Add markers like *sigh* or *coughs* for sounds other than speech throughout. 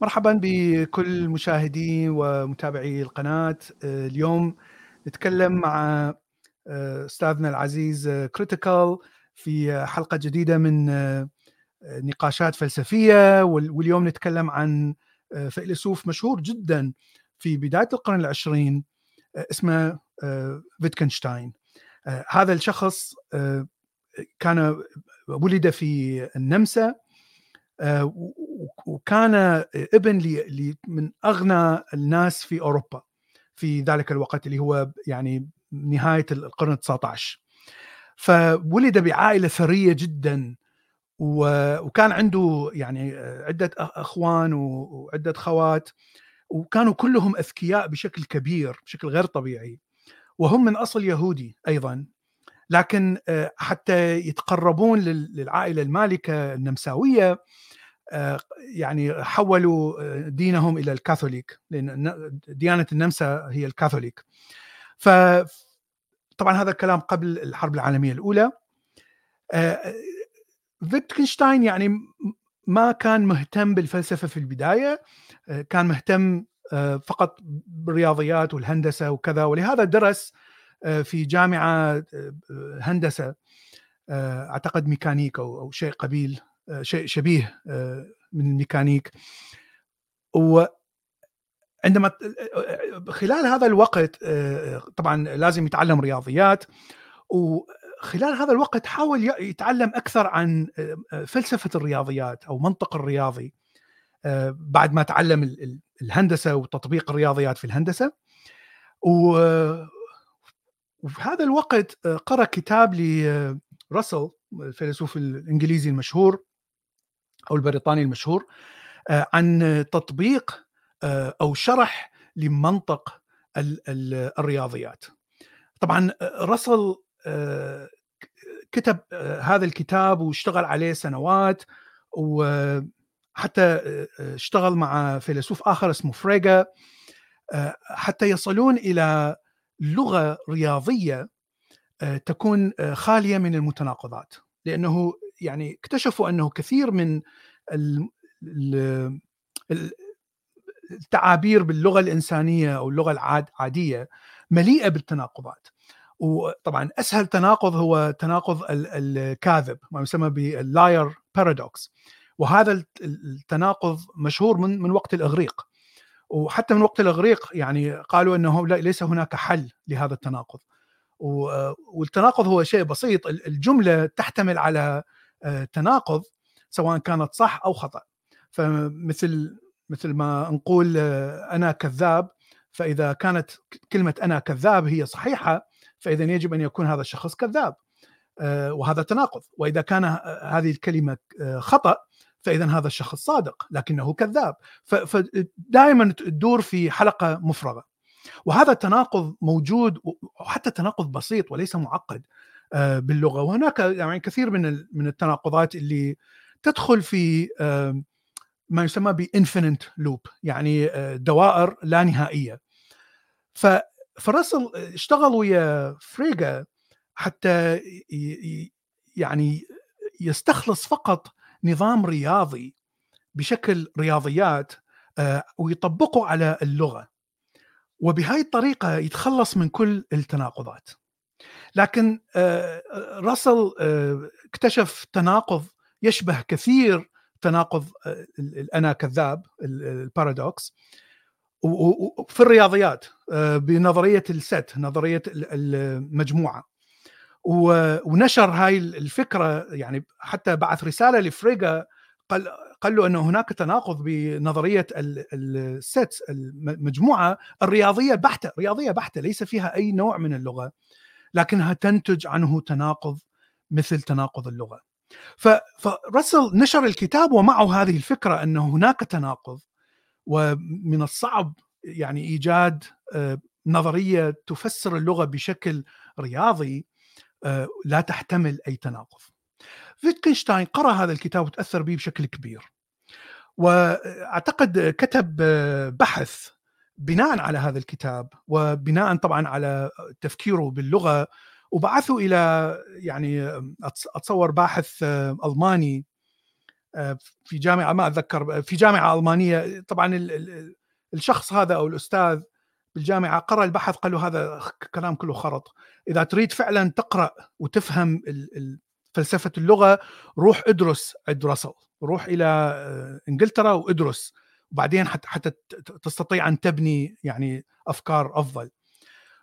مرحبا بكل مشاهدي ومتابعي القناة. اليوم نتكلم مع أستاذنا العزيز كريتيكال في حلقة جديدة من نقاشات فلسفية واليوم نتكلم عن فيلسوف مشهور جدا في بداية القرن العشرين اسمه فيتكنشتاين هذا الشخص كان ولد في النمسا وكان ابن من أغنى الناس في أوروبا في ذلك الوقت اللي هو يعني نهاية القرن ال19 فولد بعائلة ثرية جدا وكان عنده يعني عدة أخوان وعدة خوات وكانوا كلهم أذكياء بشكل كبير بشكل غير طبيعي. وهم من أصل يهودي أيضا. لكن حتى يتقربون للعائلة المالكة النمساوية يعني حولوا دينهم إلى الكاثوليك لأن ديانة النمسا هي الكاثوليك. ف طبعا هذا الكلام قبل الحرب العالمية الأولى. فيتكنشتاين يعني ما كان مهتم بالفلسفة في البداية كان مهتم فقط بالرياضيات والهندسة وكذا ولهذا درس في جامعة هندسة أعتقد ميكانيك أو شيء قبيل شيء شبيه من الميكانيك. و عندما خلال هذا الوقت طبعا لازم يتعلم رياضيات. وخلال هذا الوقت حاول يتعلم أكثر عن فلسفة الرياضيات أو منطق الرياضي. بعد ما تعلم الهندسة وتطبيق الرياضيات في الهندسة. وفي هذا الوقت قرأ كتاب لراسل الفيلسوف الإنجليزي المشهور أو البريطاني المشهور عن تطبيق أو شرح لمنطق الرياضيات. طبعا راسل كتب هذا الكتاب واشتغل عليه سنوات وحتى اشتغل مع فيلسوف آخر اسمه فريغا حتى يصلون إلى لغة رياضية تكون خالية من المتناقضات. لأنه يعني اكتشفوا أنه كثير من التعابير باللغة الإنسانية أو اللغة العاديه مليئة بالتناقضات. وطبعا أسهل تناقض هو تناقض الكاذب ما يسمى بال liar paradox وهذا التناقض مشهور من من وقت الإغريق. وحتى من وقت الإغريق يعني قالوا إنه ليس هناك حل لهذا التناقض. والتناقض هو شيء بسيط. الجملة تحتمل على تناقض سواء كانت صح أو خطأ. فمثل مثل ما نقول أنا كذاب فإذا كانت كلمة أنا كذاب هي صحيحة فإذا يجب أن يكون هذا الشخص كذاب وهذا تناقض. وإذا كان هذه الكلمة خطأ فإذا هذا الشخص صادق لكنه كذاب. فدائما تدور في حلقة مفرغة. وهذا التناقض موجود وحتى تناقض بسيط وليس معقد باللغة. وهناك يعني كثير من من التناقضات اللي تدخل في ما يسمى ب infinite loop يعني دوائر لا نهائية. فرسل اشتغل ويا فريغا حتى يعني يستخلص فقط نظام رياضي بشكل رياضيات ويطبقه على اللغة. وبهاي الطريقة يتخلص من كل التناقضات. لكن راسل اكتشف تناقض يشبه كثير تناقض الأنا كذاب البارادوكس. وفي الرياضيات بنظرية الست نظرية المجموعة. ونشر هاي الفكرة يعني حتى بعث رسالة لفريغا قال قال له انه هناك تناقض بنظرية الست المجموعة الرياضية بحتة رياضية بحتة ليس فيها أي نوع من اللغة لكنها تنتج عنه تناقض مثل تناقض اللغة. فرسل نشر الكتاب ومعه هذه الفكرة أن هناك تناقض ومن الصعب يعني إيجاد نظرية تفسر اللغة بشكل رياضي لا تحتمل أي تناقض. فيتكنشتاين قرأ هذا الكتاب وتأثر به بشكل كبير. وأعتقد كتب بحث بناء على هذا الكتاب وبناء طبعا على تفكيره باللغة وبعثوا إلى يعني أتصور باحث ألماني في جامعة ما أتذكر في جامعة ألمانية طبعا الشخص هذا أو الأستاذ بالجامعة قرأ البحث قال له هذا كلام كله خرط. إذا تريد فعلا تقرأ وتفهم فلسفة اللغة روح ادرس عند راسل. روح إلى آه، إنجلترا وادرس. وبعدين حتى حتى تستطيع أن تبني يعني أفكار أفضل.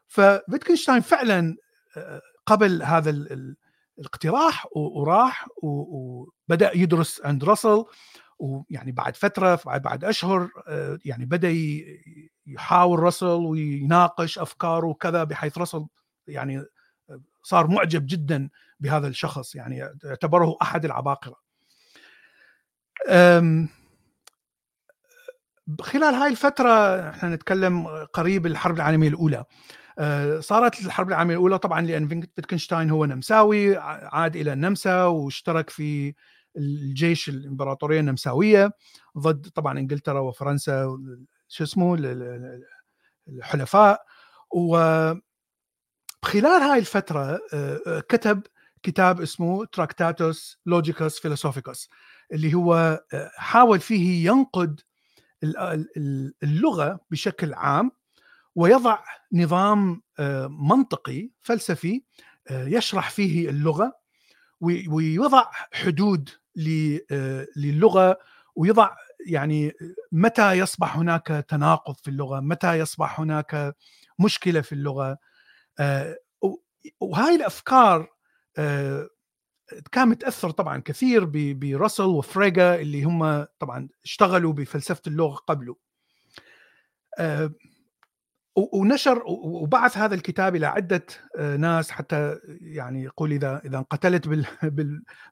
ففيتكنشتاين فعلا آه، قبل هذا الاقتراح وراح وبدأ يدرس عند راسل. ويعني بعد فترة بعد أشهر آه، يعني بدأ يحاور راسل ويناقش أفكاره وكذا بحيث راسل يعني صار معجب جدا بهذا الشخص يعني اعتبره أحد العباقرة. خلال هاي الفترة إحنا نتكلم قريب الحرب العالمية الأولى آه، صارت الحرب العالمية الأولى طبعا لأن فيتكنشتاين هو نمساوي عاد إلى النمسا واشترك في الجيش الإمبراطورية النمساوية ضد طبعا إنجلترا وفرنسا شو اسمه الحلفاء. و خلال هاي الفترة آه، آه، كتب كتاب اسمه Tractatus Logicus Philosophicus اللي هو حاول فيه ينقد اللغة بشكل عام ويضع نظام منطقي فلسفي يشرح فيه اللغة ويضع حدود للغة ويضع يعني متى يصبح هناك تناقض في اللغة، متى يصبح هناك مشكلة في اللغة وهاي الأفكار كان متأثر طبعا كثير براسل وفريجا اللي هم طبعا اشتغلوا بفلسفة اللغة قبله. ونشر وبعث هذا الكتاب إلى عدة آه، ناس حتى يعني يقول إذا إذا انقتلت *laughs*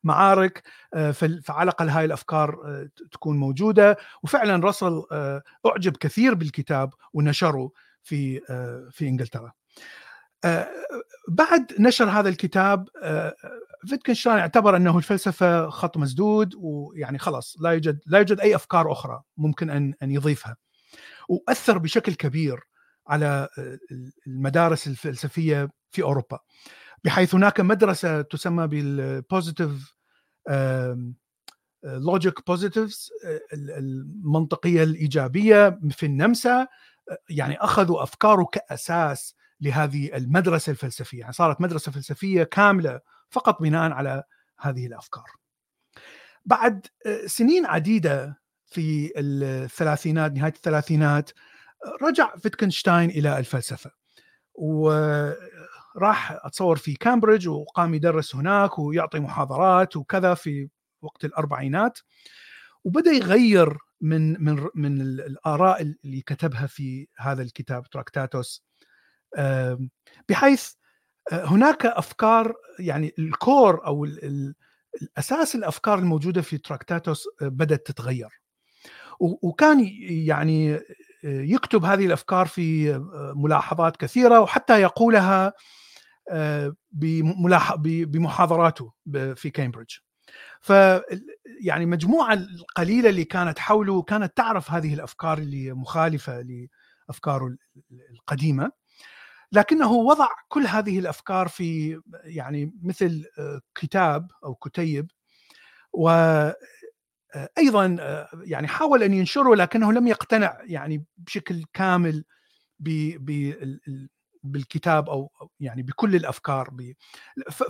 بالمعارك آه، فعلى الأقل هاي الأفكار آه، تكون موجودة وفعلا رسل أعجب كثير بالكتاب ونشره في في إنجلترا. بعد نشر هذا الكتاب فيتكنشتاين اعتبر أنه الفلسفة خط مسدود ويعني خلاص لا يوجد لا يوجد أي أفكار أخرى ممكن أن أن يضيفها. وأثر بشكل كبير على المدارس الفلسفية في أوروبا. بحيث هناك مدرسة تسمى بال positive logic positivism المنطقية الإيجابية في النمسا يعني أخذوا أفكاره كأساس لهذه المدرسة الفلسفية. يعني صارت مدرسة فلسفية كاملة فقط بناء على هذه الأفكار. بعد سنين عديدة في الثلاثينات نهاية الثلاثينات رجع فيتكنشتاين إلى الفلسفة وراح أتصور في كامبريدج وقام يدرس هناك ويعطي محاضرات وكذا في وقت الأربعينات وبدأ يغير من من من الآراء اللي كتبها في هذا الكتاب Tractatus بحيث آه، هناك أفكار يعني ال core أو الأساس الأفكار الموجودة في Tractatus آه، بدأت تتغير وكان يعني يكتب هذه الأفكار في ملاحظات كثيرة وحتى يقولها آه، بمحاضراته في كامبريدج ف يعني مجموعة القليله اللي كانت حوله كانت تعرف هذه الأفكار اللي مخالفة لأفكاره القديمة. لكنه وضع كل هذه الأفكار في يعني مثل آه، كتاب أو كتيب و أيضا آه، يعني حاول أن ينشره لكنه لم يقتنع يعني بشكل كامل بالكتاب أو يعني بكل الأفكار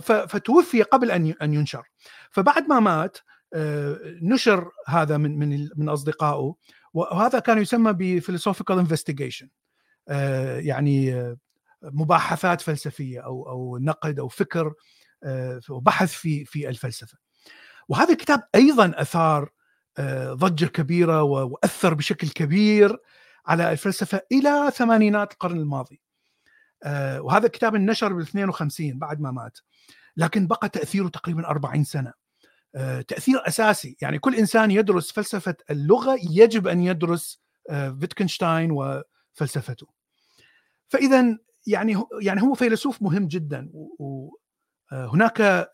فتوفي قبل أن أن ينشر. فبعد ما مات آه، نشر هذا من من من أصدقائه وهذا كان يسمى ب Philosophical Investigation آه، يعني مباحثات فلسفية أو أو نقد أو فكر وبحث في في الفلسفة. وهذا الكتاب أيضا أثار آه، ضجة كبيرة وأثر بشكل كبير على الفلسفة إلى ثمانينات القرن الماضي. آه، وهذا الكتاب انشر بال 52 بعد ما مات. لكن بقى تأثيره تقريبا 40 سنة. آه، تأثير أساسي يعني كل إنسان يدرس فلسفة اللغة يجب أن يدرس فيتكنشتاين وفلسفته. فاذا يعني يعني هو فيلسوف مهم جدا وهناك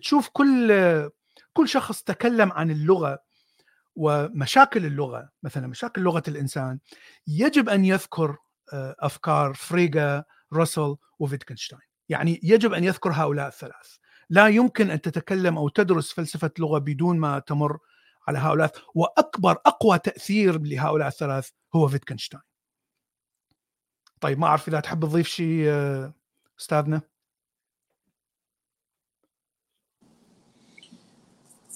تشوف كل كل شخص تكلم عن اللغة ومشاكل اللغة مثلا مشاكل لغة الإنسان يجب أن يذكر آه، أفكار فريغا راسل وفيتكنشتاين. يعني يجب أن يذكر هؤلاء الثلاث. لا يمكن أن تتكلم أو تدرس فلسفة لغة بدون ما تمر على هؤلاء. وأكبر أقوى تأثير لهؤلاء الثلاث هو فيتكنشتاين. طيب ما أعرف إذا تحب تضيف شيء آه، أستاذنا؟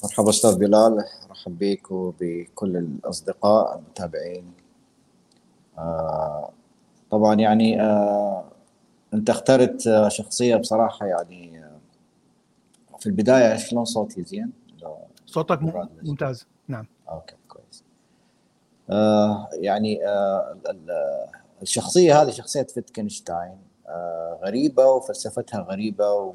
مرحبا أستاذ بلال أرحب بك وبكل الأصدقاء المتابعين. آه طبعا يعني آه أنت اخترت شخصية بصراحة يعني آه في البداية شلون صوتي زين؟ صوتك ممتاز. نعم. أوكي كويس. آه يعني آه الشخصية هذه شخصية فيتكنشتاين. آه غريبة وفلسفتها غريبة و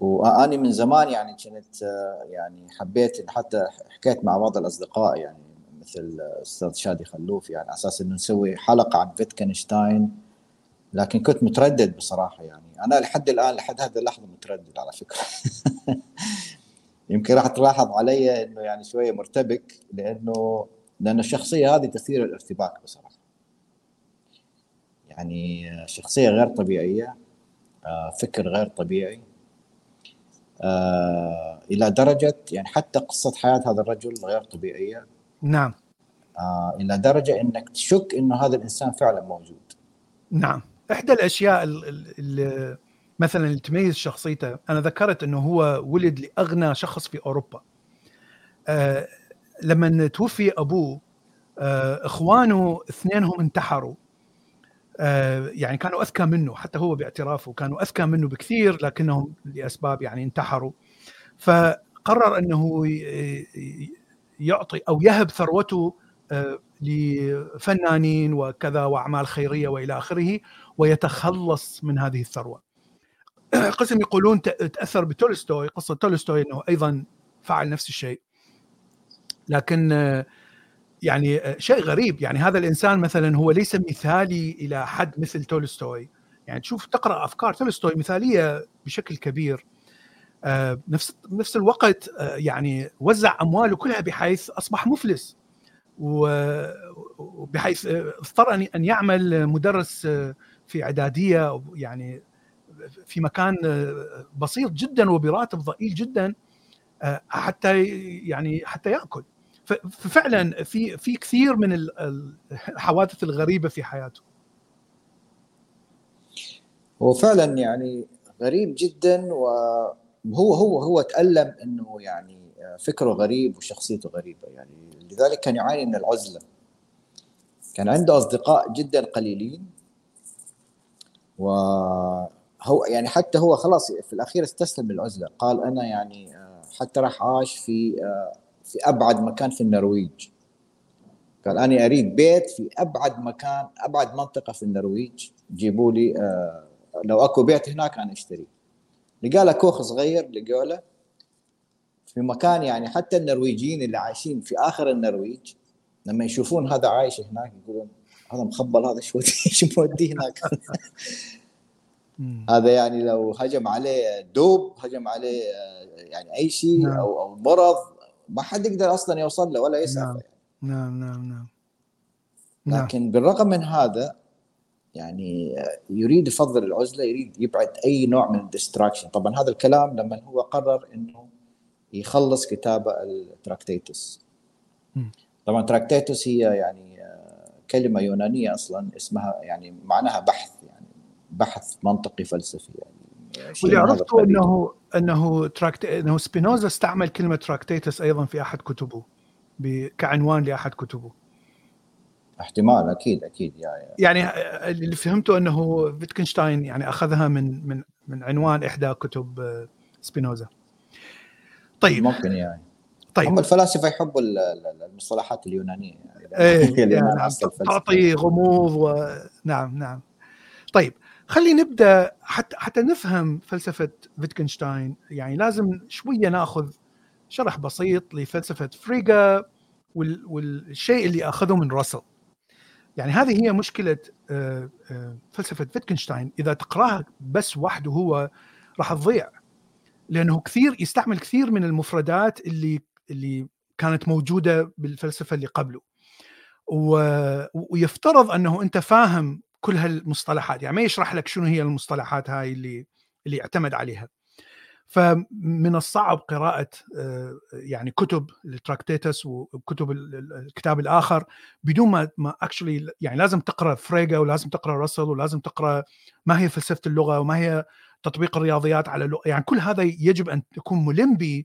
وأني من زمان يعني كنت آه، يعني حبيت حتى حكيت مع بعض الأصدقاء يعني مثل الاستاذ شادي خلوف يعني على أساس إنه نسوي حلقة عن فيتكنشتاين لكن كنت متردد بصراحة يعني. أنا لحد الآن لحد هذه اللحظة متردد على فكرة. *laughs* يمكن راح تلاحظ علي إنه يعني شوية مرتبك لأنه لأن الشخصية هذه تثير الارتباك بصراحة. يعني شخصية غير طبيعية آه، فكر غير طبيعي آه إلى درجة يعني حتى قصة حياة هذا الرجل غير طبيعية. نعم. آه إلى درجة إنك تشك إنه هذا الإنسان فعلا موجود. نعم. إحدى الأشياء اللي مثلا اللي تميز شخصيته أنا ذكرت إنه هو ولد لأغنى شخص في أوروبا. آه لما توفي أبوه آه إخوانه اثنينهم انتحروا. يعني كانوا أذكى منه حتى هو باعترافه كانوا أذكى منه بكثير لكنهم لأسباب يعني انتحروا فقرر إنه يعطي أو يهب ثروته آه، لفنانين وكذا وأعمال خيرية وإلى آخره ويتخلص من هذه الثروة. *clears throat* قسم يقولون تأثر بتولستوي قصة تولستوي إنه أيضا فعل نفس الشيء. لكن آه، يعني آه، شيء غريب. يعني هذا الإنسان مثلا هو ليس مثالي إلى حد مثل تولستوي. يعني تشوف تقرأ أفكار. تولستوي مثالية بشكل كبير. نفس نفس الوقت يعني وزع أمواله كلها بحيث أصبح مفلس. وبحيث اضطر أن يعمل مدرس في إعدادية يعني في مكان بسيط جدا وبراتب ضئيل جدا حتى يعني حتى يأكل. ففعلا في في كثير من الحوادث الغريبة في حياته. هو فعلا يعني غريب جدا وهو هو هو تألم إنه يعني فكره غريب وشخصيته غريبة. يعني لذلك كان يعاني من العزلة. كان عنده أصدقاء جدا قليلين. وهو يعني حتى هو خلاص في الأخير استسلم للعزلة. قال أنا يعني حتى راح عاش في في أبعد مكان في النرويج. قال أنا أريد بيت في أبعد مكان أبعد منطقة في النرويج. جيبوا لي آه، لو أكو بيت هناك أنا اشتري لقى له كوخ صغير لقوا له في مكان يعني حتى النرويجيين اللي عايشين في آخر النرويج لما يشوفون هذا عايش هناك يقولون هذا مخبل هذا شو *laughs* شو موديه هناك؟ هذا يعني لو هجم عليه دوب هجم عليه يعني أي شيء نعم. أو أو مرض ما حد يقدر أصلا يوصل له ولا يسعى نعم. نعم نعم نعم. لكن نعم. بالرغم من هذا يعني يريد يفضل العزلة يريد يبعد أي نوع من ال distraction. طبعا هذا الكلام لما هو قرر إنه يخلص كتابه ال Tractatus. طبعا Tractatus هي يعني كلمة يونانية أصلا اسمها يعني معناها بحث يعني بحث منطقي فلسفي يعني واللي عرفته إنه أنه tract أنه سبينوزا استعمل كلمة Tractatus أيضا في أحد كتبه كعنوان لأحد كتبه. احتمال أكيد أكيد يعني يعني اللي فهمته أنه فيتكنشتاين يعني أخذها من من من عنوان إحدى كتب آه، سبينوزا. طيب. ممكن يعني طيب. هم الفلاسفة يحبوا المصطلحات اليونانية يعني. إيه *laughs* يعني نعم تعطي غموض ونعم نعم. طيب. خلينا نبدأ حتى حتى نفهم فلسفة فيتكنشتاين. يعني لازم شوية ناخذ شرح بسيط لفلسفة فريغا والشيء اللي أخذه من راسل. يعني هذه هي مشكلة آه، آه، فلسفة فيتكنشتاين. إذا تقراها بس وحده هو راح تضيع. لأنه كثير يستعمل كثير من المفردات اللي اللي كانت موجودة بالفلسفة اللي قبله. ويفترض أنه أنت فاهم كل هالمصطلحات يعني ما يشرح لك شنو هي المصطلحات هاي اللي اللي اعتمد عليها. فمن الصعب قراءة يعني كتب ال Tractatus وكتب الكتاب الآخر بدون ما ما actually يعني لازم تقرأ فريجا ولازم تقرأ راسل ولازم تقرأ ما هي فلسفة اللغة وما هي تطبيق الرياضيات على اللغة يعني كل هذا يجب أن تكون ملم به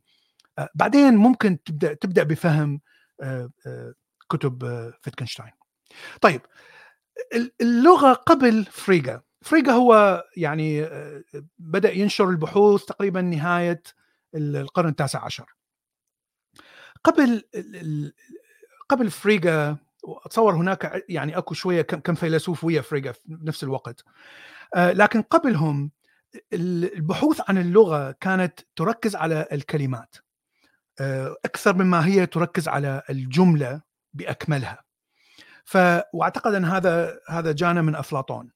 بعدين ممكن تبدأ تبدأ بفهم كتب فيتكنشتاين. طيب اللغة قبل فريجا. فريجا هو يعني آه، بدأ ينشر البحوث تقريبا نهاية القرن التاسع عشر. قبل قبل فريجا اتصور هناك يعني أكو شوية كم فيلسوف ويا فريجا في نفس الوقت. آه، لكن قبلهم البحوث عن اللغة كانت تركز على الكلمات. آه، أكثر مما هي تركز على الجملة بأكملها. ف وأعتقد أن هذا هذا جانا من أفلاطون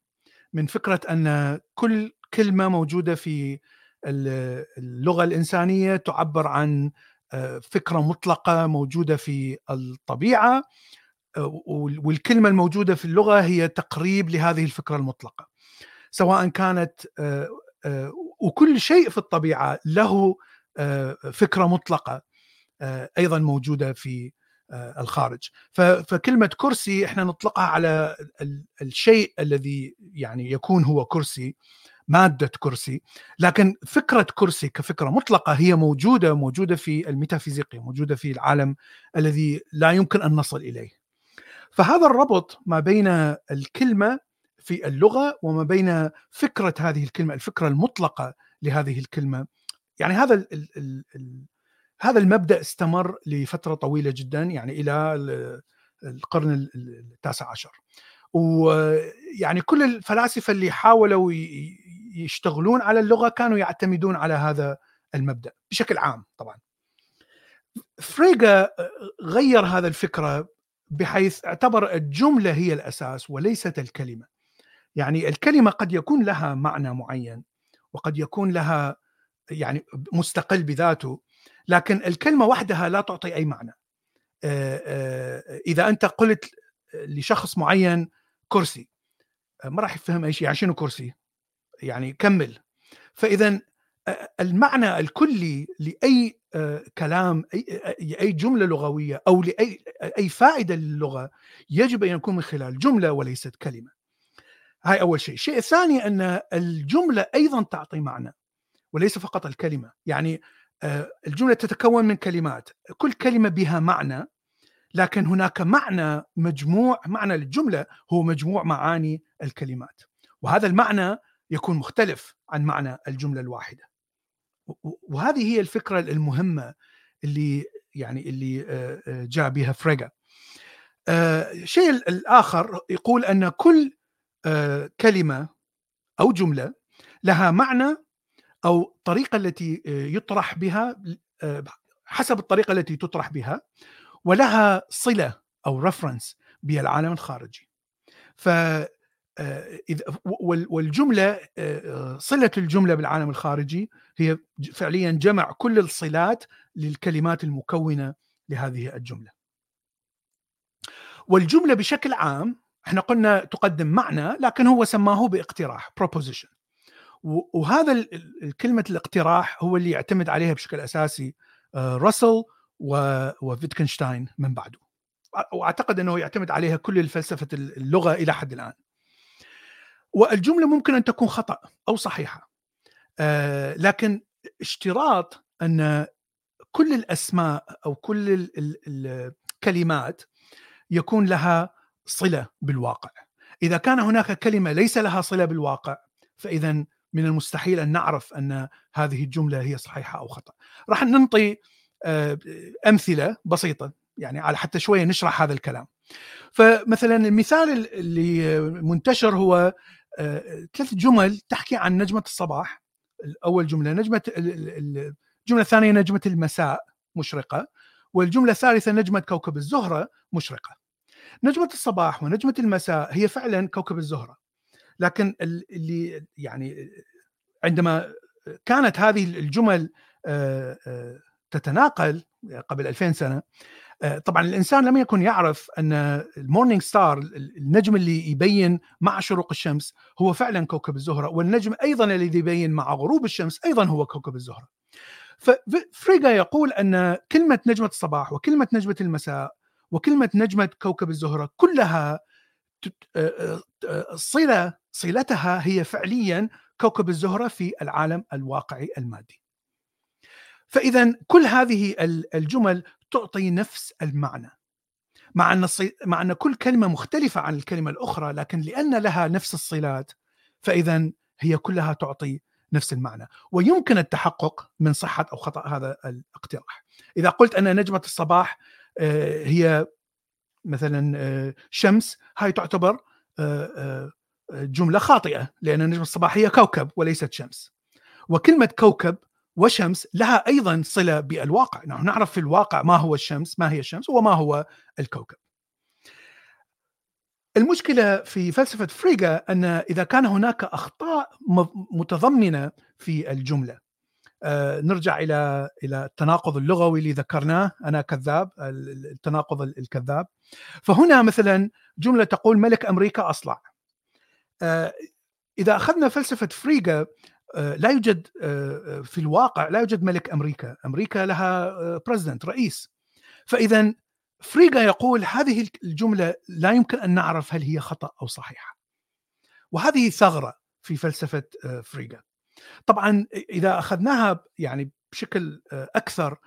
من فكرة أن كل كلمة موجودة في اللغة الإنسانية تعبر عن آه، فكرة مطلقة موجودة في الطبيعة آه، والكلمة الموجودة في اللغة هي تقريب لهذه الفكرة المطلقة سواء كانت آه، وكل شيء في الطبيعة له فكرة مطلقة أيضا موجودة في الخارج. فكلمة كرسي إحنا نطلقها على الشيء الذي يعني يكون هو كرسي مادة كرسي. لكن فكرة كرسي كفكرة مطلقة هي موجودة موجودة في الميتافيزيقيا موجودة في العالم الذي لا يمكن أن نصل إليه. فهذا الربط ما بين الكلمة في اللغة وما بين فكرة هذه الكلمة الفكرة المطلقة لهذه الكلمة. يعني هذا هذا المبدأ استمر لفترة طويلة جدا يعني إلى القرن التاسع عشر. ويعني كل الفلاسفة اللي حاولوا يشتغلون على اللغة كانوا يعتمدون على هذا المبدأ بشكل عام طبعا. فريغا غير هذا الفكرة بحيث اعتبر الجملة هي الأساس وليست الكلمة. يعني الكلمة قد يكون لها معنى معين وقد يكون لها يعني مستقل بذاته لكن الكلمة وحدها لا تعطي أي معنى. إذا أنت قلت لشخص معين كرسي ما راح يفهم أي شيء يعني شنو كرسي. يعني كمل. فإذا المعنى الكلي لأي كلام أي جملة لغوية أو لأي أي فائدة للغة يجب أن يكون من خلال جملة وليست كلمة. هاي أول شيء. الشيء الثاني أن الجملة أيضا تعطي معنى وليس فقط الكلمة. يعني آه، الجملة تتكون من كلمات. كل كلمة بها معنى لكن هناك معنى مجموع معنى للجملة هو مجموع معاني الكلمات. وهذا المعنى يكون مختلف عن معنى الجملة الواحدة. وهذه هي الفكرة المهمة اللي يعني اللي آه، آه، جاء بها فريغا. الشيء الآخر يقول أن كل كلمة أو جملة لها معنى أو الطريقة التي آه، يطرح بها آه، حسب الطريقة التي تطرح بها ولها صلة أو رفرنس بالعالم الخارجي. ف آه، والجملة صلة الجملة بالعالم الخارجي هي فعليا جمع كل الصلات للكلمات المكونة لهذه الجملة. والجملة بشكل عام إحنا قلنا تقدم معنى لكن هو سماه باقتراح proposition وهذا كلمه الاقتراح هو اللي يعتمد عليها بشكل أساسي آه، راسل وفيتكنشتاين من بعده. وأعتقد إنه يعتمد عليها كل فلسفة اللغة إلى حد الآن. والجملة ممكن أن تكون خطأ أو صحيحة آه، لكن اشتراط أن كل الأسماء أو كل الكلمات يكون لها صلة بالواقع. إذا كان هناك كلمة ليس لها صلة بالواقع فاذا من المستحيل أن نعرف أن هذه الجملة هي صحيحة أو خطأ. راح ننطي آه، أمثلة بسيطة يعني على حتى شوية نشرح هذا الكلام. فمثلا المثال اللي منتشر هو آه، ثلاث جمل تحكي عن نجمة الصباح اول جملة نجمة الجملة الثانية نجمة المساء مشرقة والجملة الثالثة نجمة كوكب الزهرة مشرقة. نجمة الصباح ونجمة المساء هي فعلا كوكب الزهرة. لكن اللي يعني عندما كانت هذه الجمل تتناقل قبل 2000 سنة آه، طبعا الإنسان لم يكن يعرف أن ال morning star النجم اللي يبين مع شروق الشمس هو فعلا كوكب الزهرة والنجم أيضا الذي يبين مع غروب الشمس أيضا هو كوكب الزهرة. ففريغا يقول أن كلمة نجمة الصباح وكلمة نجمة المساء وكلمة نجمة كوكب الزهرة كلها صلة صلتها هي فعليا كوكب الزهرة في العالم الواقعي المادي. فاذا كل هذه الجمل تعطي نفس المعنى. مع أن مع أن كل كلمة مختلفة عن الكلمة الأخرى لكن لأن لها نفس الصلات فاذا هي كلها تعطي نفس المعنى. ويمكن التحقق من صحة أو خطأ هذا الاقتراح. إذا قلت أن نجمة الصباح هي مثلا آه، شمس هاي تعتبر آه، جملة خاطئة لأن نجمه الصباح هي كوكب وليست شمس وكلمة كوكب وشمس لها أيضا صلة بالواقع، نحن نعرف في الواقع ما هو الشمس، ما هي الشمس وما هو الكوكب. المشكلة في فلسفة فريغا أن إذا كان هناك أخطاء متضمنة في الجملة آه نرجع إلى إلى التناقض اللغوي اللي ذكرناه أنا كذاب التناقض الكذاب فهنا مثلا جملة تقول ملك أمريكا أصلع آه إذا أخذنا فلسفة فريغا آه، لا يوجد آه، آه، في الواقع لا يوجد ملك أمريكا، أمريكا لها president رئيس. فاذا فريغا يقول هذه الجملة لا يمكن أن نعرف هل هي خطأ أو صحيحة. وهذه ثغرة في فلسفة فريغا. طبعا إذا أخذناها يعني بشكل أكثر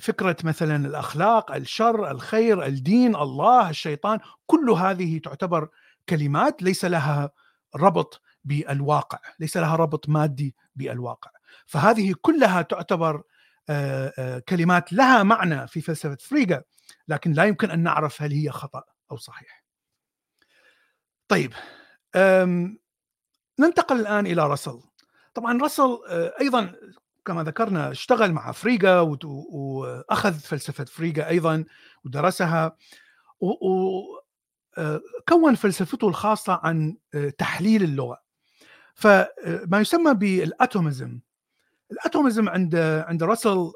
فكره مثلا الأخلاق، الشر، الخير، الدين، الله، الشيطان، كل هذه تعتبر كلمات ليس لها ربط بالواقع ليس لها ربط مادي بالواقع. فهذه كلها تعتبر كلمات لها معنى في فلسفة فريغا لكن لا يمكن أن نعرف هل هي خطأ أو صحيح. طيب ننتقل الآن إلى رسل طبعا رسل أيضا كما ذكرنا اشتغل مع فريغا وأخذ فلسفة فريغا أيضا ودرسها وكون فلسفته الخاصة عن تحليل اللغة. فما يسمى بالاتوميزم. الاتوميزم عند عند راسل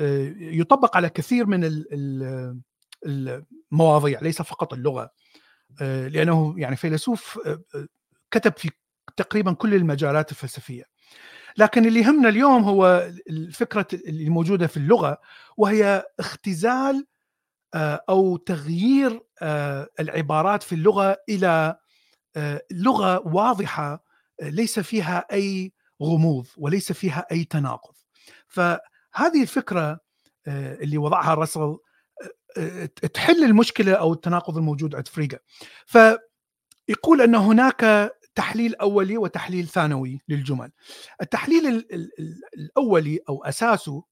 آه، يطبق على كثير من المواضيع ليس فقط اللغة آه، لأنه يعني فيلسوف آه، كتب في تقريبا كل المجالات الفلسفية. لكن اللي يهمنا اليوم هو الفكرة اللي موجودة في اللغة وهي اختزال أو تغيير العبارات في اللغة إلى لغة واضحة ليس فيها أي غموض وليس فيها أي تناقض. فهذه الفكرة آه، اللي وضعها آه، آه، تحل المشكلة أو التناقض الموجود عند فريغا. فيقول أن هناك تحليل أولي وتحليل ثانوي للجمل. التحليل الأولي أو أساسه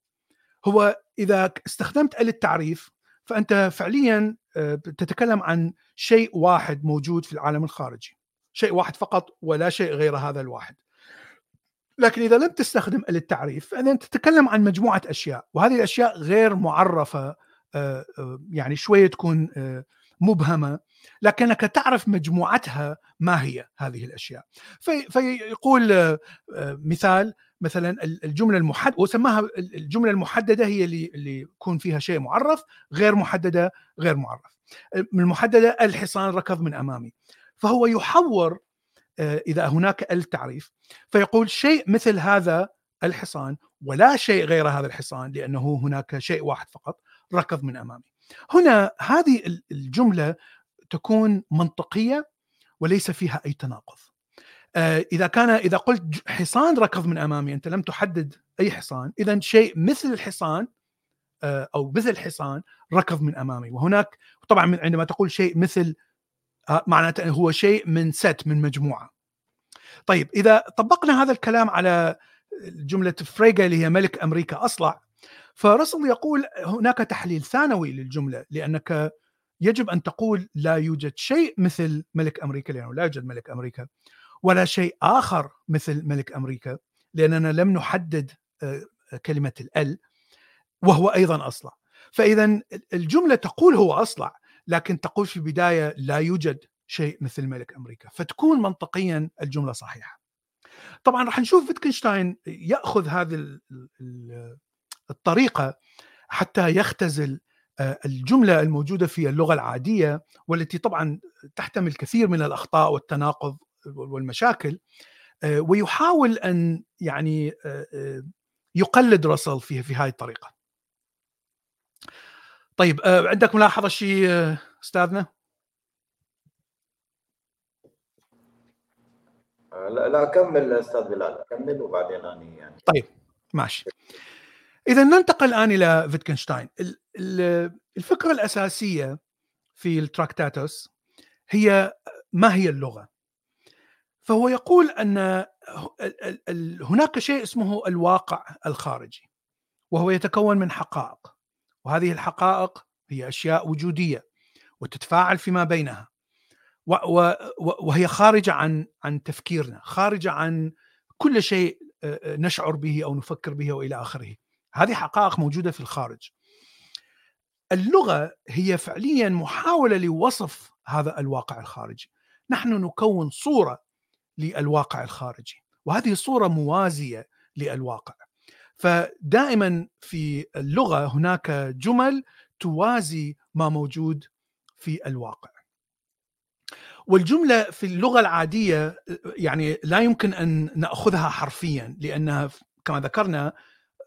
هو إذا استخدمت ال التعريف فأنت فعليا تتكلم عن شيء واحد موجود في العالم الخارجي. شيء واحد فقط ولا شيء غير هذا الواحد. لكن إذا لم تستخدم التعريف فإذا تتكلم عن مجموعة أشياء وهذه الأشياء غير معرفة آه، آه، يعني شوية تكون آه، مبهمة لكنك تعرف مجموعتها ما هي هذه الأشياء. فيقول مثال مثلا الجملة المحدده وسماها الجملة المحددة هي اللي اللي يكون فيها شيء معرف غير محددة غير معرف. المحددة الحصان ركض من أمامي. فهو يحور آه، إذا هناك التعريف فيقول شيء مثل هذا الحصان ولا شيء غير هذا الحصان لأنه هناك شيء واحد فقط ركض من أمامي. هنا هذه الجملة تكون منطقية وليس فيها أي تناقض. آه، إذا كان إذا قلت حصان ركض من أمامي أنت لم تحدد أي حصان، اذا شيء مثل الحصان آه، أو مثل الحصان ركض من أمامي وهناك طبعا عندما تقول شيء مثل آه، معناته هو شيء من ست من مجموعة طيب إذا طبقنا هذا الكلام على جملة فريغا اللي هي ملك أمريكا أصلع فرسل يقول هناك تحليل ثانوي للجملة لأنك يجب أن تقول لا يوجد شيء مثل ملك أمريكا لأنه لا يوجد ملك أمريكا ولا شيء آخر مثل ملك أمريكا لأننا لم نحدد آه، كلمة ال وهو أيضا أصلع فاذا الجملة تقول هو أصلع لكن تقول في البداية لا يوجد شيء مثل ملك أمريكا فتكون منطقيا الجملة صحيحة. طبعا راح نشوف ويتكنشتاين يأخذ هذه الطريقة حتى يختزل الجملة الموجودة في اللغة العادية والتي طبعا تحتمل كثير من الأخطاء والتناقض والمشاكل ويحاول أن يعني يقلد راسل في في هذه الطريقة. طيب عندك ملاحظة شيء أستاذنا؟ لا لا كمل أستاذ بلال كمل وبعدين أنا يعني طيب ماشي إذا ننتقل الآن إلى فيتكنشتاين. الفكرة الأساسية في ال Tractatus هي ما هي اللغة. فهو يقول أن هناك شيء اسمه الواقع الخارجي وهو يتكون من حقائق وهذه الحقائق هي أشياء وجودية وتتفاعل فيما بينها وهي خارجة عن عن تفكيرنا خارجة عن كل شيء نشعر به أو نفكر به وإلى آخره. هذه حقائق موجودة في الخارج. اللغة هي فعليا محاولة لوصف هذا الواقع الخارجي. نحن نكون صورة للواقع الخارجي وهذه صورة موازية للواقع. فدائما في اللغة هناك جمل توازي ما موجود في الواقع. والجملة في اللغة العادية يعني لا يمكن أن نأخذها حرفيا لأنها كما ذكرنا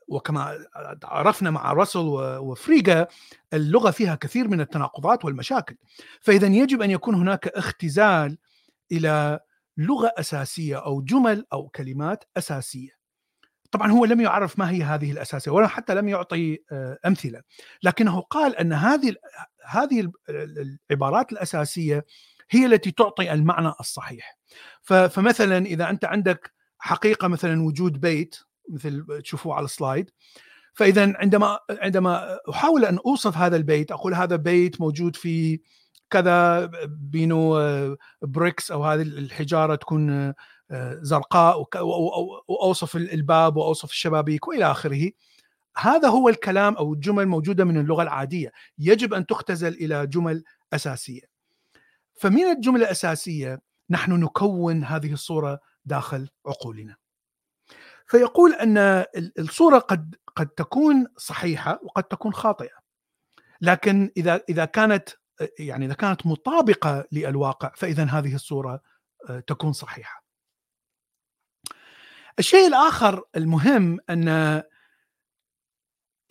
وكما عرفنا مع راسل وفريغا اللغة فيها كثير من التناقضات والمشاكل. فإذا يجب أن يكون هناك اختزال إلى لغة أساسية أو جمل أو كلمات أساسية. طبعا هو لم يعرف ما هي هذه الأساسية ولا حتى لم يعطي آه، أمثلة. لكنه قال أن هذه هذه العبارات الأساسية هي التي تعطي المعنى الصحيح. فمثلا إذا أنت عندك حقيقة مثلا وجود بيت مثل تشوفوه على ال slide. فاذا عندما عندما أحاول أن أوصف هذا البيت أقول هذا بيت موجود في كذا بينو bricks أو هذه الحجارة تكون زرقاء وأوصف الباب وأوصف الشبابيك وإلى آخره. هذا هو الكلام أو الجمل موجودة من اللغة العادية. يجب أن تختزل إلى جمل أساسية. فمن الجملة الأساسية نحن نكون هذه الصورة داخل عقولنا. فيقول أن الصورة قد قد تكون صحيحة وقد تكون خاطئة لكن إذا إذا كانت يعني إذا كانت مطابقة للواقع فإذا هذه الصورة آه، تكون صحيحة. الشيء الآخر المهم أن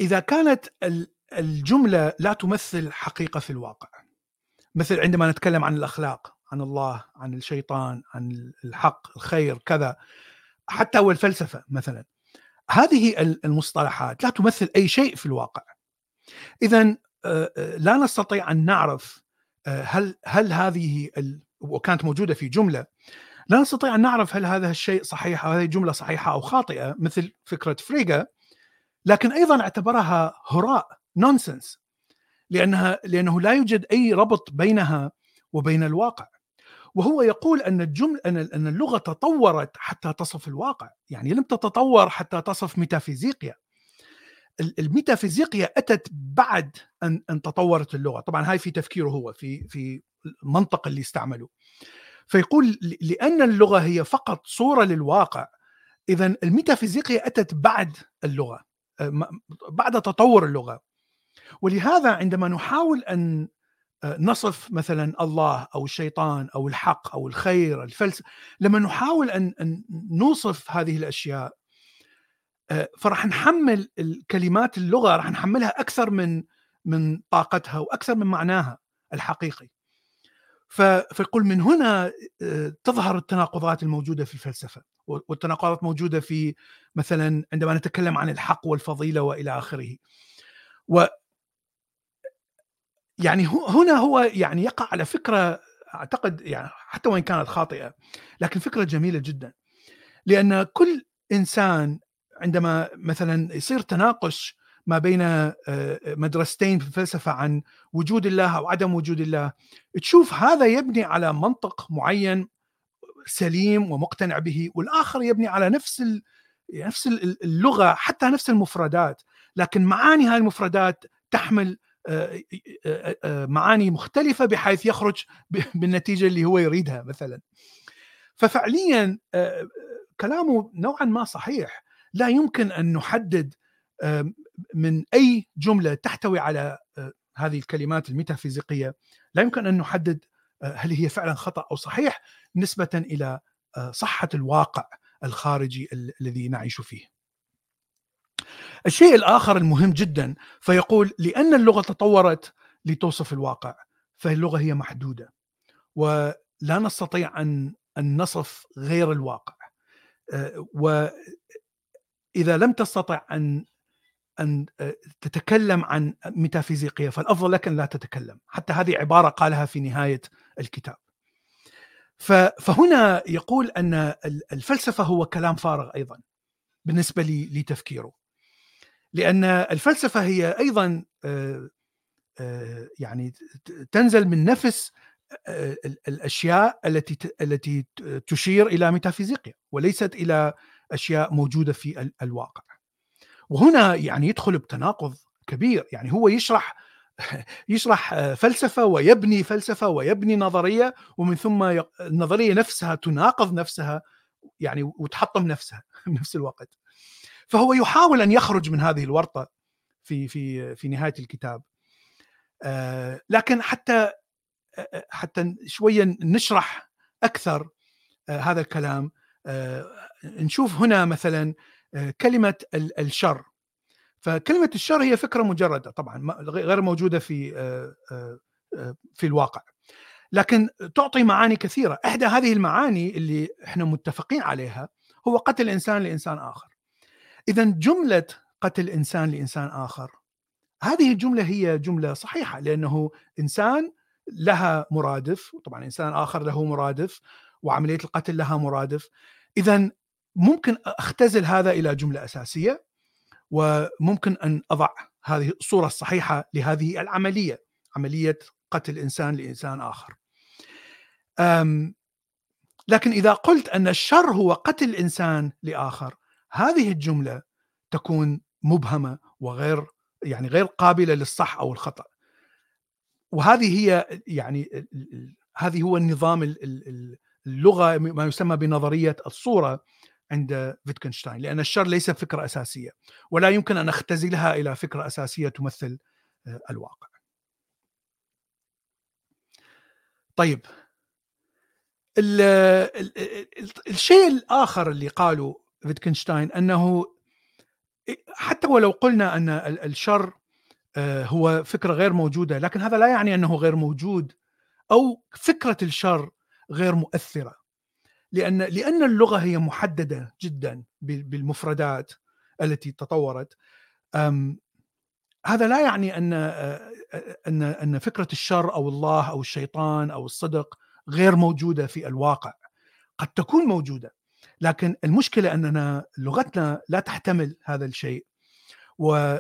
إذا كانت الجملة لا تمثل حقيقة في الواقع مثل عندما نتكلم عن الأخلاق عن الله عن الشيطان عن الحق الخير كذا حتى والفلسفه مثلا. هذه المصطلحات لا تمثل أي شيء في الواقع. اذا آه، آه، لا نستطيع أن نعرف آه، هل هل هذه وكانت موجودة في جملة. لا نستطيع أن نعرف هل هذا الشيء صحيح أو هذه الجمله صحيحة أو خاطئة مثل فكرة فريغا. لكن أيضا اعتبرها هراء nonsense لأنها لأنه لا يوجد أي ربط بينها وبين الواقع. وهو يقول أن الجمله أن أن اللغة تطورت حتى تصف الواقع، يعني لم تتطور حتى تصف ميتافيزيقيا. الميتافيزيقيا أتت بعد أن أن تطورت اللغة، طبعا هاي في تفكيره هو في في المنطق اللي استعمله. فيقول لأن اللغة هي فقط صورة للواقع اذا الميتافيزيقيا أتت بعد اللغة بعد تطور اللغة ولهذا عندما نحاول أن نصف مثلا الله أو الشيطان أو الحق أو الخير الفلسفه لما نحاول أن نوصف هذه الأشياء آه، فراح نحمل الكلمات اللغة راح نحملها أكثر من من طاقتها وأكثر من معناها الحقيقي. فيقول من هنا آه، تظهر التناقضات الموجودة في الفلسفة والتناقضات موجودة في مثلا عندما نتكلم عن الحق والفضيلة وإلى آخره. يعني هنا هو يعني يقع على فكرة أعتقد يعني حتى وإن كانت خاطئة لكن فكرة جميلة جدا. لأن كل إنسان عندما مثلا يصير تناقش ما بين آه، مدرستين في الفلسفة عن وجود الله أو عدم وجود الله تشوف هذا يبني على منطق معين سليم ومقتنع به والآخر يبني على نفس نفس اللغة حتى نفس المفردات. لكن معاني هذه المفردات تحمل معاني مختلفة بحيث يخرج *laughs* بالنتيجة اللي هو يريدها مثلا. ففعليا كلامه نوعا ما صحيح. لا يمكن أن نحدد من أي جملة تحتوي على هذه الكلمات الميتافيزيقية. لا يمكن أن نحدد هل هي فعلا خطأ أو صحيح نسبة إلى صحة الواقع الخارجي الذي نعيش فيه. الشيء الآخر المهم جدا فيقول لأن اللغة تطورت لتوصف الواقع فاللغة هي محدودة ولا نستطيع أن أن نصف غير الواقع. واذا لم تستطع أن أن تتكلم عن ميتافيزيقية فالأفضل لك أن لا تتكلم. حتى هذه عبارة قالها في نهاية الكتاب. فهنا يقول أن الفلسفة هو كلام فارغ أيضا بالنسبة لتفكيره. لأن الفلسفة هي أيضا يعني تنزل من نفس الأشياء التي التي تشير إلى ميتافيزيقيا وليست إلى أشياء موجودة في الواقع. وهنا يعني يدخل بتناقض كبير يعني هو يشرح *laughs* يشرح فلسفة ويبني فلسفة ويبني نظرية ومن ثم النظرية نفسها تناقض نفسها يعني وتحطم نفسها *laughs* بنفس الوقت. فهو يحاول أن يخرج من هذه الورطة في في في نهاية الكتاب. لكن حتى حتى شوية نشرح أكثر هذا الكلام. نشوف هنا مثلا كلمة الشر. فكلمة الشر هي فكرة مجردة طبعا غير موجودة في في الواقع. لكن تعطي معاني كثيرة. إحدى هذه المعاني اللي إحنا متفقين عليها هو قتل إنسان لإنسان آخر. إذا جملة قتل إنسان لإنسان آخر هذه الجملة هي جملة صحيحة لأنه إنسان لها مرادف طبعا إنسان آخر له مرادف وعملية القتل لها مرادف إذا ممكن أختزل هذا إلى جملة أساسية وممكن أن أضع هذه الصورة الصحيحة لهذه العملية عملية قتل إنسان لإنسان آخر. لكن إذا قلت أن الشر هو قتل إنسان لآخر هذه الجملة تكون مبهمة وغير يعني غير قابلة للصح أو الخطأ. وهذه هي يعني هذه هو النظام اللغة ما يسمى بنظرية الصورة عند فيتكنشتاين لأن الشر ليس فكرة أساسية ولا يمكن أن أختزلها إلى فكرة أساسية تمثل آه، الواقع. طيب ال ال الشيء الآخر اللي قاله فيتكنشتاين أنه حتى ولو قلنا أن الشر آه، هو فكرة غير موجودة لكن هذا لا يعني أنه غير موجود أو فكرة الشر غير مؤثرة. لأن لأن اللغة هي محددة جدا بالمفردات التي تطورت. هذا لا يعني أن آه، أن أن فكرة الشر أو الله أو الشيطان أو الصدق غير موجودة في الواقع. قد تكون موجودة. لكن المشكلة أننا لغتنا لا تحتمل هذا الشيء و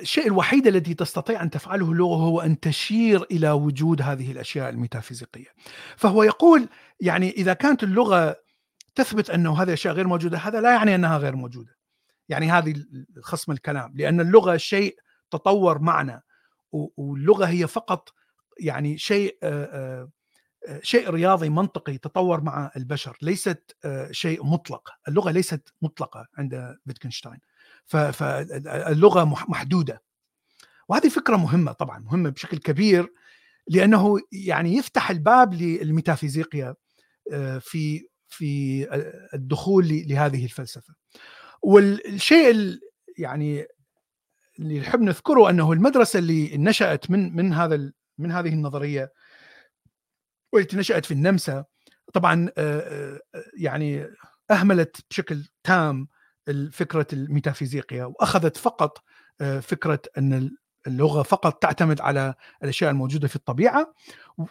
الشيء الوحيد الذي تستطيع أن تفعله اللغة هو أن تشير إلى وجود هذه الأشياء الميتافيزيقية. فهو يقول يعني إذا كانت اللغة تثبت أنه هذه الأشياء غير موجودة هذا لا يعني أنها غير موجودة. يعني هذه خصم الكلام لأن اللغة شيء تطور معنا واللغة هي فقط يعني شيء شيء رياضي منطقي تطور مع البشر ليست شيء مطلق. اللغة ليست مطلقة عند فيتكنشتاين. فاللغة محدودة. وهذه فكرة مهمة طبعا مهمة بشكل كبير لأنه يعني يفتح الباب للميتافيزيقيا آه، في في الدخول لهذه الفلسفة. والشيء يعني اللي نحب نذكره أنه المدرسة اللي نشأت من من هذا من هذه النظرية والتي نشات في النمسا طبعا آه، آه، يعني أهملت بشكل تام فكره الميتافيزيقيا وأخذت فقط آه، فكرة أن اللغة فقط تعتمد على الأشياء الموجودة في الطبيعة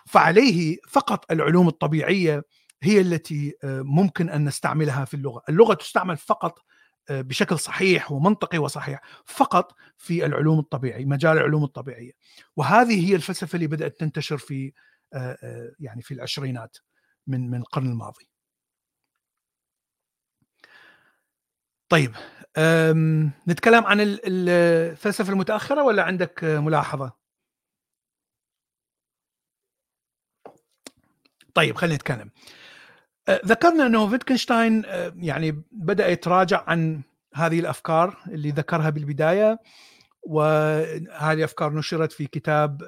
فعليه فقط العلوم الطبيعية هي التي ممكن أن نستعملها في اللغة، اللغة تستعمل فقط بشكل صحيح ومنطقي وصحيح فقط في العلوم الطبيعية، مجال العلوم الطبيعية. وهذه هي الفلسفة اللي بدأت تنتشر في يعني في العشرينات من من القرن الماضي. طيب نتكلم عن الفلسفة المتأخرة ولا عندك ملاحظة؟ طيب خلينا نتكلم. أه، ذكرنا أنه فيتكنشتاين يعني بدأ يتراجع عن هذه الأفكار اللي ذكرها بالبداية وهذه افكار نشرت في كتاب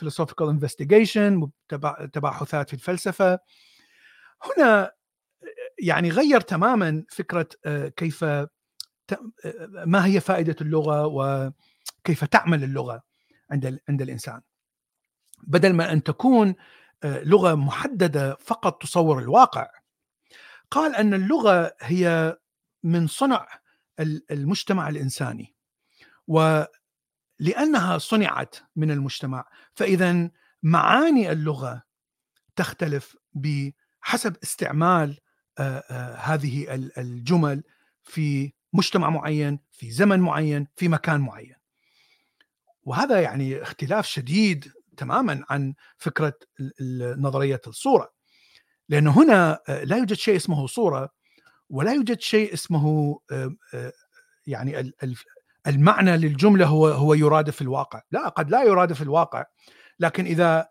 philosophical investigation تباحثات في الفلسفة. هنا يعني غير تماما فكرة كيف ما هي فائدة اللغة وكيف تعمل اللغة عند عند الإنسان. بدل ما أن تكون لغة محددة فقط تصور الواقع. قال أن اللغة هي من صنع المجتمع الإنساني. ولانها صنعت من المجتمع. فإذا معاني اللغة تختلف بحسب استعمال هذه الجمل في مجتمع معين في زمن معين في مكان معين. وهذا يعني اختلاف شديد تماما عن فكرة نظرية الصورة. لأنه هنا لا يوجد شيء اسمه صورة ولا يوجد شيء اسمه يعني المعنى للجملة هو هو يرادف الواقع. لا قد لا يرادف الواقع لكن إذا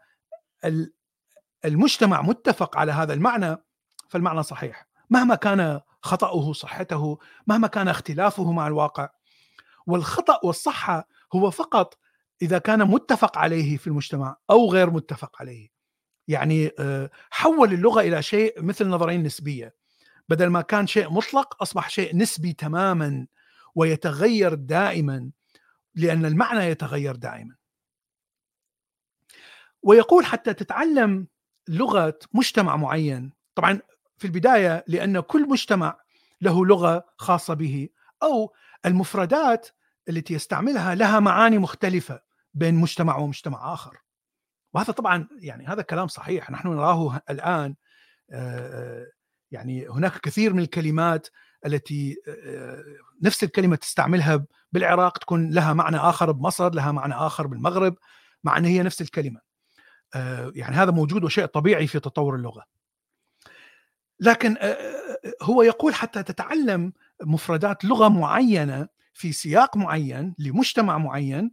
المجتمع متفق على هذا المعنى فالمعنى صحيح. مهما كان خطأه صحته مهما كان اختلافه مع الواقع والخطأ والصحة هو فقط إذا كان متفق عليه في المجتمع أو غير متفق عليه. يعني آه، حول اللغة إلى شيء مثل نظرية النسبية بدل ما كان شيء مطلق أصبح شيء نسبي تماما. ويتغير دائما لأن المعنى يتغير دائما. ويقول حتى تتعلم لغة مجتمع معين. طبعا في البداية لأن كل مجتمع له لغة خاصة به أو المفردات التي يستعملها لها معاني مختلفة بين مجتمع ومجتمع آخر. وهذا طبعا يعني هذا كلام صحيح. نحن نراه الآن يعني هناك كثير من الكلمات التي نفس الكلمة تستعملها بالعراق تكون لها معنى آخر بمصر، لها معنى آخر بالمغرب، مع أن هي نفس الكلمة. يعني هذا موجود وشيء طبيعي في تطور اللغة. لكن هو يقول حتى تتعلم مفردات لغة معينة في سياق معين لمجتمع معين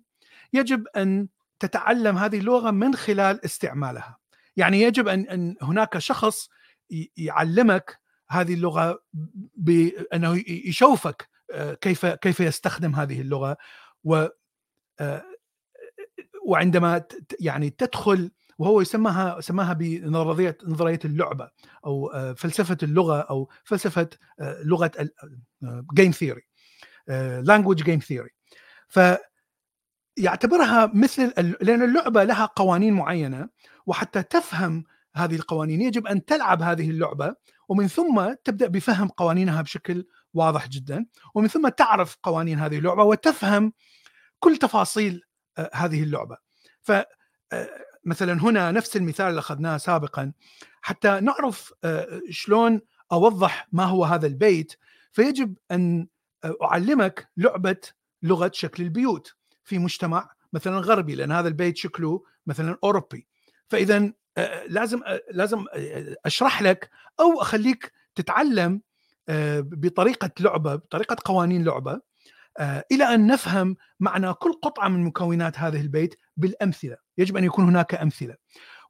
يجب أن تتعلم هذه اللغة من خلال استعمالها يعني يجب أن هناك شخص يعلمك هذه اللغة بأنه يشوفك كيف كيف يستخدم هذه اللغة. و وعندما يعني تدخل وهو يسمىها سماها بنظرية نظرية اللعبة أو آه، فلسفة اللغة أو فلسفة آه، لغة game theory language game theory ف يعتبرها مثل لأن اللعبة لها قوانين معينة وحتى تفهم هذه القوانين يجب أن تلعب هذه اللعبة ومن ثم تبدأ بفهم قوانينها بشكل واضح جدا ومن ثم تعرف قوانين هذه اللعبة وتفهم كل تفاصيل آه، هذه اللعبة. ف مثلا هنا نفس المثال اللي أخذناه سابقا. حتى نعرف آه، شلون أوضح ما هو هذا البيت فيجب أن أعلمك لعبة لغة شكل البيوت في مجتمع مثلا غربي لأن هذا البيت شكله مثلا أوروبي. فاذا آه، لازم لازم أشرح لك أو أخليك تتعلم بطريقة لعبة بطريقة قوانين لعبة إلى أن نفهم معنى كل قطعة من مكونات هذه البيت بالأمثلة. يجب أن يكون هناك أمثلة.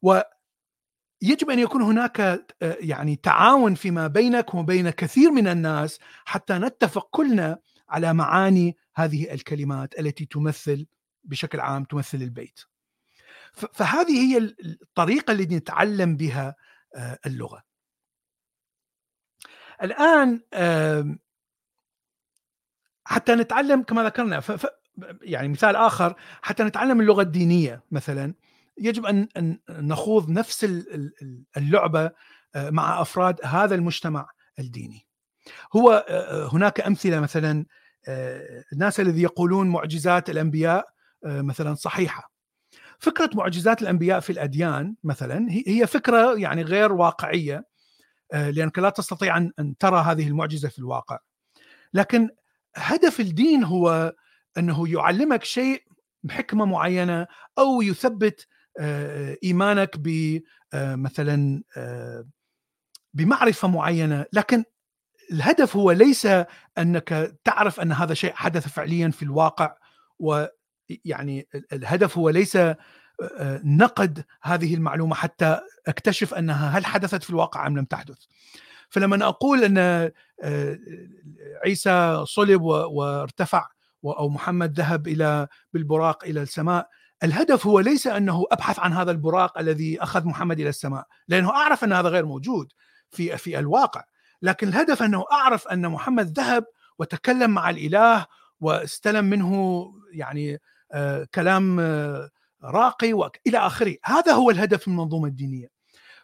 ويجب أن يكون هناك يعني تعاون فيما بينك وبين كثير من الناس حتى نتفق كلنا على معاني هذه الكلمات التي تمثل بشكل عام تمثل البيت. فهذه هي الطريقة اللي نتعلم بها آه، اللغة الآن حتى نتعلم كما ذكرنا يعني مثال آخر حتى نتعلم اللغة الدينية مثلا يجب ان أن نخوض نفس اللعبة آه، مع أفراد هذا المجتمع الديني. هو آه، هناك أمثلة مثلا الناس الذي يقولون معجزات الأنبياء مثلا صحيحة. فكرة معجزات الأنبياء في الأديان مثلا هي فكرة يعني غير واقعية لأنك لا تستطيع ان ترى هذه المعجزة في الواقع. لكن هدف الدين هو أنه يعلمك شيء بحكمة معينة أو يثبت آه، إيمانك ب آه، مثلا آه، بمعرفة معينة لكن الهدف هو ليس أنك تعرف أن هذا شيء حدث فعليا في الواقع ويعني الهدف هو ليس نقد هذه المعلومة حتى أكتشف أنها هل حدثت في الواقع أم لم تحدث. فلما أقول أن عيسى صلب وارتفع أو محمد ذهب إلى بالبراق إلى السماء الهدف هو ليس أنه أبحث عن هذا البراق الذي أخذ محمد إلى السماء لأنه أعرف أن هذا غير موجود في في الواقع لكن الهدف أنه أعرف أن محمد ذهب وتكلم مع الإله واستلم منه يعني كلام آه راقي والى آخره. هذا هو الهدف من المنظومة الدينية.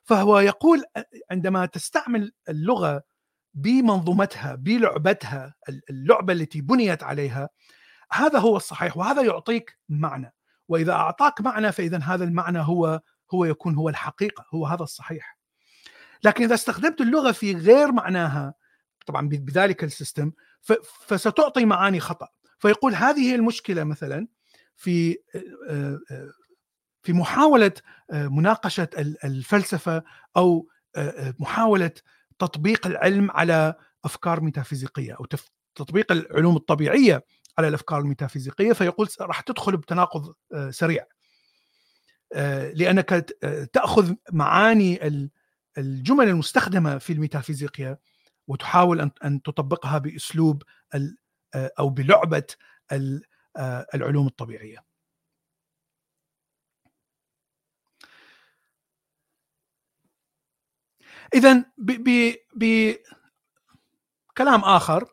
فهو يقول عندما تستعمل اللغة بمنظومتها بلعبتها اللعبة التي بنيت عليها هذا هو الصحيح وهذا يعطيك معنى. وإذا أعطاك معنى فإذا هذا المعنى هو هو يكون هو الحقيقة هو هذا الصحيح. لكن إذا استخدمت اللغة في غير معناها طبعا بذلك السيستم فستعطي معاني خطأ. فيقول هذه هي المشكلة مثلا في في محاولة مناقشة الفلسفة أو محاولة تطبيق العلم على أفكار ميتافيزيقية أو تطبيق العلوم الطبيعية على الأفكار الميتافيزيقية فيقول راح تدخل بتناقض سريع. لأنك تأخذ معاني الجمل المستخدمة في الميتافيزيقيا وتحاول أن تطبقها بأسلوب أو بلعبة العلوم الطبيعية. اذا بكلام آخر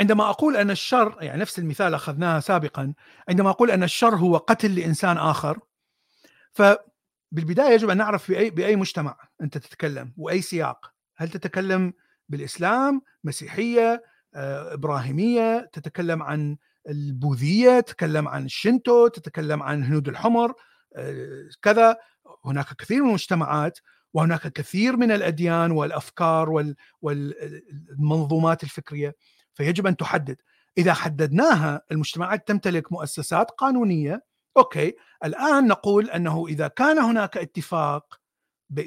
عندما أقول أن الشر يعني نفس المثال أخذناه سابقا عندما أقول أن الشر هو قتل لإنسان آخر فبالبدايه يجب أن نعرف بأي بأي مجتمع أنت تتكلم وأي سياق هل تتكلم بالإسلام مسيحية آه، إبراهيمية تتكلم عن البوذية تتكلم عن الشنتو تتكلم عن الهنود الحمر آه، كذا. هناك كثير من المجتمعات وهناك كثير من الأديان والأفكار والمنظومات الفكرية. فيجب أن تحدد. إذا حددناها المجتمعات تمتلك مؤسسات قانونية. أوكي. الآن نقول أنه إذا كان هناك اتفاق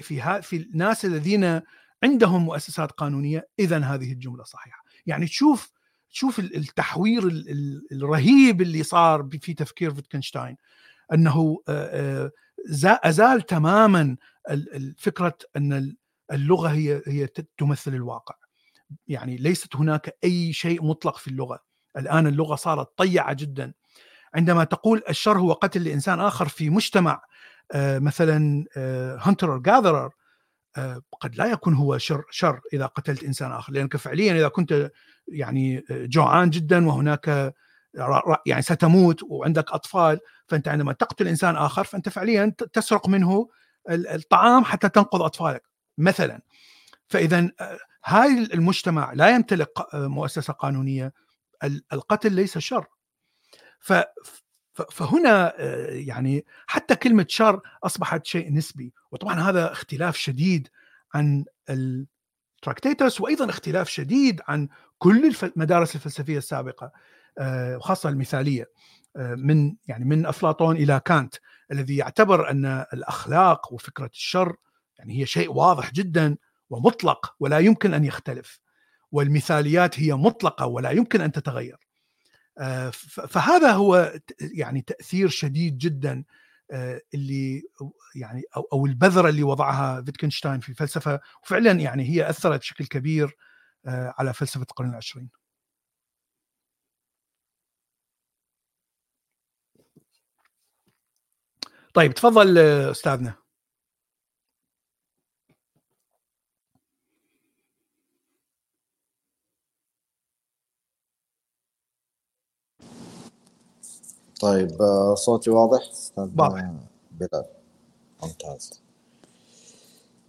في في الناس الذين عندهم مؤسسات قانونية اذا هذه الجملة صحيحة. يعني تشوف تشوف التحوير الرهيب اللي صار في تفكير فيتكنشتاين. أنه أزال تماما فكرة أن اللغة هي هي تمثل الواقع. يعني ليست هناك أي شيء مطلق في اللغة. الآن اللغة صارت طيعة جدا. عندما تقول الشر هو قتل لإنسان آخر في مجتمع مثلا hunter gatherer قد لا يكون هو شر شر إذا قتلت إنسان آخر لانك فعليا إذا كنت يعني جوعان جدا وهناك يعني ستموت وعندك أطفال فأنت عندما تقتل إنسان آخر فأنت فعليا تسرق منه الطعام حتى تنقذ أطفالك مثلا. فاذا هاي المجتمع لا يمتلك مؤسسة قانونية القتل ليس شر. فهنا يعني حتى كلمة شر أصبحت شيء نسبي وطبعا هذا اختلاف شديد عن التراكتيتوس وأيضا اختلاف شديد عن كل المدارس الفلسفية السابقة وخاصة المثالية من يعني من أفلاطون إلى كانت الذي يعتبر أن الأخلاق وفكرة الشر يعني هي شيء واضح جدا ومطلق ولا يمكن أن يختلف والمثاليات هي مطلقة ولا يمكن أن تتغير. آه، فهذا هو يعني تأثير شديد جدا آه، اللي يعني أو أو البذرة اللي وضعها فيتكنشتاين في الفلسفة وفعلا يعني هي أثرت بشكل كبير آه، على فلسفة القرن العشرين. طيب تفضل أستاذنا. طيب آه، صوتي واضح؟ أستاذ واضح. بلال. ممتاز.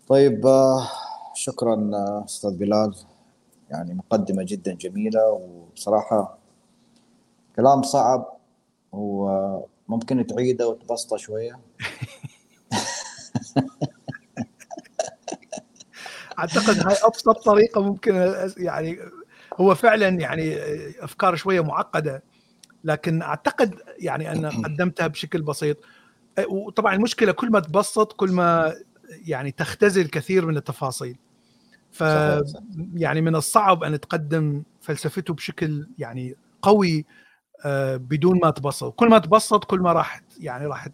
طيب آه، شكرا آه، أستاذ بلال. يعني مقدمة جدا جميلة وبصراحة كلام صعب وممكن تعيده وتبسطه شوية. *laughs* أعتقد هاي أبسط طريقة ممكن يعني هو فعلا يعني أفكار شوية معقدة. لكن أعتقد يعني أن *clears throat* قدمتها بشكل بسيط. وطبعا المشكلة كل ما تبسط كل ما يعني تختزل كثير من التفاصيل. ف يعني من الصعب أن تقدم فلسفته بشكل يعني قوي آه، بدون ما تبسط. كل ما تبسط كل ما راح يعني راح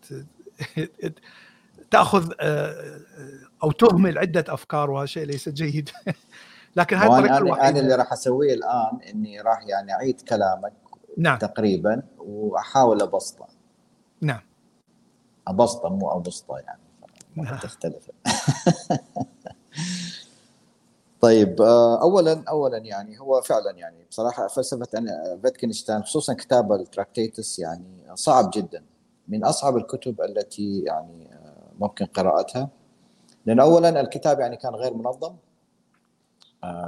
*laughs* تأخذ آه، أو تهمل عدة أفكار وهذا شيء ليس جيد. *laughs* لكن هاي الطريقة الوحيده أنا اللي راح أسويه الآن إني راح يعني أعيد كلامك. نعم. تقريبا وأحاول أبسطه. نعم. أبسطه مو أبسطه يعني نعم. تختلف. *laughs* طيب آه، اولا اولا يعني هو فعلا يعني بصراحة فلسفة فيتكنشتاين خصوصا كتاب ال Tractatus يعني صعب جدا. من أصعب الكتب التي يعني آه، ممكن قراءتها. لأن اولا الكتاب يعني كان غير منظم.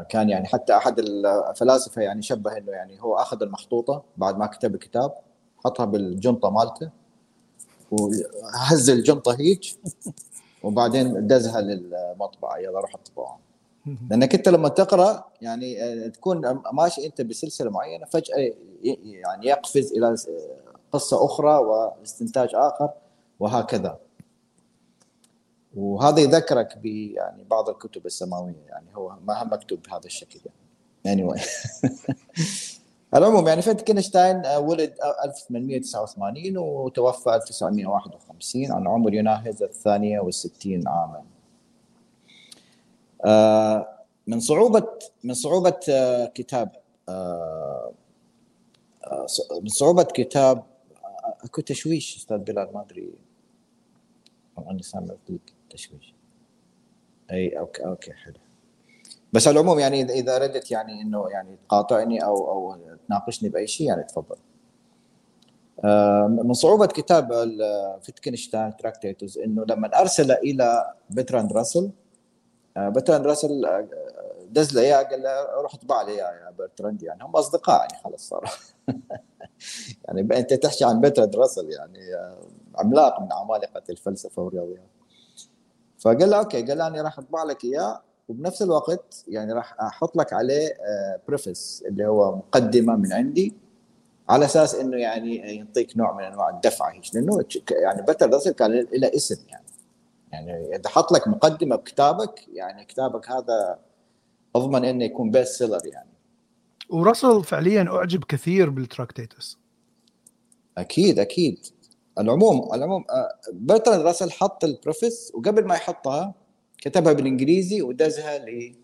كان يعني حتى أحد الفلاسفة يعني شبه إنه يعني هو أخذ المخطوطة بعد ما كتب الكتاب حطها بالجنطة مالته وهز الجنطة هيك *laughs* وبعدين دزها للمطبعة يلا روح اطبعها لأنك أنت لما تقرأ يعني آه، تكون ماشي أنت بسلسلة معينة فجأة يعني يقفز إلى قصة أخرى واستنتاج آخر وهكذا. وهذا يذكرك ب يعني بعض الكتب السماوية يعني هو ما هم مكتوب بهذا الشكل يعني. Anyway. *laughs* العموم يعني فيتكنشتاين آه، ولد 1889 وتوفى 1951 عن عمر يناهز الثانية والستين عاما. آه، من صعوبة من صعوبة آه، كتاب من صعوبة كتاب أكو تشويش أستاذ بلال ما أدري. أني سامع لك تشويش أي okay okay حلو. بس على العموم يعني إذا ردت يعني إنه يعني تقاطعني أو أو تناقشني بأي شيء يعني تفضل. من صعوبة كتاب فيتكنشتاين Tractatus إنه لما أرسل إلى برتراند راسل برتراند راسل دز له إياه قال له روح اطبع لي إياه يا برتراند يعني. هم أصدقاء يعني خلاص صاروا. *laughs* يعني أنت تحكي عن برتراند راسل يعني عملاق من عمالقة الفلسفة والرياضيات. فقال له okay قال له أنا راح أطبع لك إياه وبنفس الوقت يعني راح أحط لك عليه preface اللي هو مقدمة من عندي على أساس إنه يعني يعطيك نوع من أنواع الدفعه هيك لأنه يعني برتراند راسل كان له اسم يعني. يعني إذا حط لك مقدمة بكتابك يعني كتابك هذا أضمن إنه يكون best seller يعني. وراسل فعليا أعجب كثير بال Tractatus أكيد أكيد. العموم العموم برتراند راسل حط ال preface وقبل ما يحطها كتبها بالإنجليزي ودزها ل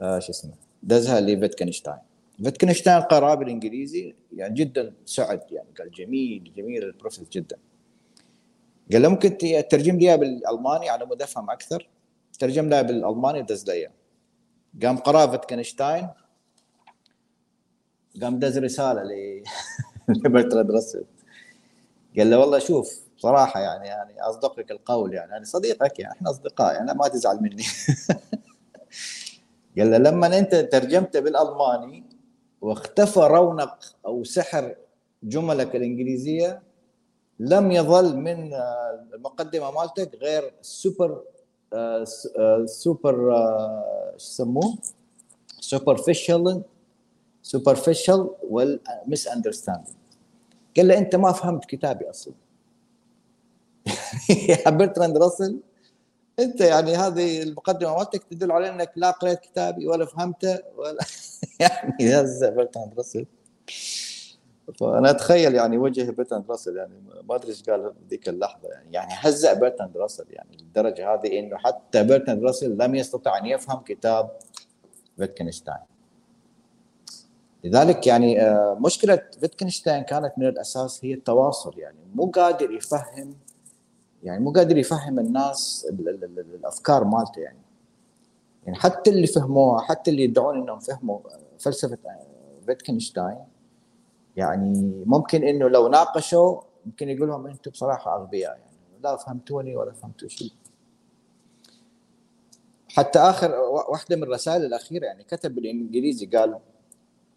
آه شو اسمه دزها لفيتكنشتاين. فيتكنشتاين قرأ بالإنجليزي يعني جدا سعد يعني قال جميل جميل ال preface جدا. قال له ممكن تترجم لي بالألماني على مود أفهم أكثر. ترجم لها بالألماني دز لي قام قرا فيتكنشتاين. قام دز رسالة ل *laughs* لبرتراند راسل. قال له والله شوف بصراحة يعني يعني أصدقك القول يعني أنا صديقك يعني إحنا أصدقاء يعني ما تزعل مني. *laughs* قال له لما أنت ترجمت بالألماني واختفى رونق أو سحر جملك الإنجليزية لم يظل من المقدمة مالتك غير super super شو يسموه؟ superficial superficial وال misunderstanding قال له أنت ما فهمت كتابي أصلا. *laughs* يا برتراند راسل أنت يعني هذه المقدمة مالتك تدل على إنك لا قريت كتابي ولا فهمته ولا *laughs* يعني هذا برتراند راسل. فأنا أتخيل يعني وجه برتراند راسل يعني ما أدري إيش قال ذيك اللحظة يعني يعني هزأ برتراند راسل يعني للدرجه هذه إنه حتى برتراند راسل لم يستطع أن يفهم كتاب فيتكنشتاين لذلك يعني آه، مشكلة فيتكنشتاين كانت من الأساس هي التواصل يعني مو قادر يفهم يعني مو قادر يفهم الناس الأفكار مالته يعني. يعني حتى اللي فهموها حتى اللي يدعون إنهم فهموا فلسفة فيتكنشتاين يعني ممكن إنه لو ناقشوا ممكن يقول لهم أنتم بصراحة أغبياء يعني لا فهمتوني ولا فهمتوا شيء. حتى آخر واحدة من الرسائل الأخيرة يعني كتب بالإنجليزي قال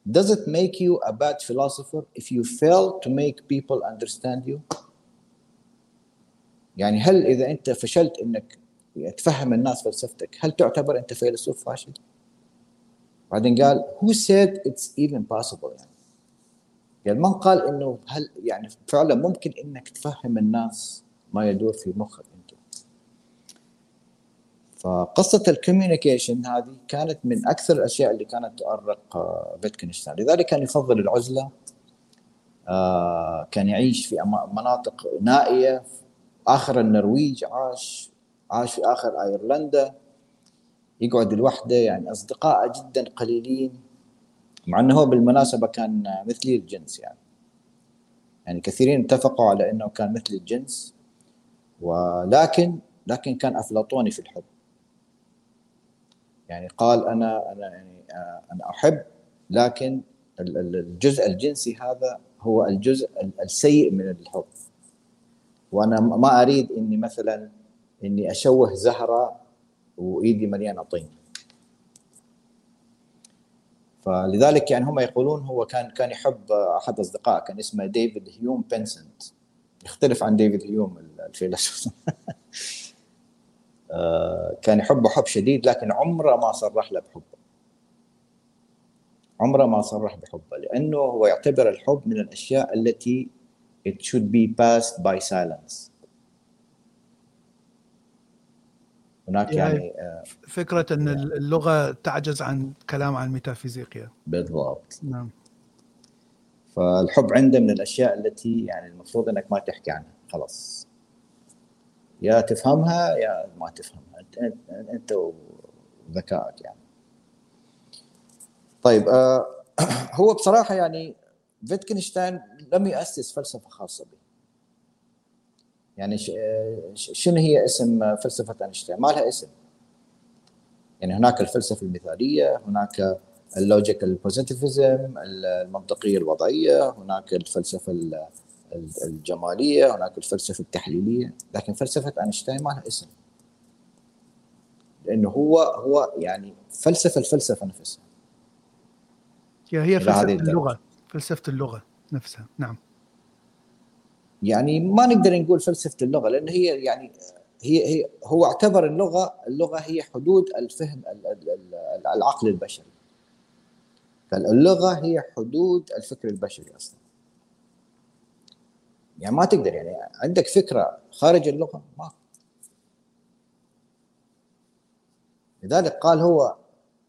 Does it make you a bad philosopher if you fail to make people understand you? يعني هل إذا أنت فشلت إنك تفهم الناس فلسفتك هل تعتبر أنت فيلسوف فاشل؟ بعدين قال who said it's even possible يعني يعني من قال إنه هل يعني فعلا ممكن إنك تفهم الناس ما يدور في مخك فقصة ال communication هذه كانت من أكثر الأشياء اللي كانت تؤرق فيتكنشتاين لذلك كان يفضل العزلة آه، كان يعيش في مناطق نائية آخر النرويج عاش عاش في آخر أيرلندا يقعد لوحده يعني اصدقائه جدا قليلين مع إنه هو بالمناسبة كان مثلي الجنس يعني. يعني كثيرين اتفقوا على إنه كان مثل الجنس ولكن لكن كان أفلاطوني في الحب. يعني قال أنا أنا يعني آه، أنا أحب لكن الجزء الجنسي هذا هو الجزء السيء من الحب. وأنا ما أريد إني مثلا إني أشوه زهرة وإيدي مليانه طين. فلذلك يعني هم يقولون هو كان كان يحب أحد أصدقائه كان اسمه ديفيد هيوم بنسنت يختلف عن ديفيد هيوم الفيلسوف. *laughs* كان يحبه حب شديد لكن عمره ما صرح له بحبه عمره ما صرح بحبه لأنه هو يعتبر الحب من الأشياء التي it should be passed by silence. هناك يعني, يعني آه، فكرة أن يعني اللغة تعجز عن كلام عن الميتافيزيقيا بالضبط. نعم. فالحب عنده من الأشياء التي يعني المفروض إنك ما تحكي عنها. خلاص. يا تفهمها يا ما تفهمها انت انت وذكائك يعني. طيب آه *clears throat* هو بصراحة يعني فيتكنشتاين لم يؤسس فلسفة خاصة به. يعني شنو هي اسم فلسفة فيتكنشتاين؟ ما لها اسم. يعني هناك الفلسفة المثالية هناك ال logical positivism المنطقية الوضعية هناك الفلسفة الجمالية هناك الفلسفة التحليلية لكن فلسفة فيتكنشتاين ما لها اسم. لأنه هو هو يعني فلسفة الفلسفة نفسها. هي فلسفة اللغة فلسفة اللغة نفسها نعم. يعني ما نقدر نقول فلسفة اللغة لأن هي يعني هي هي هو اعتبر اللغة اللغة هي حدود الفهم العقل البشري. فاللغة هي حدود الفكر البشري أصلا. يعني ما تقدر يعني عندك فكرة خارج اللغة؟ ما. لذلك قال هو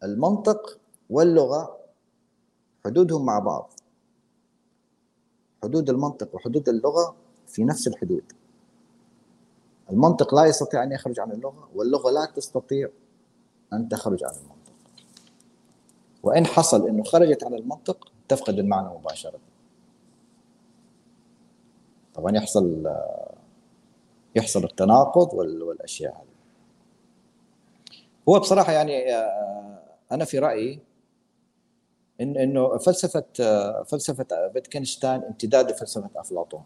المنطق واللغة حدودهم مع بعض. حدود المنطق وحدود اللغة في نفس الحدود. المنطق لا يستطيع أن يخرج عن اللغة واللغة لا تستطيع أن تخرج عن المنطق. وإن حصل إنه خرجت عن المنطق تفقد المعنى مباشرة. طبعا يحصل يحصل التناقض والأشياء هذه. هو بصراحة يعني آه، أنا في رأيي إن إنه فلسفة فلسفة فيتكنشتاين امتداد لفلسفة أفلاطون.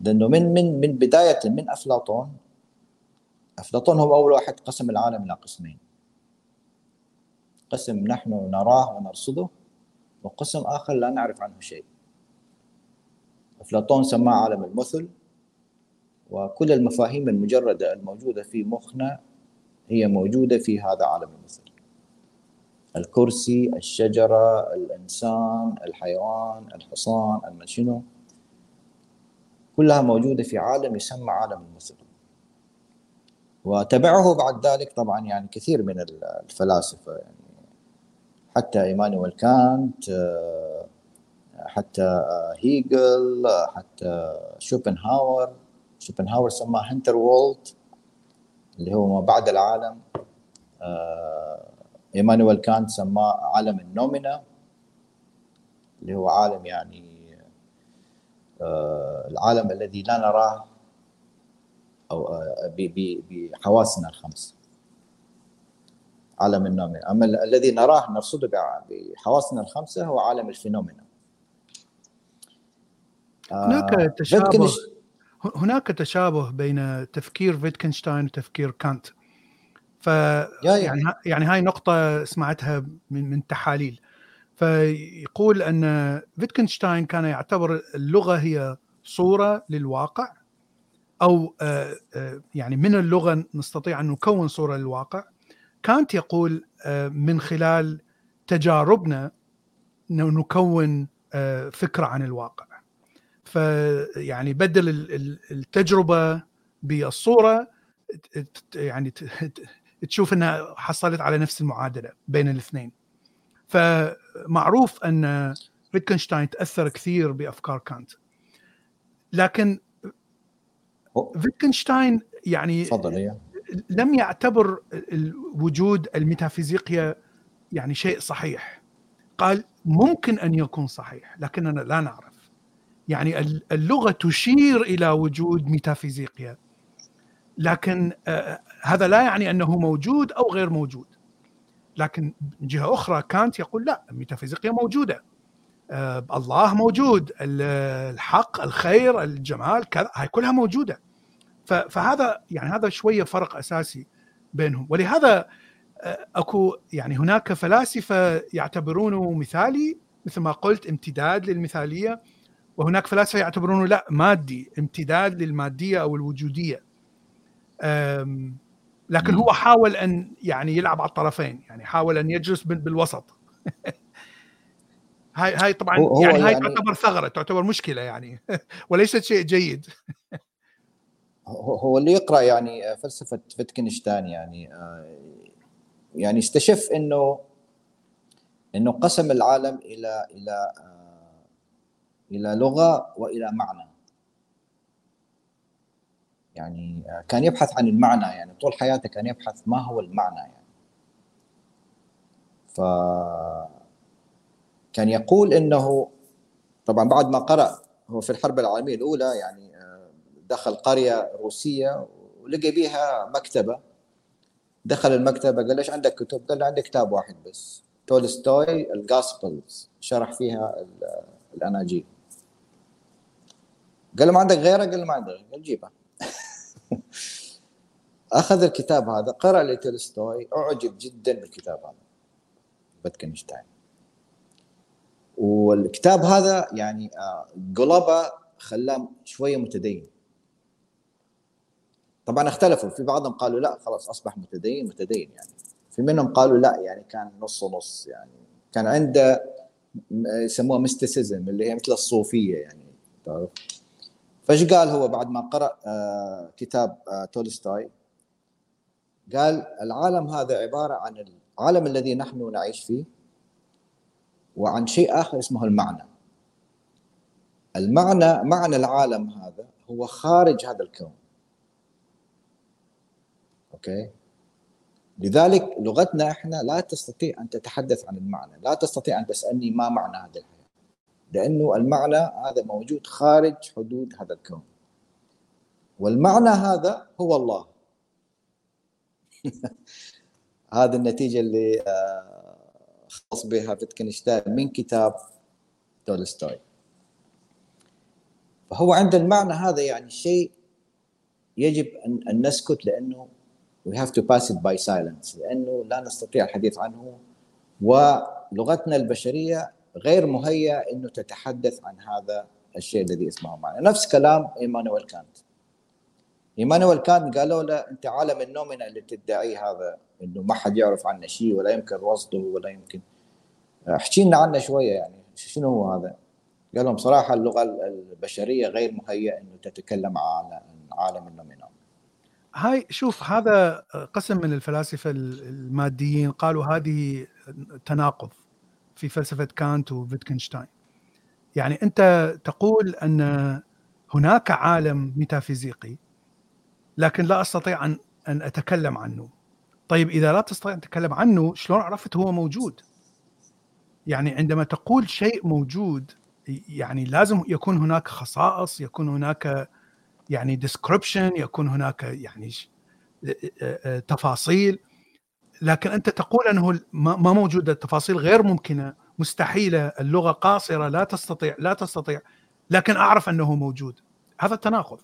لأنه من من من بداية من أفلاطون أفلاطون هو أول واحد قسم العالم إلى قسمين. قسم نحن نراه ونرصده وقسم آخر لا نعرف عنه شيء. أفلاطون سماه عالم المثل وكل المفاهيم المجردة الموجودة في مخنا هي موجودة في هذا عالم المثل. الكرسي الشجرة الإنسان الحيوان الحصان المشنو كلها موجودة في عالم يسمى عالم المثل. وتبعه بعد ذلك طبعا يعني كثير من الفلاسفة يعني حتى إيمانويل كانت حتى هيجل حتى شوبنهاور. شوبنهاور سماه هنتر وولت اللي هو ما بعد العالم. إيمانويل كانت سماه عالم النومينا اللي هو عالم يعني آه العالم الذي لا نراه أو آه بحواسنا الخمس. عالم ال noumena. أما الذي نراه نرصده بحواسنا الخمسة هو عالم ال phenomena. هناك آه، تشابه هناك تشابه بين تفكير فيتكنشتاين وتفكير كانت. ف يعني يعني هاي نقطة سمعتها من من تحاليل. فيقول أن فيتكنشتاين كان يعتبر اللغة هي صورة للواقع أو آه، آه، يعني من اللغة نستطيع أن نكون صورة للواقع. كانت يقول من خلال تجاربنا نكون فكرة عن الواقع. فيعني بدل التجربة بالصورة يعني تشوف إنها حصلت على نفس المعادلة بين الاثنين. فمعروف أن فيتكنشتاين تأثر كثير بأفكار كانت. لكن فيتكنشتاين يعني فضل لم يعتبر وجود الميتافيزيقيا يعني شيء صحيح. قال ممكن أن يكون صحيح لكننا لا نعرف. يعني اللغة تشير إلى وجود ميتافيزيقيا. لكن آه، هذا لا يعني أنه موجود أو غير موجود. لكن من جهة أخرى كانت يقول لا الميتافيزيقيا موجودة. آه، الله موجود الحق الخير الجمال كذا هاي كلها موجودة. فهذا يعني هذا شوية فرق أساسي بينهم. ولهذا آه، أكو يعني هناك فلاسفة يعتبرونه مثالي مثل ما قلت امتداد للمثالية. وهناك فلاسفة يعتبرونه لا مادي امتداد للمادية أو الوجودية. لكن هو حاول أن يعني يلعب على الطرفين يعني حاول أن يجلس بالوسط. *laughs* هاي هاي طبعا هو يعني هاي يعني تعتبر ثغرة تعتبر مشكلة يعني. *laughs* وليست شيء جيد. هو اللي يقرأ يعني فلسفة فيتكنشتاين يعني آه، يعني استشف إنه إنه قسم العالم إلى إلى آه، إلى لغة وإلى معنى. يعني آه، كان يبحث عن المعنى يعني طول حياته كان يبحث ما هو المعنى يعني. ف كان يقول إنه طبعا بعد ما قرأ هو في الحرب العالمية الأولى يعني آه، دخل قرية روسية ولقى بيها مكتبة. دخل المكتبة قال ليش عندك كتب؟ قال له عندي كتاب واحد بس تولستوي الجاسبلز شرح فيها الأناجيل. قال له ما عندك غيره؟ قال له ما عندي غيره قال جيبها *laughs* أخذ الكتاب هذا قرأ لتولستوي أعجب جدا بالكتاب هذا. بتكنشتاين. والكتاب هذا يعني آه، قلبه خلاه شوية متدين. طبعا اختلفوا في بعضهم قالوا لا خلاص أصبح متدين متدين يعني. في منهم قالوا لا يعني كان نص ونص يعني. كان عنده يسموها mysticism اللي هي مثل الصوفية يعني تعرف؟ فايش قال هو بعد ما قرأ آه كتاب آه تولستوي؟ قال العالم هذا عبارة عن العالم الذي نحن نعيش فيه وعن شيء آخر اسمه المعنى. المعنى معنى العالم هذا هو خارج هذا الكون. أوكي؟ لذلك لغتنا إحنا لا تستطيع أن تتحدث عن المعنى لا تستطيع أن تسألني ما معنى هذه الحياة لأنه المعنى هذا موجود خارج حدود هذا الكون. والمعنى هذا هو الله. *laughs* هذه النتيجة اللي آه، خلص بها فيتكنشتاين من كتاب تولستوي. فهو عند المعنى هذا يعني شيء يجب أن, نسكت لأنه we have to pass it by silence. لأنه لا نستطيع الحديث عنه. ولغتنا البشرية غير مهيئه إنه تتحدث عن هذا الشيء الذي اسمه معنى نفس كلام إيمانويل كانت. إيمانويل كانت قالوا له أنت عالم النومنا اللي تدعيه هذا إنه ما حد يعرف عنه شيء ولا يمكن رصده ولا يمكن. احكي لنا عنه شوية يعني شنو هو هذا؟ قال لهم صراحة اللغة البشرية غير مهيئه إنه تتكلم عن عالم النومينال. هاي شوف هذا قسم من الفلاسفة الماديين قالوا هذه تناقض. في فلسفة كانت وفيتكنشتاين. يعني أنت تقول أن هناك عالم ميتافيزيقي لكن لا أستطيع ان أن أتكلم عنه. طيب إذا لا تستطيع أن تتكلم عنه شلون عرفت هو موجود؟ يعني عندما تقول شيء موجود يعني لازم يكون هناك خصائص يكون هناك يعني description يكون هناك يعني تفاصيل. لكن أنت تقول أنه ما موجودة التفاصيل غير ممكنة مستحيلة اللغة قاصرة لا تستطيع لا تستطيع لكن أعرف أنه موجود. هذا تناقض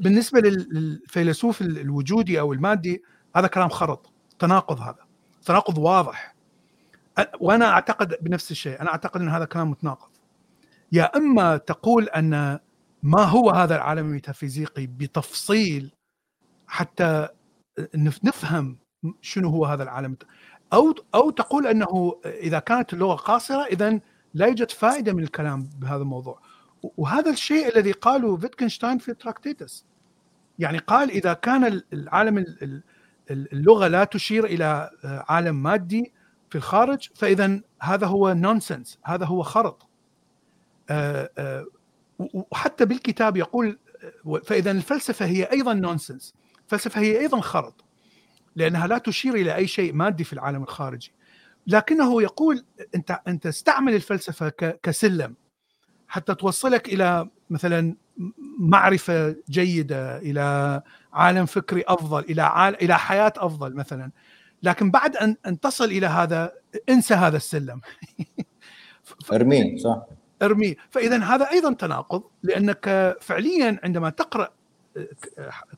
بالنسبة للفيلسوف الوجودي أو المادي هذا كلام خرط تناقض هذا تناقض واضح. وأنا أعتقد بنفس الشيء أنا أعتقد أن هذا كلام متناقض. يا إما تقول أن ما هو هذا العالم الميتافيزيقي بتفصيل حتى نفهم شنو هو هذا العالم؟ أو أو تقول أنه إذا كانت اللغة قاصرة اذا لا يوجد فائدة من الكلام بهذا الموضوع. وهذا الشيء الذي قاله فيتكنشتاين في تراكتيتس. يعني قال إذا كان العالم اللغة لا تشير إلى عالم مادي في الخارج فاذا هذا هو nonsense هذا هو خرط. آه، آه، وحتى بالكتاب يقول فإذا الفلسفة هي أيضا نونسنس الفلسفة هي أيضا خرط. لأنها لا تشير إلى أي شيء مادي في العالم الخارجي. لكنه يقول أنت أنت استعمل الفلسفة كسلم حتى توصلك إلى مثلا معرفة جيدة إلى عالم فكري أفضل إلى عال... إلى حياة أفضل مثلا. لكن بعد أن أن تصل إلى هذا انسى هذا السلم. *laughs* ارميه صح. ارميه فاذا هذا أيضا تناقض لأنك فعليا عندما تقرأ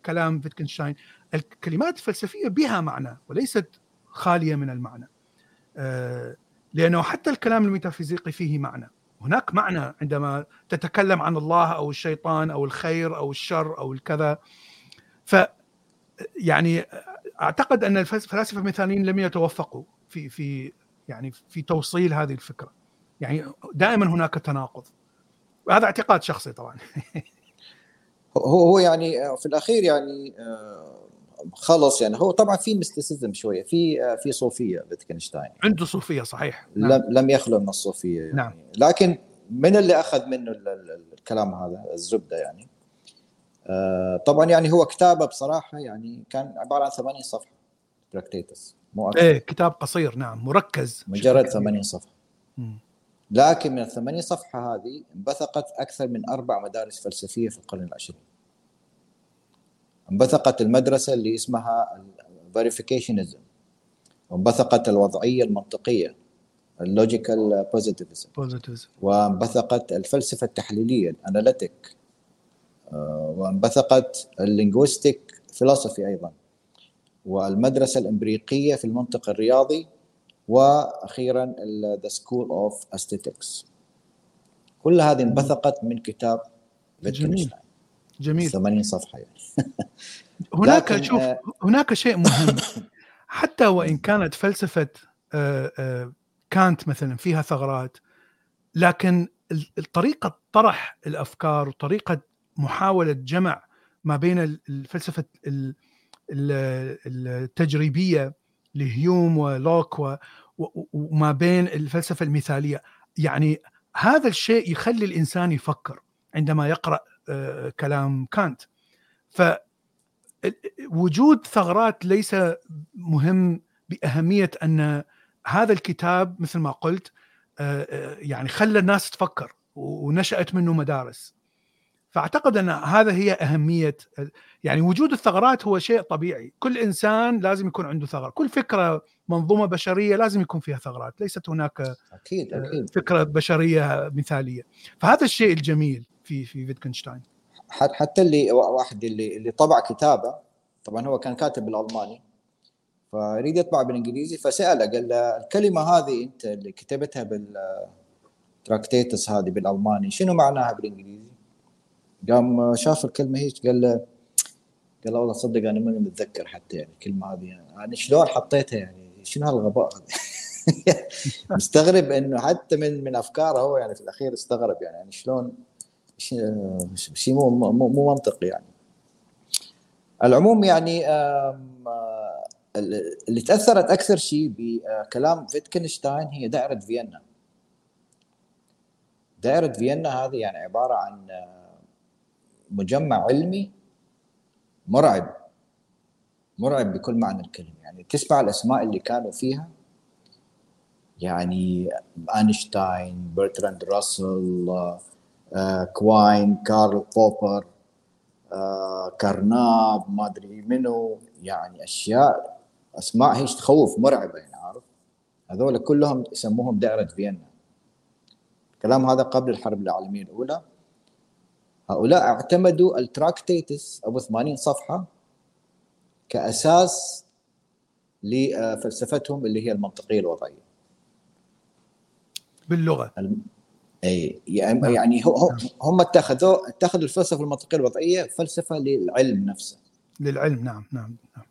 كلام فيتكنشتاين الكلمات الفلسفية بها معنى وليست خالية من المعنى. آه، لأنه حتى الكلام الميتافيزيقي فيه معنى. هناك معنى عندما تتكلم عن الله أو الشيطان أو الخير أو الشر أو الكذا. ف يعني أعتقد أن الفلاسفه المثاليين لم يتوفقوا في في يعني في توصيل هذه الفكرة. يعني دائما هناك تناقض. وهذا اعتقاد شخصي طبعا. *laughs* هو هو يعني في الأخير يعني آه، خلص يعني. هو طبعا في mysticism شوية في في صوفية فيتكنشتاين عنده صوفية صحيح. نعم. لم لم يخلو من الصوفية يعني. نعم. لكن من اللي أخذ منه الكلام هذا الزبدة يعني؟ آه، طبعا يعني هو كتابة بصراحة يعني كان عبارة عن 80 صفحة تراكتيتس مو أكثر. إيه كتاب قصير نعم مركز. مجرد 80 صفحة. لكن من ال 80 صفحة هذه انبثقت أكثر من أربع مدارس فلسفية في القرن العشرين. انبثقت المدرسة اللي اسمها ال verificationism وانبثقت الوضعية المنطقية ال logical positivism وانبثقت الفلسفة التحليلية ال analytic آه، وانبثقت ال linguistic philosophy أيضا. والمدرسة الأمريكية في المنطق الرياضي وأخيرا the school of aesthetics كل هذه انبثقت من كتاب جميل. جميل. 80 صفحة يعني. *laughs* هناك شوف آه هناك شيء *laughs* مهم. حتى وإن كانت فلسفة آه آه كانت مثلا فيها ثغرات لكن الطريقة طرح الأفكار وطريقة محاولة جمع ما بين الفلسفة التجريبية لهيوم ولوك وما بين الفلسفة المثالية. يعني هذا الشيء يخلي الإنسان يفكر عندما يقرأ كلام كانت. ف وجود ثغرات ليس مهم بأهمية أن هذا الكتاب مثل ما قلت آه، آه، يعني خلى الناس تفكر ونشأت منه مدارس. فأعتقد أن هذا هي أهمية يعني وجود الثغرات هو شيء طبيعي، كل إنسان لازم يكون عنده ثغرة، كل فكرة منظومة بشرية لازم يكون فيها ثغرات، ليست هناك أكيد أكيد. فكرة بشرية مثالية، فهذا الشيء الجميل. في في فيتكنشتاين حتى اللي واحد اللي اللي طبع كتابه طبعا هو كان كاتب بالألماني فيريد يطبع بالإنجليزي فسأله قال له الكلمة هذه أنت اللي كتبتها بالتراكتيتس هذه بالألماني شنو معناها بالإنجليزي؟ قام شاف الكلمة هيك قال له قال له والله صدق أنا ماني متذكر حتى يعني الكلمة هذه يعني شلون حطيتها يعني؟ شنو هالغباء هذا؟ *laughs* مستغرب إنه حتى من من أفكاره هو يعني في الأخير استغرب يعني, يعني شلون شيء مو مو منطقي يعني. العموم يعني اللي تأثرت أكثر شيء بكلام فيتكنشتاين هي دائرة فيينا. دائرة فيينا هذه يعني عبارة عن مجمع علمي مرعب مرعب بكل معنى الكلمة. يعني تسمع الأسماء اللي كانوا فيها. يعني اينشتاين برتراند راسل آه، كواين كارل بوبر آه، كارناب ما أدري منو يعني أشياء أسماء هيش تخوف مرعبة يعني عارف؟ هذول كلهم يسموهم دائرة فيينا. الكلام هذا قبل الحرب العالمية الأولى. هؤلاء اعتمدوا التراكتيتس ابو 80 صفحة كأساس لفلسفتهم اللي هي المنطقية الوضعية. باللغة. إي يعني, نعم. يعني نعم. هم اتخذوا اتخذوا الفلسفة المنطقية الوضعية فلسفة للعلم نفسه للعلم نعم نعم نعم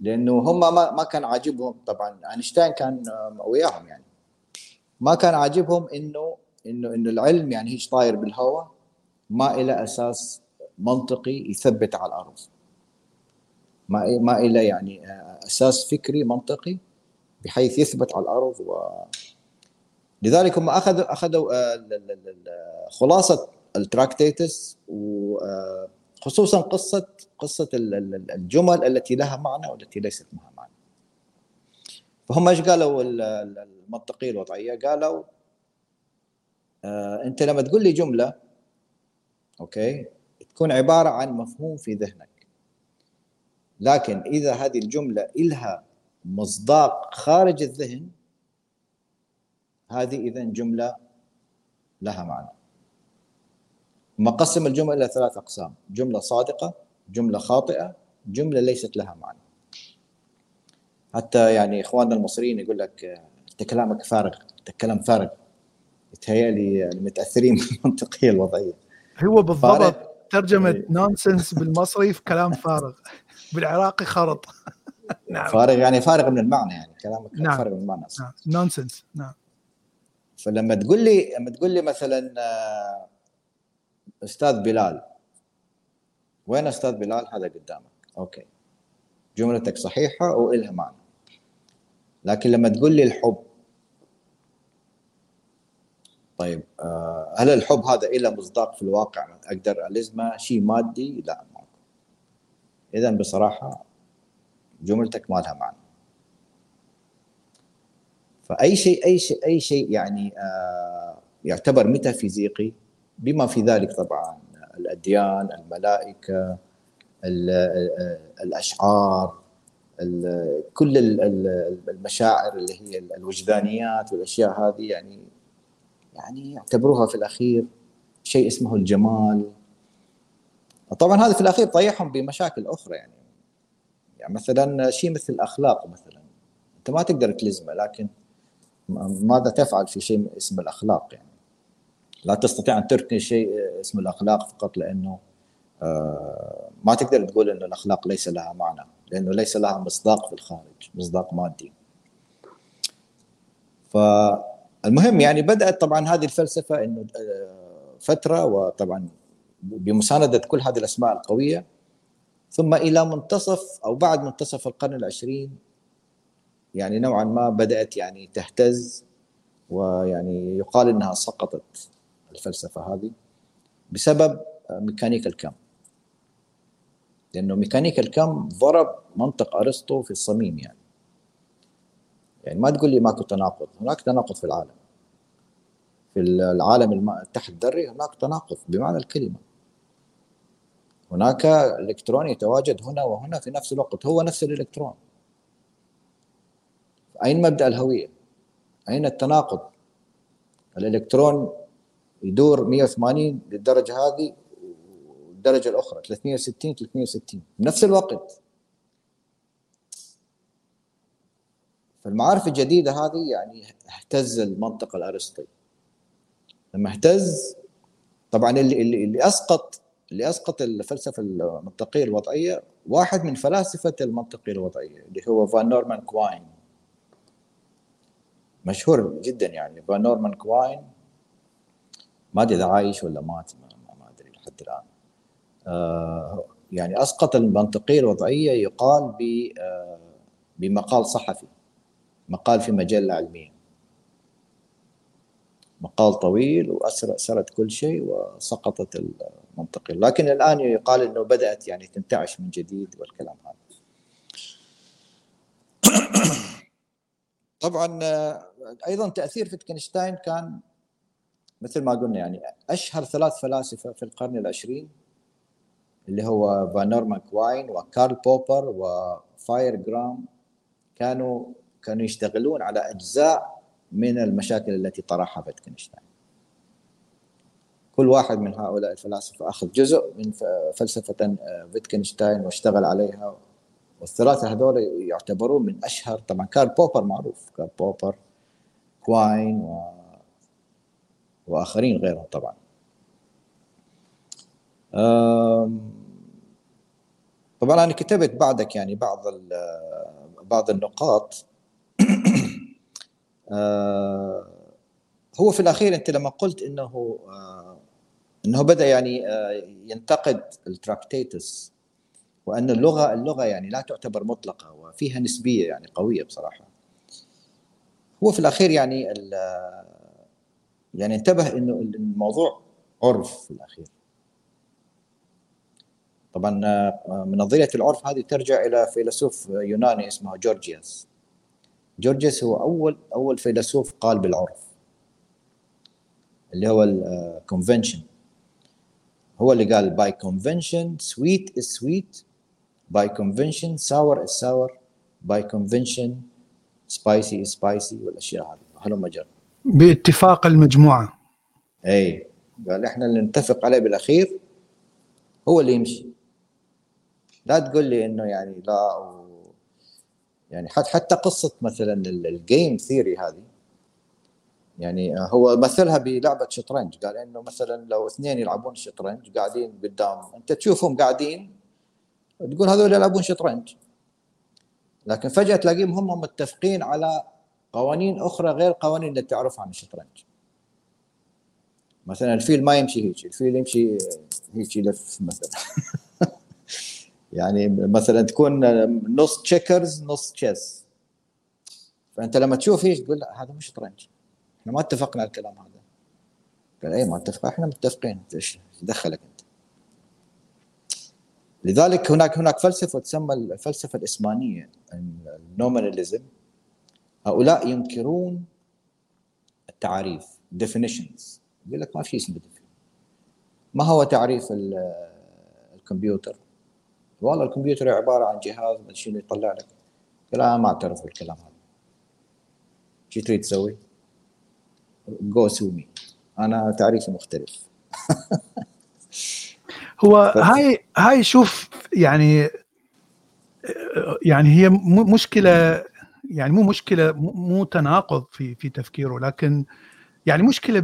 لأنه هم ما ما كان عاجبهم طبعا أينشتاين كان وياهم يعني ما كان عاجبهم انه انه إنه العلم يعني هيش طاير بالهواء ما إلى أساس منطقي يثبت على الأرض ما ما إلى يعني أساس فكري منطقي بحيث يثبت على الأرض و لذلك هم اخذوا أخذوا آه، خلاصة التراكتيتس وخصوصا آه، قصه قصة الجمل التي لها معنى والتي ليست لها معنى فهم إيش قالوا المنطقية الوضعية؟ قالوا آه أنت لما تقول لي جملة أوكي تكون عبارة عن مفهوم في ذهنك لكن إذا هذه الجملة إلها مصداق خارج الذهن هذه اذا جملة لها معنى. ما قسم الجملة إلى ثلاث أقسام. جملة صادقة جملة خاطئة جملة ليست لها معنى. حتى يعني إخواننا المصريين يقول لك أنت كلامك فارغ أنت كلام فارغ. يتهيألي المتاثرين *laughs* بالمنطقية الوضعية. هو بالضبط ترجمة nonsense بالمصري في كلام فارغ. *laughs* بالعراقي خرط. نعم. فارغ يعني فارغ من المعنى يعني. كلامك نعم. فارغ من المعنى نعم. nonsense نعم. فلما تقول لي لما تقول لي مثلا آه، أستاذ بلال وين أستاذ بلال؟ هذا قدامك. okay. جملتك صحيحة وإلها معنى. لكن لما تقول لي الحب طيب آه، هل الحب هذا له مصداق في الواقع؟ أقدر ألزمه؟ شيء مادي؟ لا اذا بصراحة جملتك ما لها معنى. فأي شيء أي شيء أي شيء يعني آه، يعتبر ميتافيزيقي بما في ذلك طبعا الأديان الملائكة الأشعار كل المشاعر اللي هي الوجدانيات والأشياء هذه يعني يعني يعتبروها في الأخير شيء اسمه الجمال. طبعا هذا في الأخير طيحهم بمشاكل أخرى يعني يعني مثلا شيء مثل الأخلاق مثلا. أنت ما تقدر تلزمه لكن ماذا تفعل في شيء اسمه الأخلاق يعني؟ لا تستطيع أن تركن شيء اسمه الأخلاق فقط لأنه آه، ما تقدر تقول ان الأخلاق ليس لها معنى لأنه ليس لها مصداق في الخارج مصداق مادي. فالمهم يعني بدأت طبعا هذه الفلسفة إنه آه، فترة وطبعا بمساندة كل هذه الأسماء القوية ثم إلى منتصف أو بعد منتصف القرن العشرين يعني نوعا ما بدأت يعني تهتز ويعني يقال إنها سقطت الفلسفة هذه بسبب ميكانيك الكم لأنه ميكانيك الكم ضرب منطق أرسطو في الصميم يعني. يعني ما تقول لي ماكو تناقض هناك تناقض في العالم. في العالم التحت الذري هناك تناقض بمعنى الكلمة. هناك الكترون يتواجد هنا وهنا في نفس الوقت هو نفس الإلكترون. أين مبدأ الهوية؟ أين التناقض؟ الإلكترون يدور 180 للدرجة هذه والدرجة الأخرى 360 360 بنفس الوقت. فالمعارف الجديدة هذه يعني اهتز المنطق الارسطي لما اهتز طبعا اللي اللي, اللي اسقط اللي أسقط الفلسفة المنطقية الوضعية واحد من فلاسفة المنطقية الوضعية اللي هو فان أورمان كواين. مشهور جدا يعني أورمان كواين. ما أدري إذا عايش ولا مات ما, أدري لحد الآن. آه يعني أسقط المنطقية الوضعية يقال ب آه بمقال صحفي مقال في مجلة علمية. مقال طويل واسرت كل شيء وسقطت المنطقية. لكن الآن يقال إنه بدأت يعني تنتعش من جديد والكلام هذا. طبعا آه، أيضا تأثير فيتكنشتاين كان مثل ما قلنا يعني أشهر ثلاث فلاسفة في القرن العشرين اللي هو فان نورمان كواين وكارل بوبر وفاير جرام كانوا كانوا يشتغلون على أجزاء من المشاكل التي طرحها فيتكنشتاين كل واحد من هؤلاء الفلاسفة أخذ جزء من فلسفة فيتكنشتاين واشتغل عليها والثلاثة هذول يعتبرون من أشهر طبعا كارل بوبر معروف كارل بوبر كواين و وآخرين غيرهم طبعا. طبعا أنا كتبت بعدك يعني بعض بعض النقاط. *clears throat* آه، هو في الأخير أنت لما قلت إنه آه، إنه بدأ يعني آه، ينتقد التراكتيتس وأن اللغة اللغة يعني لا تعتبر مطلقة وفيها نسبية يعني قوية بصراحة. هو في الأخير يعني يعني انتبه إنه الموضوع عرف في الأخير. طبعا آه، من نظرية العرف هذه ترجع إلى فيلسوف يوناني اسمه جورجياس. جورجياس هو أول أول فيلسوف قال بالعرف اللي هو ال convention هو اللي قال by convention sweet is sweet by convention sour is sour by convention spicy is spicy والأشياء هذه. هلم جر باتفاق المجموعة. اي قال إحنا اللي نتفق عليه بالأخير هو اللي يمشي. لا تقول لي إنه يعني لا و... يعني حتى قصة مثلا ال game theory هذه. يعني هو مثلها بلعبة شطرنج. قال إنه مثلا لو اثنين يلعبون شطرنج قاعدين قدام أنت تشوفهم قاعدين تقول هذول يلعبون شطرنج. لكن فجأة تلاقيهم هم متفقين على قوانين أخرى غير قوانين اللي تعرفها عن الشطرنج. مثلا الفيل ما يمشي هيك الفيل يمشي هيك يلف مثلا. *laughs* يعني مثلا تكون نص checkers نص chess فأنت لما تشوف هيك تقول لا هذا مش شطرنج. إحنا ما اتفقنا على الكلام هذا. قال اي ما اتفق إحنا متفقين. إيش دخلك؟ لذلك هناك هناك فلسفة تسمى الفلسفه الإسمانية ال nominalism. هؤلاء ينكرون التعاريف definitions. يقول لك ما في اسم ما هو تعريف الكمبيوتر؟ والله الكمبيوتر عبارة عن جهاز شنو يطلع لك. لا ما أعترف بالكلام هذا. شو تريد تسوي؟ go sue me أنا تعريفي مختلف. *laughs* هو هاي هاي شوف يعني يعني هي مشكلة يعني مو مشكلة مو تناقض في في تفكيره لكن يعني مشكلة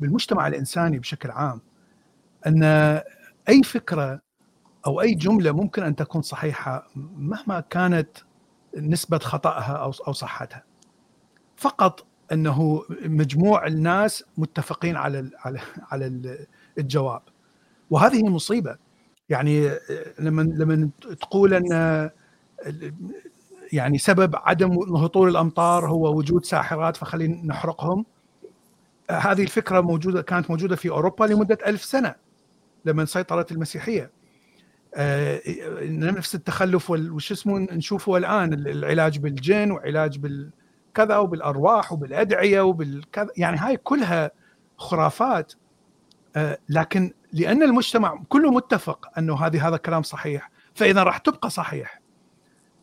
بالمجتمع الإنساني بشكل عام أن أي فكرة أو أي جملة ممكن أن تكون صحيحة مهما كانت نسبة خطأها أو أو صحتها. فقط أنه مجموع الناس متفقين على على على الجواب. وهذه مصيبة. يعني لما لما تقول أن يعني سبب عدم هطول الأمطار هو وجود ساحرات فخلينا نحرقهم هذه الفكرة موجودة كانت موجودة في أوروبا لمدة ألف سنة لما سيطرت المسيحية. آه، نفس التخلف وش اسمه نشوفه الآن العلاج بالجن وعلاج بالكذا وبالأرواح وبالأدعية وبالكذا يعني هاي كلها خرافات. آه، لكن لأن المجتمع كله متفق أنه هذه هذا كلام صحيح. فإذا راح تبقى صحيح.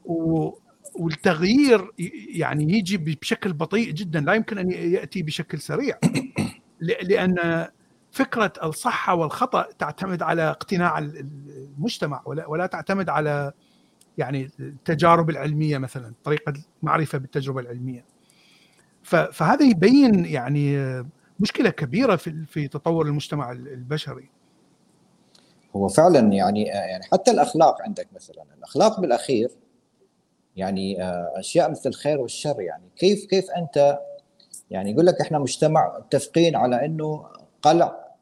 و والتغيير يعني يجي بشكل بطيء جدا. لا يمكن أن يأتي بشكل سريع. *coughs* لأن فكرة الصحة والخطأ تعتمد على اقتناع المجتمع ولا, ولا تعتمد على يعني التجارب العلمية مثلا طريقة المعرفة بالتجربة العلمية. فهذا يبين يعني مشكلة كبيرة في في تطور المجتمع البشري. هو فعلا يعني يعني حتى الأخلاق عندك مثلا الأخلاق بالأخير يعني آه، أشياء مثل الخير والشر يعني. كيف كيف أنت يعني يقول لك إحنا مجتمع متفقين على إنه قلع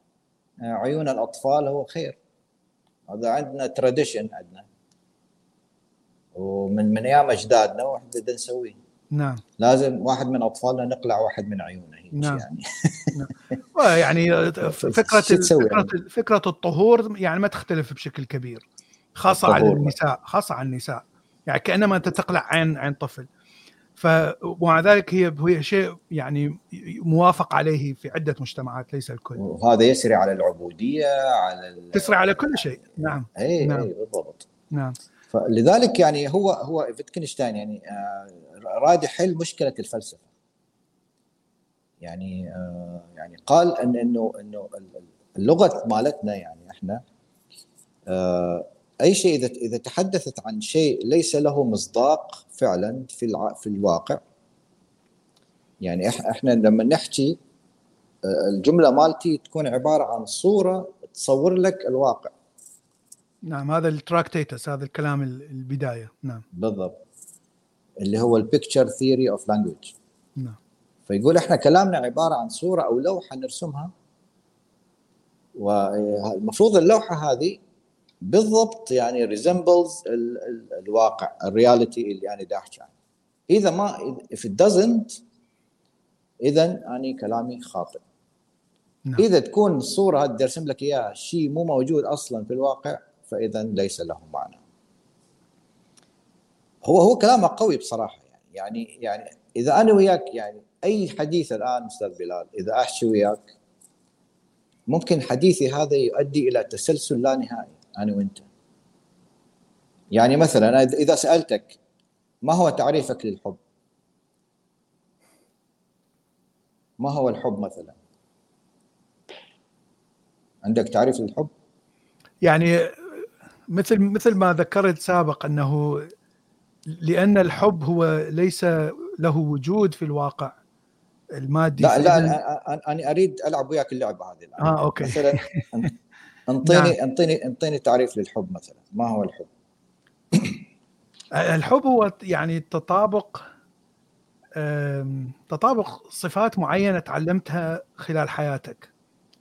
آه، عيون الأطفال هو خير. هذا عندنا تراديشن عندنا. ومن من أيام أجدادنا وإحنا بدنا نسويه. نعم. لازم واحد من أطفالنا نقلع واحد من عيونه نعم. يعني. نعم. يعني *laughs* فكرة فكرة يعني؟ فكرة الطهور يعني ما تختلف بشكل كبير خاصة على النساء خاصة على النساء. يعني كأنما أنت تقلع عين عين طفل. ف ومع ذلك هي هي شيء يعني موافق عليه في عدة مجتمعات ليس الكل. وهذا يسري على العبودية على تسري على كل شيء. نعم. اي نعم. اي بالضبط. نعم. فلذلك يعني هو هو فيتكنشتاين يعني آه، راد يحل مشكلة الفلسفة. يعني آه، يعني قال إن إنه إنه اللغة مالتنا يعني إحنا آه، أي شيء إذا إذا تحدثت عن شيء ليس له مصداق فعلا في الع... في الواقع يعني إحنا لما نحكي آه، الجملة مالتي تكون عبارة عن صورة تصور لك الواقع. نعم هذا ال Tractatus هذا الكلام البداية. نعم. بالضبط. اللي هو ال picture theory of language نعم. فيقول إحنا كلامنا عبارة عن صورة أو لوحة نرسمها والمفروض اللوحة هذه بالضبط يعني resembles الواقع ال reality اللي أنا دا احكي عنه إذا ما if it doesn't اذا اني كلامي خاطئ. نعم. إذا تكون الصورة هذه أرسم لك إياها شيء مو موجود أصلا في الواقع فاذا ليس له معنى. هو هو كلامه قوي بصراحة يعني. يعني يعني إذا أنا وياك يعني أي حديث الآن أستاذ بلال إذا أحكي وياك ممكن حديثي هذا يؤدي إلى تسلسل لا نهائي أنا وأنت. يعني مثلا اذا سألتك ما هو تعريفك للحب؟ ما هو الحب مثلا؟ عندك تعريف للحب؟ يعني مثل مثل ما ذكرت سابق أنه لأن الحب هو ليس له وجود في الواقع المادي لا لا أنا أريد ألعب وياك اللعبه هذه الآن. آه أوكي مثلا *laughs* انطيني نعم. انطيني أنطيني تعريف للحب مثلا ما هو الحب؟ *clears throat* الحب هو يعني تطابق تطابق صفات معينة تعلمتها خلال حياتك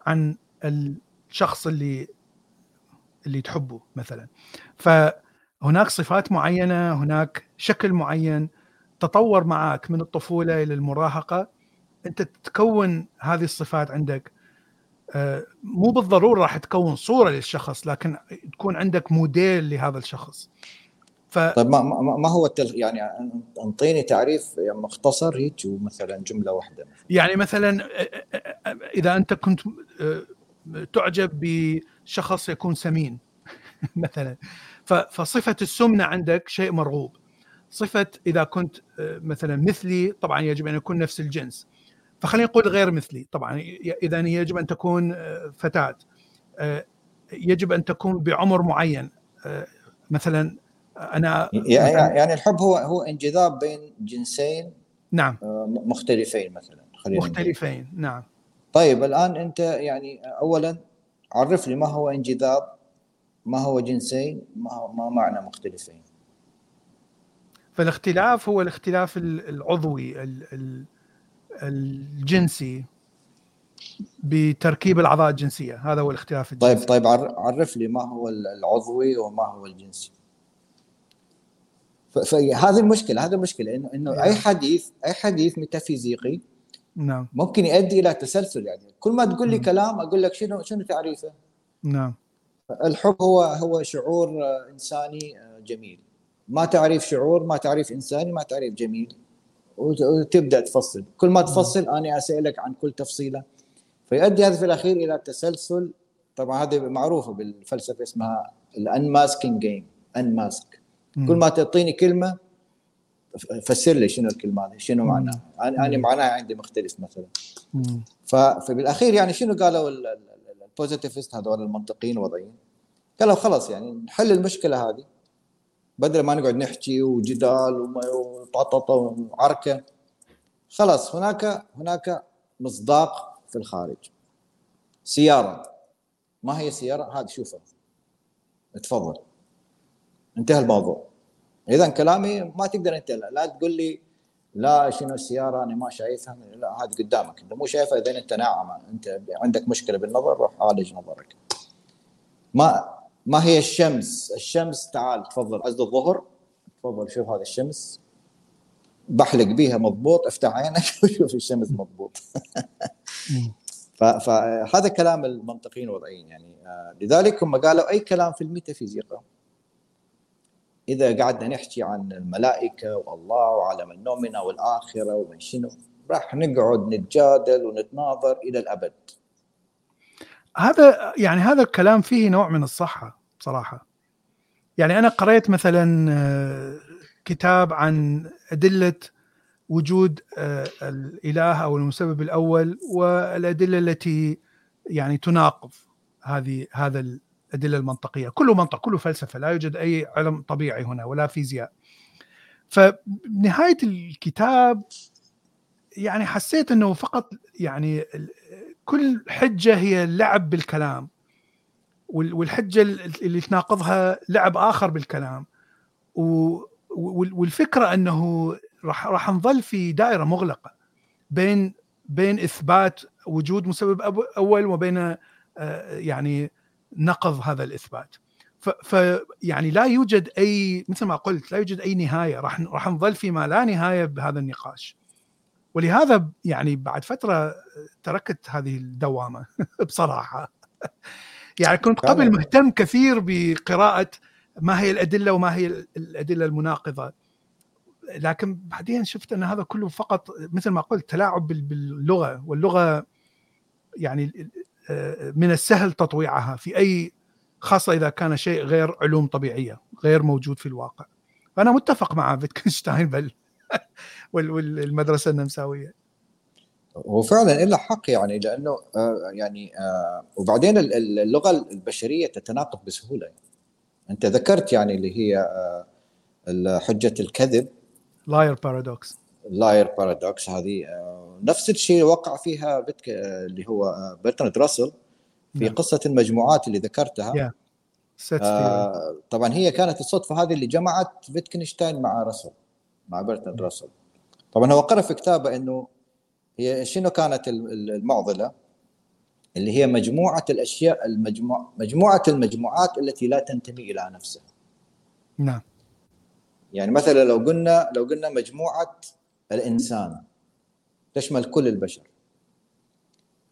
عن الشخص اللي اللي تحبه مثلا فهناك صفات معينة هناك شكل معين تطور معك من الطفولة إلى المراهقة. أنت تكون هذه الصفات عندك. آه، مو بالضرورة راح تكون صورة للشخص لكن تكون عندك موديل لهذا الشخص. ف... طيب ما, ما هو التل... يعني أنطيني تعريف مختصر هيك ومثلا جملة واحدة مثلا. يعني مثلا إذا أنت كنت تعجب بشخص يكون سمين *laughs* مثلا. فصفة السمنة عندك شيء مرغوب. صفة إذا كنت مثلا مثلي طبعا يجب أن يكون نفس الجنس. فخلينا نقول غير مثلي طبعا إذا يجب أن تكون فتاة. يجب أن تكون بعمر معين. مثلا أنا يعني الحب هو هو انجذاب بين جنسين نعم. مختلفين مثلا خلينا مختلفين. نعم. طيب الآن أنت يعني اولا عرف لي ما هو انجذاب ما هو جنسين ما, هو ما معنى مختلفين. فالاختلاف هو الاختلاف العضوي الجنسي بتركيب الأعضاء الجنسية. هذا هو الاختلاف الجنسي. طيب طيب عرف لي ما هو العضوي وما هو الجنسي. فهذه المشكلة هذه المشكلة انه إنه أي نعم. حديث أي حديث ميتافيزيقي نعم. ممكن يؤدي إلى تسلسل يعني. كل ما تقول لي نعم. كلام أقول لك شنو شنو تعريفه؟ نعم. الحب هو هو شعور إنساني جميل. ما تعريف شعور ما تعريف إنساني ما تعريف جميل. وتبدأ تفصل. كل ما تفصل. أنا أسألك عن كل تفصيلة. فيؤدي هذا في الأخير إلى تسلسل. طبعا هذه معروفة بالفلسفة اسمها ال unmasking game unmask كل ما تعطيني كلمة فسر لي شنو الكلمة هذه شنو معناها. أنا معناها عندي مختلف مثلا. فبالأخير يعني شنو قالوا ال positivist هذول المنطقيين الوضعيين. قالوا خلاص يعني نحل المشكلة هذه. بدل ما نقعد نحكي وجدال وطاططة وعركة. خلاص هناك هناك مصداق في الخارج. سيارة. ما هي سيارة؟ هذه شوفها. تفضل انتهى الموضوع. اذا كلامي ما تقدر أنت لا تقول لي لا شنو السيارة؟ أنا ما شايفها. لا هذه قدامك. انت مو شايفها إذا أنت ناعمه أنت عندك مشكلة بالنظر روح عالج نظرك. ما ما هي الشمس؟ الشمس تعال تفضل. قصد الظهر؟ تفضل شوف هذا الشمس. بحلق بيها مضبوط. افتح عينك *laughs* وشوف الشمس مضبوط. *laughs* فهذا كلام المنطقيين الوضعيين يعني. آه، لذلك هم قالوا أي كلام في الميتافيزيقا إذا قعدنا نحكي عن الملائكة والله وعالم النومنا والآخرة ومن شنو راح نقعد نتجادل ونتناظر إلى الأبد. هذا يعني هذا الكلام فيه نوع من الصحة بصراحه يعني أنا قريت مثلا آه، كتاب عن أدلة وجود آه، الإله أو المسبب الأول والأدلة التي يعني تناقض هذه هذا الأدلة المنطقية. كله منطق كله فلسفة لا يوجد أي علم طبيعي هنا ولا فيزياء. فبنهايه الكتاب يعني حسيت إنه فقط يعني كل حجة هي لعب بالكلام والحجة اللي تناقضها لعب آخر بالكلام. والفكرة إنه راح راح نظل في دائرة مغلقة بين بين إثبات وجود مسبب أول وبين آه، يعني نقض هذا الإثبات. فيعني لا يوجد أي مثل ما قلت لا يوجد أي نهاية. راح راح نظل فيما لا نهاية بهذا النقاش. ولهذا يعني بعد فترة تركت هذه الدوامة *laughs* بصراحة. يعني كنت قبل مهتم كثير بقراءة ما هي الأدلة وما هي الأدلة المناقضة. لكن بعدين شفت أن هذا كله فقط مثل ما قلت تلاعب باللغة. واللغة يعني من السهل تطويعها في أي خاصة إذا كان شيء غير علوم طبيعية غير موجود في الواقع. فأنا متفق مع فيتكنشتاين بل *laughs* والمدرسة النمساوية. وفعلا له حق يعني لأنه آه، يعني آه، وبعدين اللغة البشرية تتناقض بسهولة. يعني. أنت ذكرت يعني اللي هي حجة الكذب. لاير بارادوكس لاير بارادوكس هذه نفس الشيء وقع فيها بتك... اللي هو برتراند راسل في نعم. قصة المجموعات اللي ذكرتها. Yeah. آه طبعا هي كانت الصدفة هذه اللي جمعت فيتكنشتاين مع راسل مع برتراند راسل طبعا هو قرأ في كتابه إنه هي شنو كانت المعضلة؟ اللي هي مجموعة الأشياء المجموعه مجموعة المجموعات التي لا تنتمي إلى نفسها. نعم. يعني مثلا لو قلنا لو قلنا مجموعة الإنسان. تشمل كل البشر.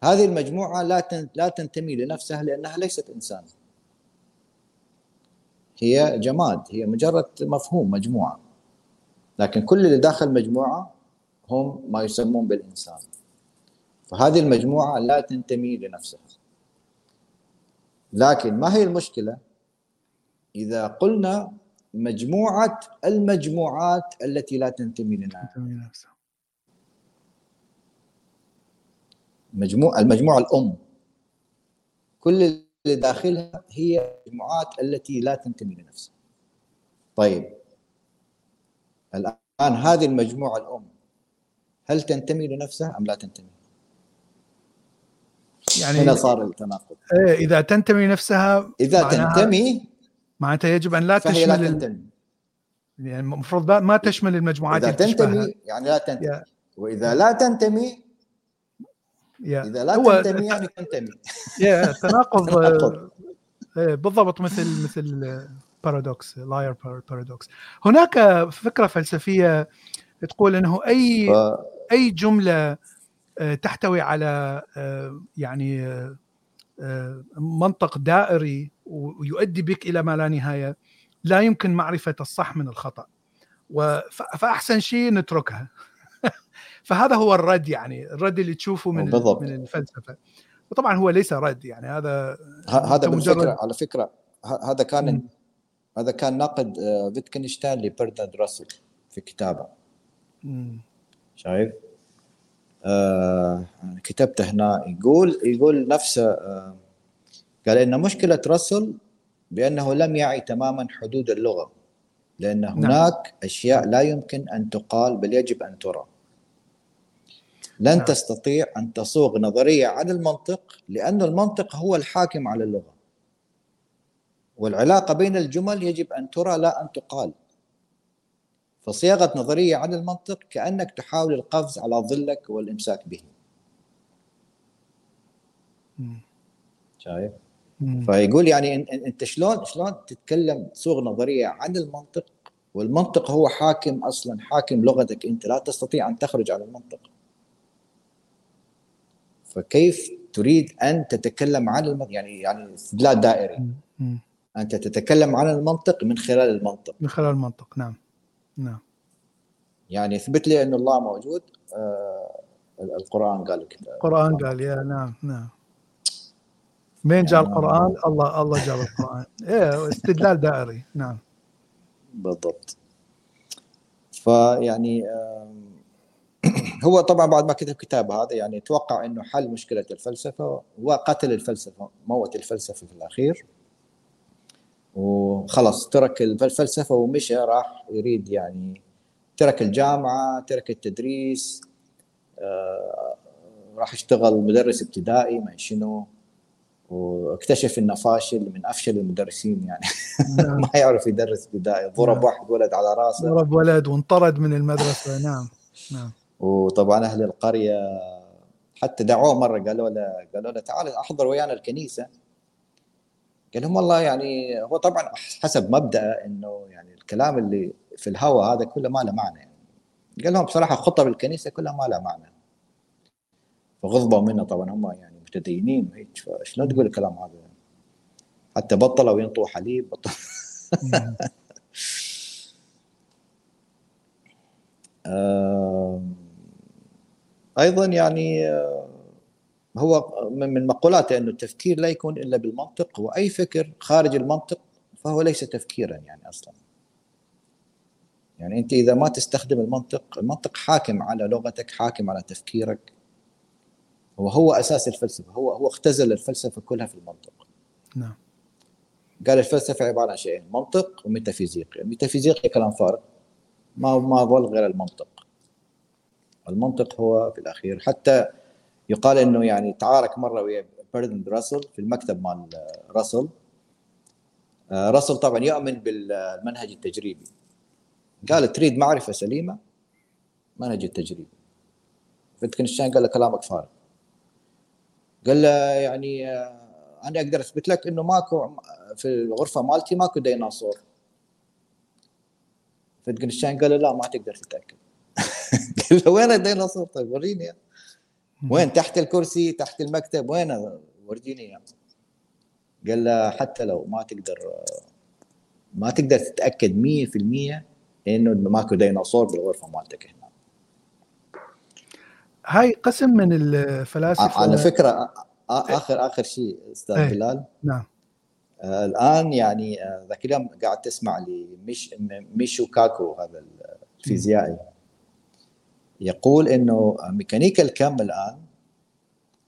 هذه المجموعة لا لا تنتمي لنفسها لأنها ليست انسان هي جماد هي مجرد مفهوم مجموعة. لكن كل اللي داخل مجموعة هم ما يسمون بالإنسان. فهذه المجموعة لا تنتمي لنفسها. لكن ما هي المشكلة؟ إذا قلنا مجموعة المجموعات التي لا تنتمي لنفسها. مجموع المجموعة الأم. كل اللي داخلها هي المجموعات التي لا تنتمي لنفسها. طيب. الآن هذه المجموعة الأم. هل تنتمي لنفسها أم لا تنتمي؟ يعني هنا صار التناقض. إيه إذا تنتمي لنفسها إذا تنتمي معناتها يجب أن لا تشمل لا تنتمي. يعني المفروض ما تشمل المجموعات إذا تنتمي يعني لا تنتمي. وإذا لا تنتمي يا. إذا لا هو تنتمي يعني تنتمي. *laughs* يا تناقض *laughs* إيه، بالضبط مثل مثل paradox liar paradox هناك فكرة فلسفية تقول إنه اي ف... أي جملة آه، تحتوي على آه، يعني آه، منطق دائري ويؤدي بك إلى ما لا نهاية لا يمكن معرفة الصح من الخطأ فأحسن شيء نتركها *laughs* فهذا هو الرد يعني الرد اللي تشوفه من بالضبط. من الفلسفة وطبعا هو ليس رد يعني هذا هذا بالفكرة على فكرة هذا كان م. هذا كان ناقد فيتكنشتاين لبرنارد راسل في كتابه شايف؟ آه كتبته هنا يقول يقول نفسه آه قال إن مشكلة راسل بأنه لم يعي تماما حدود اللغة لأن نعم. هناك نعم. أشياء لا يمكن أن تقال بل يجب أن ترى لن نعم. تستطيع أن تصوغ نظرية عن المنطق لأن المنطق هو الحاكم على اللغة والعلاقة بين الجمل يجب أن ترى لا أن تقال فصياغة نظرية عن المنطق كأنك تحاول القفز على ظلك والإمساك به. شايف؟ فيقول يعني أنت شلون شلون تتكلم تصوغ نظرية عن المنطق؟ والمنطق هو حاكم أصلا حاكم لغتك. أنت لا تستطيع أن تخرج عن المنطق. فكيف تريد أن تتكلم عن المنطق؟ يعني يعني استدلال دائري أنت تتكلم عن المنطق من خلال المنطق. من خلال المنطق نعم. نعم. يعني اثبت لي أن الله موجود آه القرآن قال كذا. القرآن قال يا نعم نعم. مين جاء يعني القرآن؟ الله الله جاب القرآن. *laughs* إيه استدلال دائري. نعم. بالضبط. فيعني *clears throat* هو طبعا بعد ما كتب كتاب هذا يعني توقع إنه حل مشكلة الفلسفة وقتل الفلسفة موت الفلسفة في الأخير. وخلص ترك الفلسفة ومشى راح يريد يعني ترك الجامعة ترك التدريس آه راح اشتغل مدرس ابتدائي ما شنو واكتشف إنه فاشل من أفشل المدرسين يعني. نعم. *laughs* ما يعرف يدرس ابتدائي. ضرب نعم. واحد ولد على راسه. ضرب ولد وانطرد من المدرسة. نعم. نعم. وطبعا أهل القرية حتى دعوه مرة قالوا له قالوا له تعال أحضر ويانا الكنيسة. قال لهم والله يعني هو طبعا حسب مبدأ إنه يعني الكلام اللي في الهواء هذا كله ما له معنى. يعني قال لهم بصراحة خطب الكنيسه كلها ما لها معنى. فغضبوا منه طبعا هم يعني متدينين. وهيك فشلون تقول الكلام هذا؟ يعني حتى بطلوا ينطوا حليب بطل *laughs* أيضا يعني آه، هو من مقولاته أنه التفكير لا يكون إلا بالمنطق وأي فكر خارج المنطق فهو ليس تفكيرا يعني أصلا. يعني أنت إذا ما تستخدم المنطق المنطق حاكم على لغتك حاكم على تفكيرك. وهو أساس الفلسفة هو هو اختزل الفلسفة كلها في المنطق. نعم. قال الفلسفة عبارة عن شيئين منطق وميتافيزيقيا الميتافيزيقيا كلام فارغ ما ما ظل غير المنطق. المنطق هو في الأخير حتى يقال إنه يعني تعارك مرة ويا برتراند راسل في المكتب مال راسل. آه، راسل طبعا يؤمن بالمنهج التجريبي. قال تريد معرفة سليمة؟ منهج التجريبي. فيتكنشتاين قال له كلامك فارغ. قال له يعني آه، أنا أقدر أثبت لك إنه ماكو في الغرفة مالتي ماكو ديناصور. فيتكنشتاين قال له لا ما تقدر تتأكد. *laughs* قال له وين الديناصور؟ طيب وريني. وين؟ تحت الكرسي تحت المكتب. وين؟ ورجيني. اياه قال له حتى لو ما تقدر ما تقدر تتأكد 100% إنه ماكو ديناصور بالغرفة مالتك هنا. هاي قسم من الفلاسفه على فكرة اخر آخر شيء أستاذ إيه. بلال. نعم. آه الآن يعني آه، ذاك اليوم قاعد تسمع لميش ميشو كاكو هذا الفيزيائي. يقول إنه ميكانيكا الكم الآن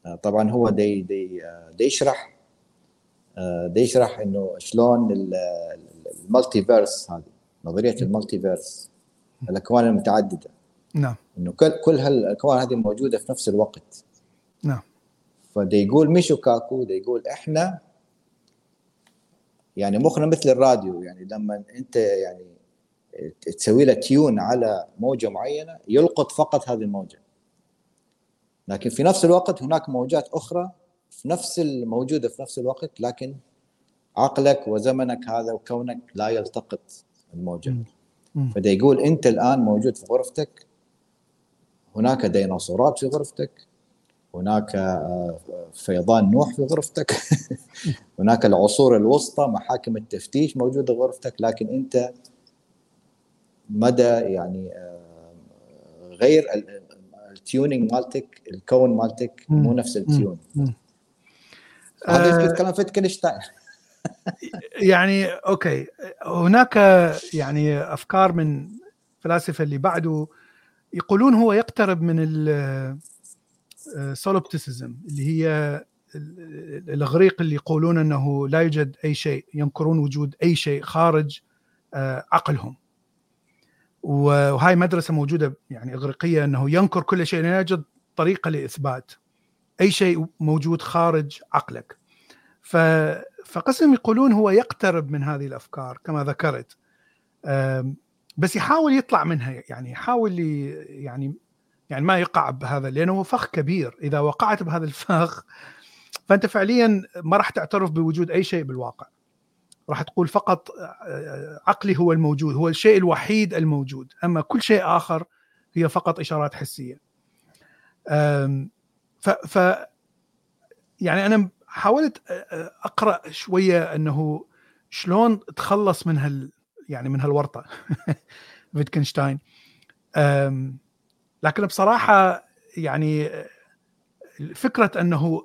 آه، طبعا هو دي دي آه، دي يشرح آه، دي يشرح إنه شلون ال multiverse هذه نظرية ال multiverse الأكوان المتعددة. نعم. إنه كل كل هالأكوان هذه موجودة في نفس الوقت. نعم. فدي يقول ميشو كاكو دي يقول إحنا يعني مخنا مثل الراديو يعني لما أنت يعني تسوي له تيون على موجة معينة يلقط فقط هذه الموجة. لكن في نفس الوقت هناك موجات أخرى في نفس الموجوده في نفس الوقت لكن عقلك وزمنك هذا وكونك لا يلتقط الموجة. فدا يقول أنت الآن موجود في غرفتك هناك ديناصورات في غرفتك هناك آه، فيضان نوح في غرفتك *laughs* هناك العصور الوسطى محاكم التفتيش موجودة في غرفتك لكن أنت مدى يعني آه، غير ال tuning مالتك الكون مالتك مو نفس ال tune. هذا يثبت كلام فيتكنشتاين يعني okay. هناك يعني أفكار من فلاسفة اللي بعده يقولون هو يقترب من السولوبتيسيزم آه، اللي هي الإغريق اللي يقولون إنه لا يوجد أي شيء ينكرون وجود أي شيء خارج آه، عقلهم. وهاي مدرسة موجودة يعني إغريقية إنه ينكر كل شيء لا يوجد طريقة لإثبات. أي شيء موجود خارج عقلك. ف فقسم يقولون هو يقترب من هذه الأفكار كما ذكرت. بس يحاول يطلع منها يعني يحاول يعني يعني ما يقع بهذا لأنه هو فخ كبير. إذا وقعت بهذا الفخ فأنت فعليا ما راح تعترف بوجود أي شيء بالواقع. راح تقول فقط آه، عقلي هو الموجود هو الشيء الوحيد الموجود. أما كل شيء آخر هي فقط إشارات حسية. ف, ف يعني أنا حاولت آه، آه، أقرأ شوية أنه شلون تخلص من هال يعني من هالورطة. *laughs* فيتكنشتاين. لكن بصراحة يعني فكرة أنه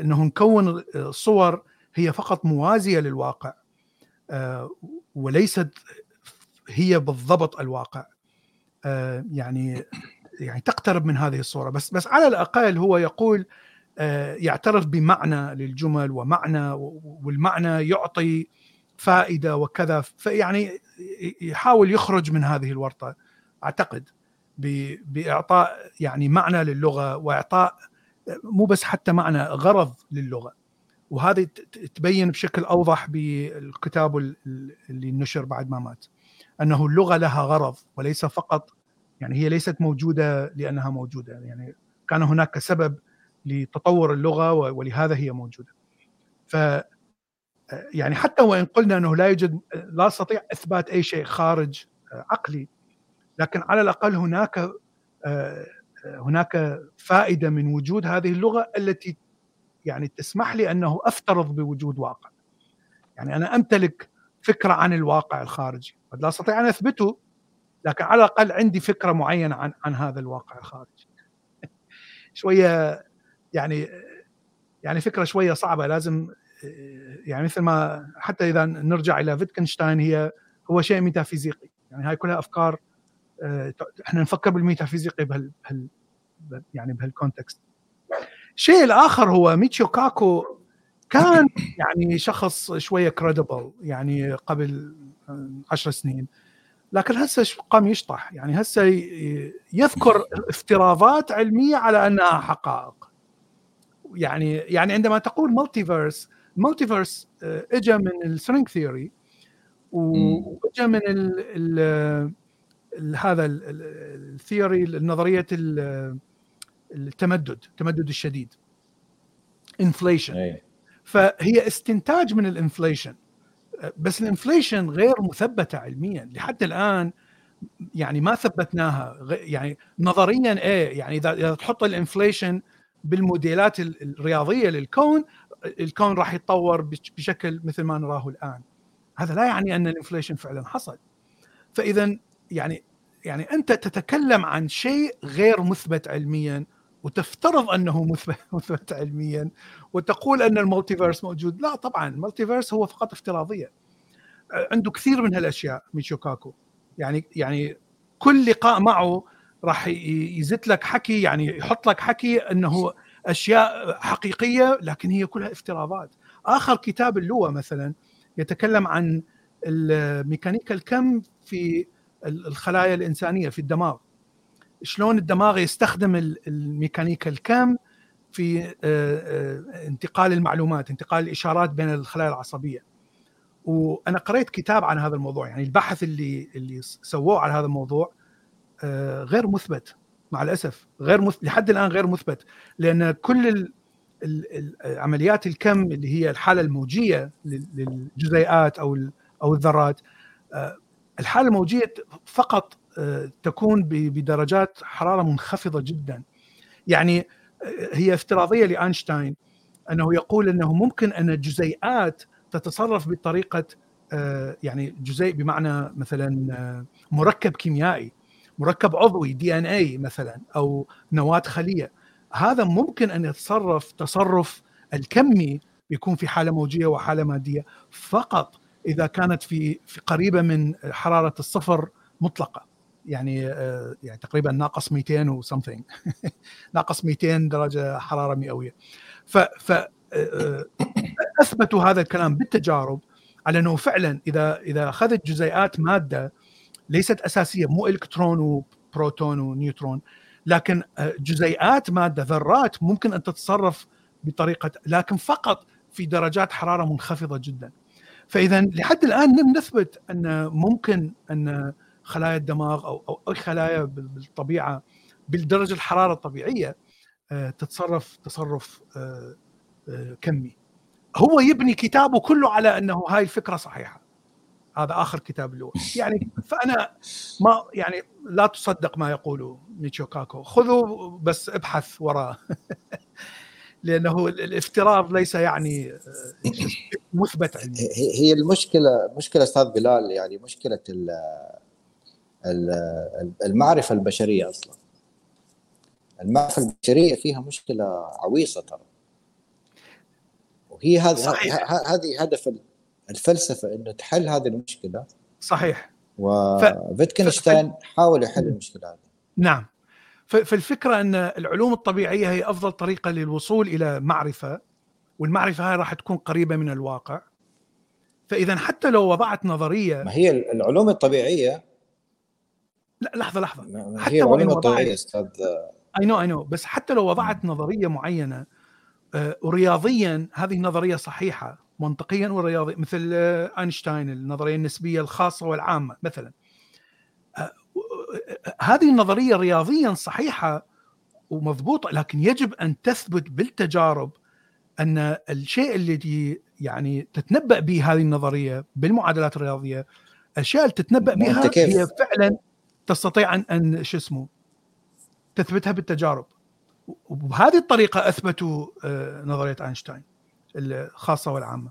أنه نكون صور هي فقط موازية للواقع آه، وليست هي بالضبط الواقع. آه، يعني يعني تقترب من هذه الصورة. بس بس على الأقل هو يقول آه، يعترف بمعنى للجمل ومعنى والمعنى يعطي فائدة وكذا. فيعني يحاول يخرج من هذه الورطة أعتقد بإعطاء يعني معنى للغة وإعطاء مو بس حتى معنى غرض للغة. وهذه تبين بشكل أوضح بالكتاب اللي نشر بعد ما مات أنه اللغة لها غرض وليس فقط يعني هي ليست موجودة لأنها موجودة يعني كان هناك سبب لتطور اللغة ولهذا هي موجودة. ف يعني حتى وإن قلنا أنه لا يوجد لا استطيع إثبات أي شيء خارج عقلي لكن على الأقل هناك هناك فائدة من وجود هذه اللغة التي يعني تسمح لي أنه أفترض بوجود واقع. يعني أنا أمتلك فكرة عن الواقع الخارجي قد لا أستطيع أن أثبته لكن على الأقل عندي فكرة معينة عن عن هذا الواقع الخارجي. *laughs* شوية يعني يعني فكرة شوية صعبة لازم يعني مثل ما حتى إذا نرجع إلى فيتكنشتاين هي هو شيء ميتافيزيقي. يعني هاي كلها أفكار آه، إحنا نفكر بالميتافيزيقي بهال, يعني بهال context. الشيء الآخر هو ميتشيو كاكو كان يعني شخص شوية credible يعني قبل عشر سنين. لكن هسه قام يشطح. يعني هسه يذكر افتراضات علمية على أنها حقائق. يعني يعني عندما تقول multiverse multiverse اجى من ال string theory واجى من ال ال هذا ال theory نظريه التمدد التمدد الشديد. inflation فهي استنتاج من ال inflation. بس ال inflation غير مثبتة علميا. لحد الآن يعني ما ثبتناها. يعني نظريا إيه يعني إذا تحط ال inflation بالموديلات الرياضية للكون الكون راح يتطور بشكل مثل ما نراه الآن. هذا لا يعني أن ال inflation فعلا حصل. فاذا يعني يعني أنت تتكلم عن شيء غير مثبت علميا. وتفترض أنه *laughs* مثبت علميا وتقول أن ال multiverse موجود. لا طبعا ال multiverse هو فقط افتراضيه عنده كثير من هالأشياء ميتشيو كاكو. يعني يعني كل لقاء معه راح يزت لك حكي يعني يحط لك حكي أنه أشياء حقيقية لكن هي كلها افتراضات. آخر كتاب اله مثلا يتكلم عن ميكانيكا الكم في الخلايا الإنسانية في الدماغ. شلون الدماغ يستخدم الميكانيكا الكم في آه، آه، انتقال المعلومات انتقال الإشارات بين الخلايا العصبية. وأنا قريت كتاب عن هذا الموضوع يعني البحث اللي اللي سووه على هذا الموضوع آه، غير مثبت مع الأسف غير مثبت لحد الآن غير مثبت. لأن كل عمليات الكم اللي هي الحالة الموجية للجزيئات أو أو الذرات الحالة الموجية فقط تكون بدرجات حرارة منخفضة جدا. يعني هي افتراضية لأينشتاين أنه يقول أنه ممكن أن الجزيئات تتصرف بطريقة يعني جزيء بمعنى مثلا مركب كيميائي مركب عضوي دي إن اي مثلا أو نواة خلية. هذا ممكن أن يتصرف تصرف الكمي يكون في حالة موجية وحالة مادية. فقط إذا كانت في في قريبة من حرارة الصفر مطلقة. يعني آه، يعني تقريبا ناقص 200 و something. *laughs* ناقص 200 درجة حرارة مئوية. ف ف آه، آه، أثبتوا هذا الكلام بالتجارب على إنه فعلا إذا إذا أخذت جزيئات مادة ليست أساسية مو إلكترون وبروتون ونيوترون لكن جزيئات مادة ذرات ممكن أن تتصرف بطريقة لكن فقط في درجات حرارة منخفضة جدا. فاذا لحد الآن لم نثبت أن ممكن أن خلايا الدماغ أو أو اي خلايا بالطبيعة بالدرجة الحرارة الطبيعية آه، تتصرف تصرف آه، آه، كمي. هو يبني كتابه كله على أنه هاي الفكرة صحيحة. هذا آخر كتاب له يعني فأنا ما يعني لا تصدق ما يقوله ميتشو كاكو. خذوا بس ابحث وراه *laughs* لأنه الافتراض ليس يعني مثبت عندي هي المشكلة مشكلة أستاذ بلال يعني مشكلة المعرفة البشرية أصلا. المعرفة البشرية فيها مشكلة عويصة ترى. وهي هذه هذه هدف الفلسفة إنه تحل هذه المشكلة. صحيح. وفيتكنشتاين حاول يحل المشكلة هذه. نعم. فالفكرة أن العلوم الطبيعية هي أفضل طريقة للوصول إلى معرفة والمعرفة هاي راح تكون قريبة من الواقع. فإذا حتى لو وضعت نظرية ما هي العلوم الطبيعية لا لحظة لحظة. حتى هي علوم الطبيعيه أستاذ. اي نو اي نو بس حتى لو وضعت نظرية معينة آه، ورياضيا هذه النظرية صحيحة منطقيا ورياضيا مثل آه، أينشتاين النظرية النسبية الخاصة والعامة مثلا. آه، هذه النظرية رياضيا صحيحة ومضبوطة لكن يجب أن تثبت بالتجارب أن الشيء الذي يعني تتنبأ به هذه النظرية بالمعادلات الرياضية الأشياء اللي تتنبأ بها هي فعلا تستطيع ان أن شو اسمه تثبتها بالتجارب. وبهذه الطريقة أثبتوا آه، نظرية أينشتاين الخاصة والعامة.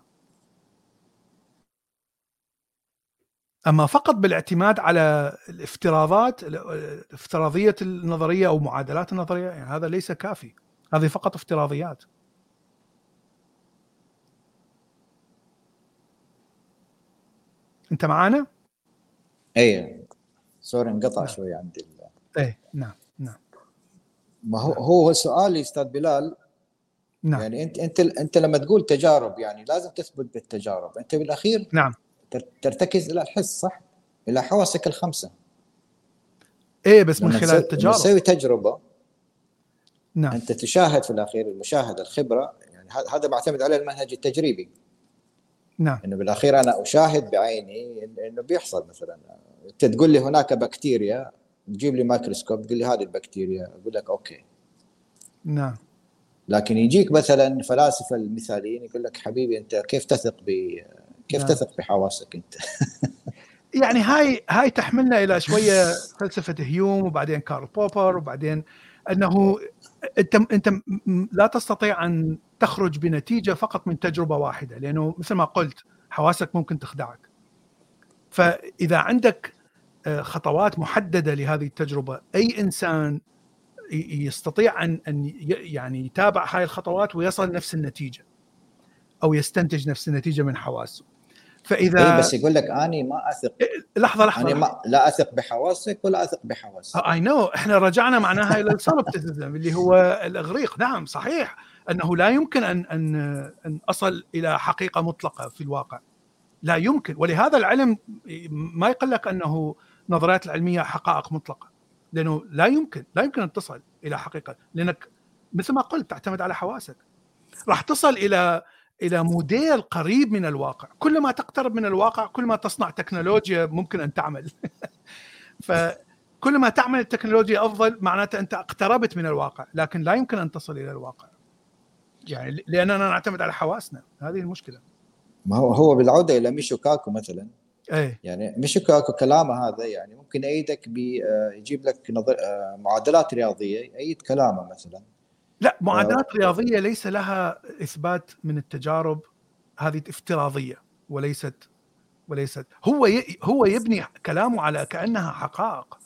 أما فقط بالاعتماد على الافتراضات افتراضيه النظرية أو معادلات النظرية يعني هذا ليس كافي. هذه فقط افتراضيات. أنت معانا؟ أي. سوري انقطع نعم. شوي عندي اي نعم نعم. ما هو هو سؤالي أستاذ بلال نعم. يعني انت أنت أنت لما تقول تجارب يعني لازم تثبت بالتجارب. أنت بالأخير نعم. ترتكز إلى الحس صح؟ إلى حواسك الخمسة. إيه بس من خلال التجارب. تسوي تجربة نعم. أنت تشاهد في الأخير المشاهدة الخبرة يعني هذا معتمد على المنهج التجريبي. نعم. إنه بالأخير أنا أشاهد بعيني إنه بيحصل مثلا. انت تقول لي هناك بكتيريا تجيب لي مايكروسكوب تقول لي هذه البكتيريا. أقول لك okay. نعم. لكن يجيك مثلا فلاسفة المثاليين يقول لك حبيبي أنت كيف تثق ب كيف نعم. تثق بحواسك أنت؟ *laughs* يعني هاي هاي تحملنا إلى شوية فلسفة هيوم وبعدين كارل بوبر وبعدين أنه أنت أنت لا تستطيع أن تخرج بنتيجة فقط من تجربة واحدة لأنه مثل ما قلت حواسك ممكن تخدعك. فإذا عندك آه، خطوات محددة لهذه التجربة أي إنسان يستطيع أن أن يعني يتابع هاي الخطوات ويصل نفس النتيجة أو يستنتج نفس النتيجة من حواسه. فإذا إيه بس يقول لك اني ما أثق. إيه، لحظة لحظة. أنا ما لا أثق بحواسك ولا أثق بحواسك اي نو إحنا رجعنا معناها إلى السولبتيزم اللي هو الإغريق. نعم صحيح. أنه لا يمكن أن أن أن أصل إلى حقيقة مطلقة في الواقع. لا يمكن. ولهذا العلم ما يقول أنه نظريات العلمية حقائق مطلقة لأنه لا يمكن لا يمكن أن تصل إلى حقيقة. لأنك مثل ما قلت تعتمد على حواسك. راح تصل إلى إلى موديل قريب من الواقع. كل ما تقترب من الواقع كل ما تصنع تكنولوجيا ممكن أن تعمل. *laughs* فكل ما تعمل التكنولوجيا أفضل معناته أنت اقتربت من الواقع لكن لا يمكن أن تصل إلى الواقع. يعني لأننا نعتمد على حواسنا. هذه المشكلة. ما هو هو بالعودة إلى ميتشيو كاكو مثلا إيه يعني ميتشيو كاكو كلامه هذا يعني ممكن يأيدك بيجيب آه، لك نظر آه، معادلات رياضية يأيد كلامه مثلا لا معادلات آه. رياضية ليس لها إثبات من التجارب هذه افتراضية وليست وليست هو ي... هو يبني كلامه على كأنها حقائق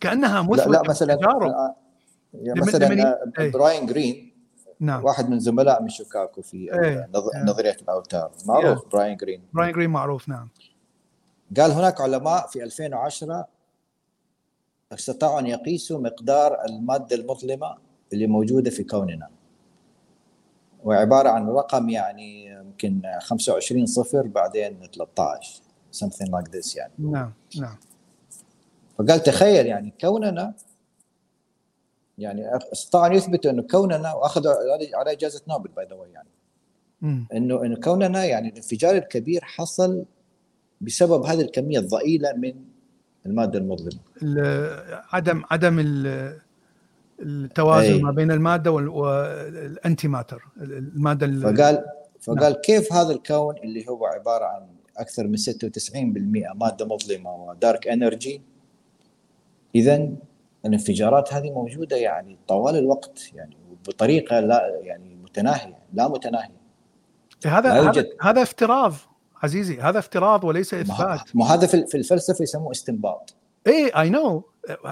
كأنها مثبته لا, لا مثلا تجارب. مثلا براين جرين نعم. واحد من زملاء من شيكاغو في إيه. نظرية الأوتار. معروف براين جرين. براين جرين معروف نعم. قال هناك علماء في 2010 استطاعوا أن يقيسوا مقدار المادة المظلمة اللي موجودة في كوننا. وعبارة عن رقم يعني يمكن 25 صفر بعدين 13 something like this يعني. نعم نعم. فقال تخيل يعني كوننا يعني استطاعوا أن يثبتوا إنه كوننا واخذوا على إجازة نوبل باي ذا يعني انه إنه كوننا يعني الانفجار الكبير حصل بسبب هذه الكمية الضئيلة من المادة المظلمة عدم عدم التوازن أي. ما بين المادة وال antimatter المادة فقال فقال نعم. كيف هذا الكون اللي هو عبارة عن أكثر من 96% مادة مظلمة و dark energy اذا الانفجارات هذه موجودة يعني طوال الوقت يعني بطريقة لا يعني متناهية لا متناهية. هذا هذا هذا افتراض عزيزي هذا افتراض وليس إثبات. ما هذا في الفلسفة يسموه استنباط. اي اي نو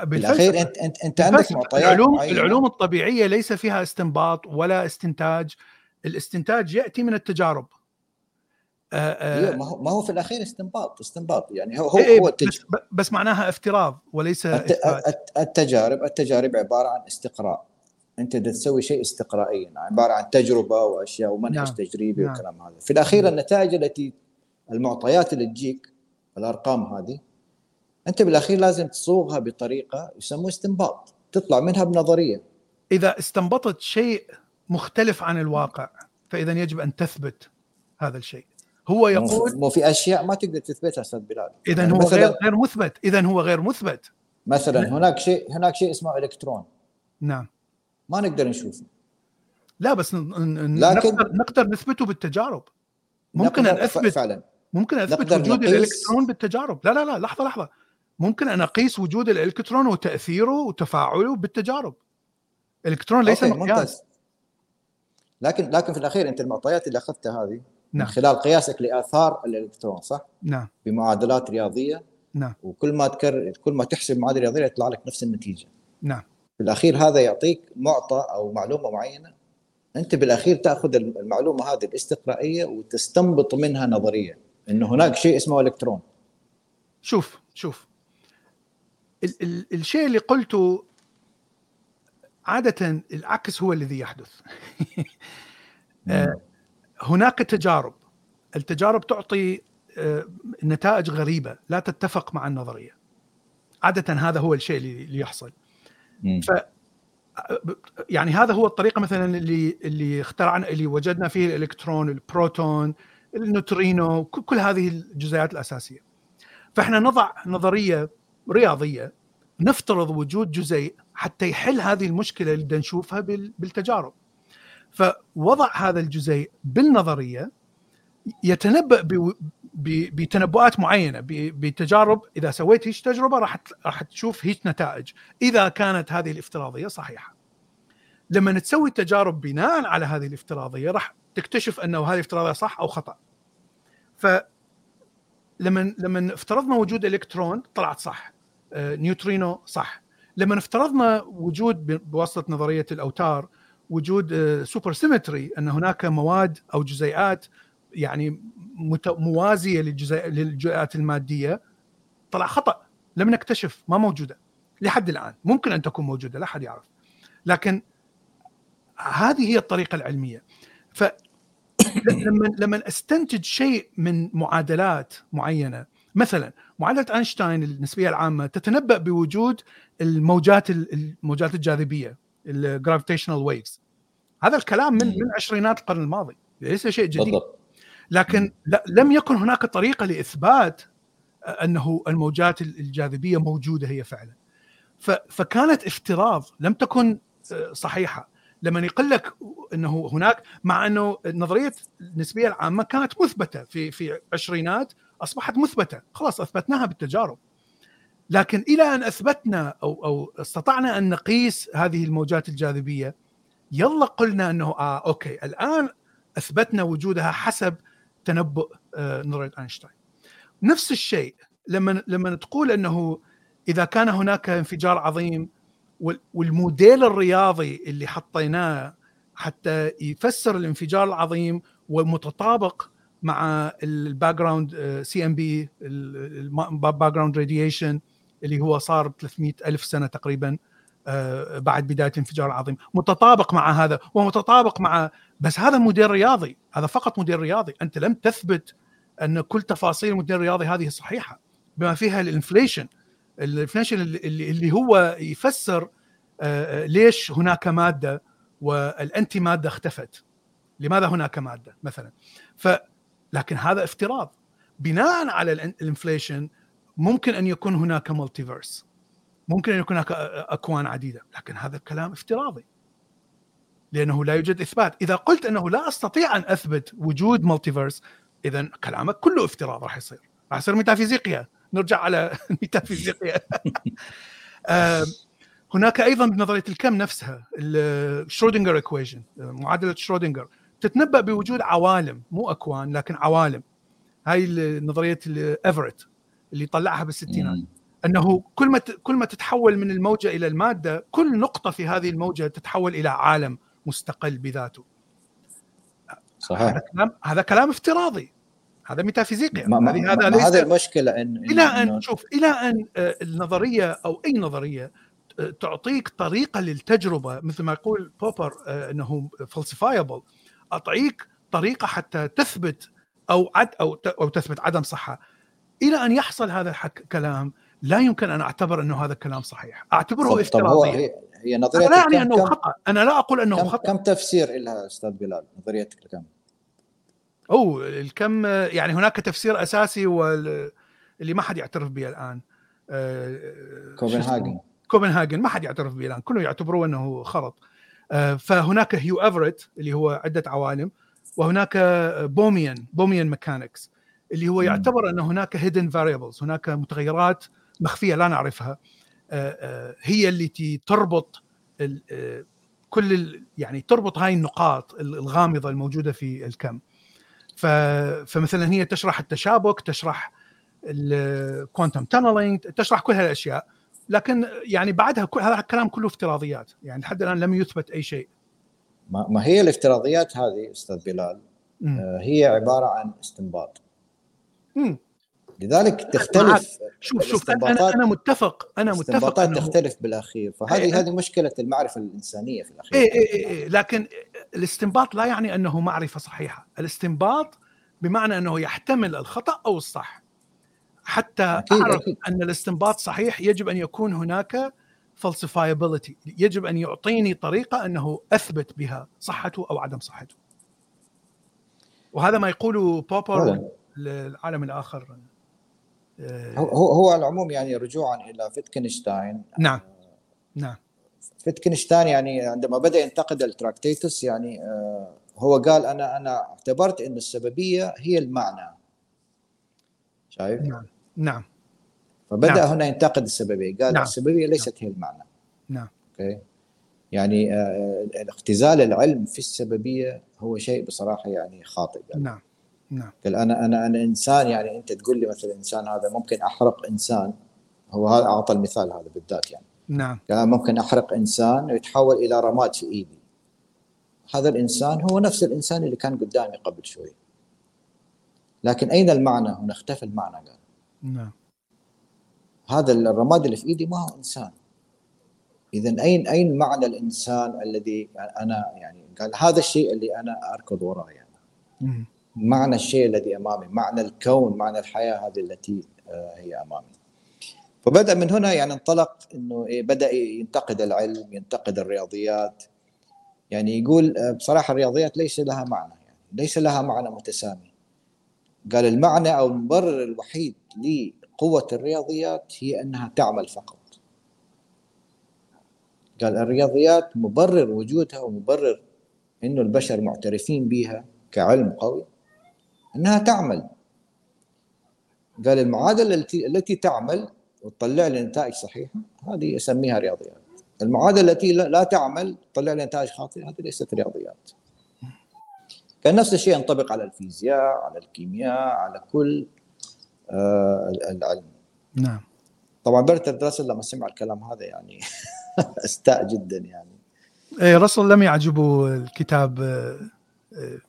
بالأخير انت انت أنت عندك معطيات العلوم معينة. العلوم الطبيعية ليس فيها استنباط ولا استنتاج. الاستنتاج يأتي من التجارب. آآ آآ إيه، ما هو ما هو في الأخير استنباط استنباط. يعني هو هو, إيه هو بس, بس معناها افتراض وليس التجارب التجارب عبارة عن استقراء. أنت تسوي شيء استقرائيا عبارة عن تجربة وأشياء ومنهج نعم. تجريبي نعم. والكلام هذا. في الأخير نعم. النتائج التي المعطيات اللي تجيك الأرقام هذه أنت بالأخير لازم تصوغها بطريقة يسموه استنباط. تطلع منها بنظرية. إذا استنبطت شيء مختلف عن الواقع فإذا يجب أن تثبت هذا الشيء. هو يقول مو في أشياء ما تقدر تثبتها أستاذ بلال. اذا يعني هو غير غير مثبت. اذا هو غير مثبت. مثلا هناك شيء هناك شيء اسمه إلكترون. نعم. ما نقدر نشوفه. لا بس لكن نقدر نقدر نثبته بالتجارب. ممكن أن اثبت فعلا. ممكن أثبت وجود الإلكترون بالتجارب. لا لا لا لحظة لحظة. ممكن أن أقيس وجود الإلكترون وتأثيره وتفاعله بالتجارب. الالكترون ليس مقياس. لكن لكن في الأخير أنت المعطيات اللي أخذتها هذه من خلال قياسك لآثار الإلكترون صح؟ نعم. بمعادلات رياضية. نعم. وكل ما تكرر كل ما تحسب معادلة رياضية يطلع لك نفس النتيجة. نعم. في الأخير هذا يعطيك معطى أو معلومة معينة. أنت بالأخير تأخذ المعلومة هذه الاستقرائية وتستنبط منها نظرية إنه هناك شيء اسمه إلكترون. شوف شوف. ال- ال- الشيء اللي قلته عادة العكس هو الذي يحدث. آه، *laughs* هناك تجارب. التجارب تعطي آه، نتائج غريبة لا تتفق مع النظرية. عادة هذا هو الشيء اللي يحصل. ف يعني هذا هو الطريقة مثلا اللي اللي اخترعنا اللي وجدنا فيه الإلكترون البروتون النوترينو كل هذه الجزيئات الأساسية. فإحنا نضع نظرية رياضية نفترض وجود جزيء حتى يحل هذه المشكلة اللي نشوفها بال- بالتجارب. فوضع هذا الجزيء بالنظرية يتنبأ بتنبؤات معينة ب- بتجارب إذا سويت هيك تجربة راح راح تشوف هيك نتائج إذا كانت هذه الافتراضية صحيحة. لما تسوي تجارب بناء على هذه الافتراضية راح تكتشف أنه هذه الافتراضية صح أو خطأ. ف لما لما افترضنا وجود إلكترون طلعت صح آه، نيوترينو صح. لما افترضنا وجود بواسطة نظرية الأوتار وجود super symmetry أن هناك مواد أو جزيئات يعني موازية للجزيئات المادية. طلع خطأ. لم نكتشف ما موجودة. لحد الآن. ممكن أن تكون موجودة لا أحد يعرف. لكن هذه هي الطريقة العلمية. ف *coughs* لما لما أستنتج شيء من معادلات معينة مثلا معادلة أينشتاين النسبية العامة تتنبأ بوجود الموجات الموجات الجاذبية ال gravitational waves هذا الكلام من من عشرينات القرن الماضي. ليس شيء جديد. بالضبط. لكن لم يكن هناك طريقة لإثبات أنه الموجات الجاذبية موجودة هي فعلا. فكانت افتراض لم تكن آه، صحيحة. لما يقول لك أنه هناك مع أنه نظرية النسبية العامة كانت مثبتة في في عشرينات أصبحت مثبتة. خلاص أثبتناها بالتجارب. لكن إلى أن أثبتنا أو أو استطعنا أن نقيس هذه الموجات الجاذبية يلا قلنا إنه آه okay الآن أثبتنا وجودها حسب تنبؤ آه، نظريه أينشتاين. نفس الشيء لما لما تقول إنه إذا كان هناك انفجار عظيم وال- والموديل الرياضي اللي حطيناه حتى يفسر الانفجار العظيم ومتطابق مع ال background CMB ال background radiation اللي هو صار ب 300 ألف سنة تقريبا. بعد بداية الانفجار العظيم متطابق مع هذا ومتطابق مع بس هذا موديل رياضي هذا فقط موديل رياضي. أنت لم تثبت أن كل تفاصيل الموديل الرياضي هذه صحيحة. بما فيها ال inflation ال inflation اللي, اللي هو يفسر آه، ليش هناك مادة وال anti مادة اختفت. لماذا هناك مادة مثلا؟ ف لكن هذا افتراض. بناء على ال in- ال inflation ممكن أن يكون هناك multiverse ممكن أن يكون هناك أكوان عديدة لكن هذا الكلام افتراضي. لأنه لا يوجد إثبات. إذا قلت أنه لا أستطيع أن أثبت وجود multiverse اذا كلامك كله افتراض راح يصير. راح يصير ميتافيزيقيا. نرجع على *laughs* الميتافيزيقيا *laughs* هناك أيضا بنظرية الكم نفسها ال Schrödinger equation معادلة شرودنجر تتنبأ بوجود عوالم مو أكوان لكن عوالم. هاي نظرية ايفرت اللي طلعها بالستينات. أنه كل ما كل ما تتحول من الموجة إلى المادة كل نقطة في هذه الموجة تتحول إلى عالم مستقل بذاته. هذا صحيح كلام هذا كلام افتراضي. هذا ميتافيزيقيا. ما هذه هذا ما ليس هذه المشكلة ان إلى أن شوف إلى أن آه، النظرية أو أي نظرية آه، تعطيك طريقة للتجربة مثل ما يقول بوبر آه، إنه falsifiable أعطيك طريقة حتى تثبت أو عد أو أو تثبت عدم صحة. إلى أن يحصل هذا الحك كلام لا يمكن أن أعتبر أنه هذا الكلام صحيح. أعتبره افتراضيا. هي, هي نظريه أنا لا يعني أنه كم, خطأ. أنا لا أقول أنه كم, خطأ. كم تفسير لها أستاذ بلال؟ نظريتك الكم؟ أو الكم يعني هناك تفسير أساسي واللي ما حد يعترف به الآن. آه،؟ كوبنهاجن. كوبنهاجن. ما حد يعترف به الآن. كله يعتبروه أنه خرط. آه، فهناك هيو ايفرت اللي هو عدة عوالم وهناك Bohmian Bohmian mechanics اللي هو. يعتبر أن هناك hidden variables هناك متغيرات مخفية لا نعرفها آه، آه، هي التي تربط آه، كل يعني تربط هاي النقاط الغامضة الموجودة في الكم. فمثلا هي تشرح التشابك تشرح ال quantum tunneling تشرح كل هالأشياء لكن يعني بعدها كل هذا الكلام كله افتراضيات يعني لحد الآن لم يثبت أي شيء. ما هي الافتراضيات هذه أستاذ بلال؟ هي عبارة عن استنباط. مم. لذلك تختلف شوف شوف أنا أنا متفق أنا متفق استنباطات تختلف بالأخير. فهذه إيه هذه مشكلة المعرفة الإنسانية في الأخير. إيه إيه إيه لكن الاستنباط لا يعني أنه معرفة صحيحة. الاستنباط بمعنى أنه يحتمل الخطأ أو الصح. حتى أكيد أعرف أكيد. أن الاستنباط صحيح يجب أن يكون هناك falsifiability. يجب أن يعطيني طريقة أنه أثبت بها صحته أو عدم صحته. وهذا ما يقوله بوبر للعالم الآخر. هو هو على العموم يعني رجوعا إلى فيتكنشتاين نعم نعم فيتكنشتاين يعني عندما بدأ ينتقد التراكتيتوس يعني آه، هو قال أنا أنا اعتبرت إن السببية هي المعنى شايف؟ نعم نعم فبدأ نعم. هنا ينتقد السببية قال نعم. السببية ليست نعم. هي المعنى نعم أوكي يعني آه، اختزال العلم في السببية هو شيء بصراحة يعني خاطئ قال. نعم نعم. قال أنا أنا أنا إنسان يعني أنت تقول لي مثلا إنسان هذا ممكن أحرق إنسان. هو هذا أعطى المثال هذا بالذات يعني. نعم. قال ممكن أحرق إنسان ويتحول إلى رماد في إيدي. هذا الإنسان هو نفس الإنسان اللي كان قدامي قبل شوي. لكن أين المعنى هنا؟ اختفى المعنى قال. نعم. هذا الرماد اللي في إيدي ما هو إنسان. اذا أين أين معنى الإنسان الذي أنا يعني قال هذا الشيء اللي أنا أركض وراه يعني مم. معنى الشيء الذي أمامي معنى الكون معنى الحياة هذه التي آه، هي أمامي. فبدأ من هنا يعني انطلق إنه إيه بدأ ينتقد العلم ينتقد الرياضيات. يعني يقول آه، بصراحة الرياضيات ليس لها معنى يعني ليس لها معنى متسامي. قال المعنى أو المبرر الوحيد لقوة الرياضيات هي أنها تعمل فقط. قال الرياضيات مبرر وجودها ومبرر إنه البشر معترفين بها كعلم قوي. إنها تعمل. قال المعادلة التي التي تعمل وتطلع لي نتائج صحيحة هذه يسميها رياضيات. المعادلة التي لا تعمل تطلع لي نتائج خاطئة هذه ليست رياضيات. كان نفس الشيء ينطبق على الفيزياء على الكيمياء على كل آه العلم. نعم. طبعا برتر راسل لما سمع الكلام هذا يعني *laughs* أستاء جدا يعني. إيه راسل لم يعجبه الكتاب آه،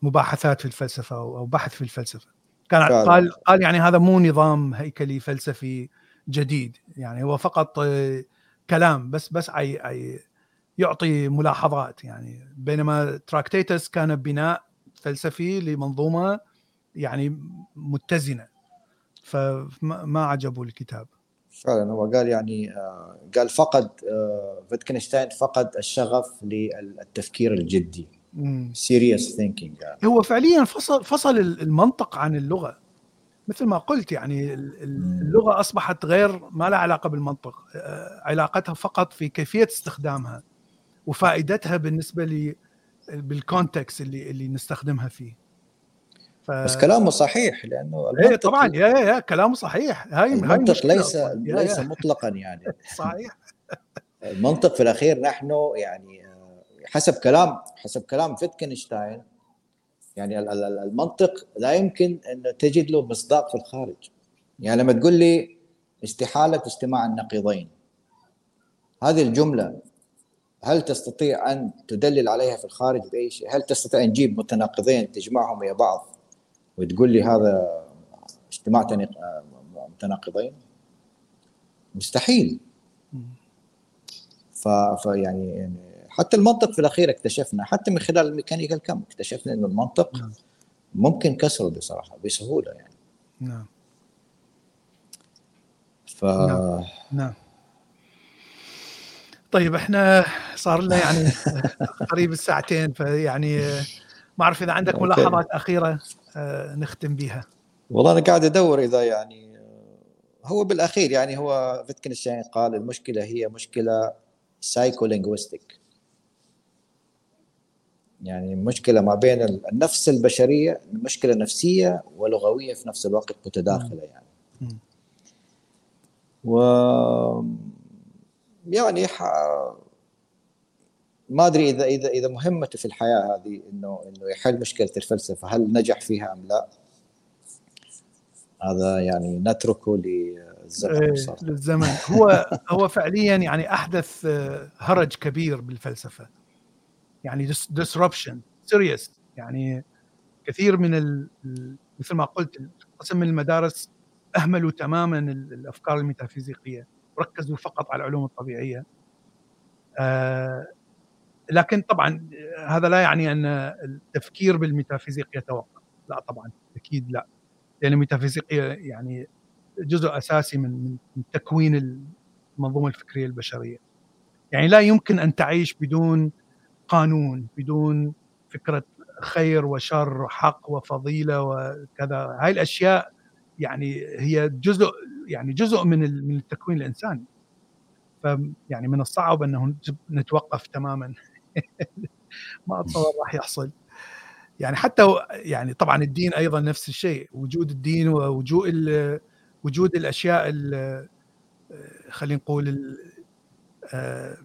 مباحثات في الفلسفة أو بحث في الفلسفة. كان فعلا. قال قال يعني هذا مو نظام هيكلي فلسفي جديد. يعني هو فقط آه، كلام بس بس عي يعطي ملاحظات. يعني بينما تراكتيتس كان بناء فلسفي لمنظومة يعني متزنة. فما عجبه الكتاب. فعلا. هو قال يعني آه، قال فقد فيتكنشتاين فقد الشغف للتفكير الجدي. serious thinking يعني. هو فعليا فصل فصل المنطق عن اللغة. مثل ما قلت يعني اللغة أصبحت غير ما لها علاقة بالمنطق آه، علاقتها فقط في كيفية استخدامها وفائدتها بالنسبة لي بال context اللي اللي نستخدمها فيه. ف... بس كلامه صحيح لأنه إيه طبعا يا يا كلامه صحيح. هاي المنطق هاي ليس ليس مطلقا يعني. *laughs* صحيح. المنطق في الأخير نحن يعني حسب كلام حسب كلام فيتكنشتاين يعني المنطق لا يمكن أن تجد له مصداق في الخارج يعني لما تقول لي استحالة اجتماع النقيضين هذه الجملة هل تستطيع أن تدلل عليها في الخارج بأي شيء؟ هل تستطيع أن تجيب متناقضين تجمعهم ويا بعض وتقول لي هذا اجتماع متناقضين؟ مستحيل ف يعني, يعني حتى المنطق في الأخير اكتشفنا حتى من خلال الميكانيكا الكم اكتشفنا إنه المنطق نعم. ممكن كسره بصراحة بسهولة يعني. نعم. ف نعم. نعم. طيب إحنا صار لنا يعني *laughs* قريب الساعتين فيعني ما أعرف إذا عندك ملاحظات أخيرة آه، نختم بها والله أنا قاعد أدور إذا يعني هو بالأخير يعني هو فيتكنشتاين قال المشكلة هي مشكلة psycholinguistic يعني مشكلة ما بين النفس البشرية مشكلة نفسية ولغوية في نفس الوقت متداخلة يعني. و يعني ح... ما أدري اذا اذا إذا مهمته في الحياة هذه انه إنه يحل مشكلة الفلسفة هل نجح فيها أم لا؟ هذا يعني نتركه للزمن إيه للزمن. هو *laughs* هو فعليا يعني أحدث آه، هرج كبير بالفلسفة. يعني disruption سيريس يعني كثير من ال... مثل ما قلت قسم من المدارس أهملوا تماما الأفكار الميتافيزيقية. وركزوا فقط على العلوم الطبيعية. آه لكن طبعا هذا لا يعني أن التفكير بالميتافيزيق يتوقف. لا طبعا أكيد لا. لأن الميتافيزيقيه يعني جزء أساسي من من تكوين المنظومة الفكرية البشرية. يعني لا يمكن أن تعيش بدون قانون بدون فكرة خير وشر حق وفضيلة وكذا. هاي الأشياء يعني هي جزء يعني جزء من من التكوين الإنساني. فيعني من الصعب أنه نتوقف تماما. *laughs* ما أتصور راح يحصل. يعني حتى يعني طبعا الدين أيضا نفس الشيء. وجود الدين ووجود وجود الأشياء خلينا نقول آه،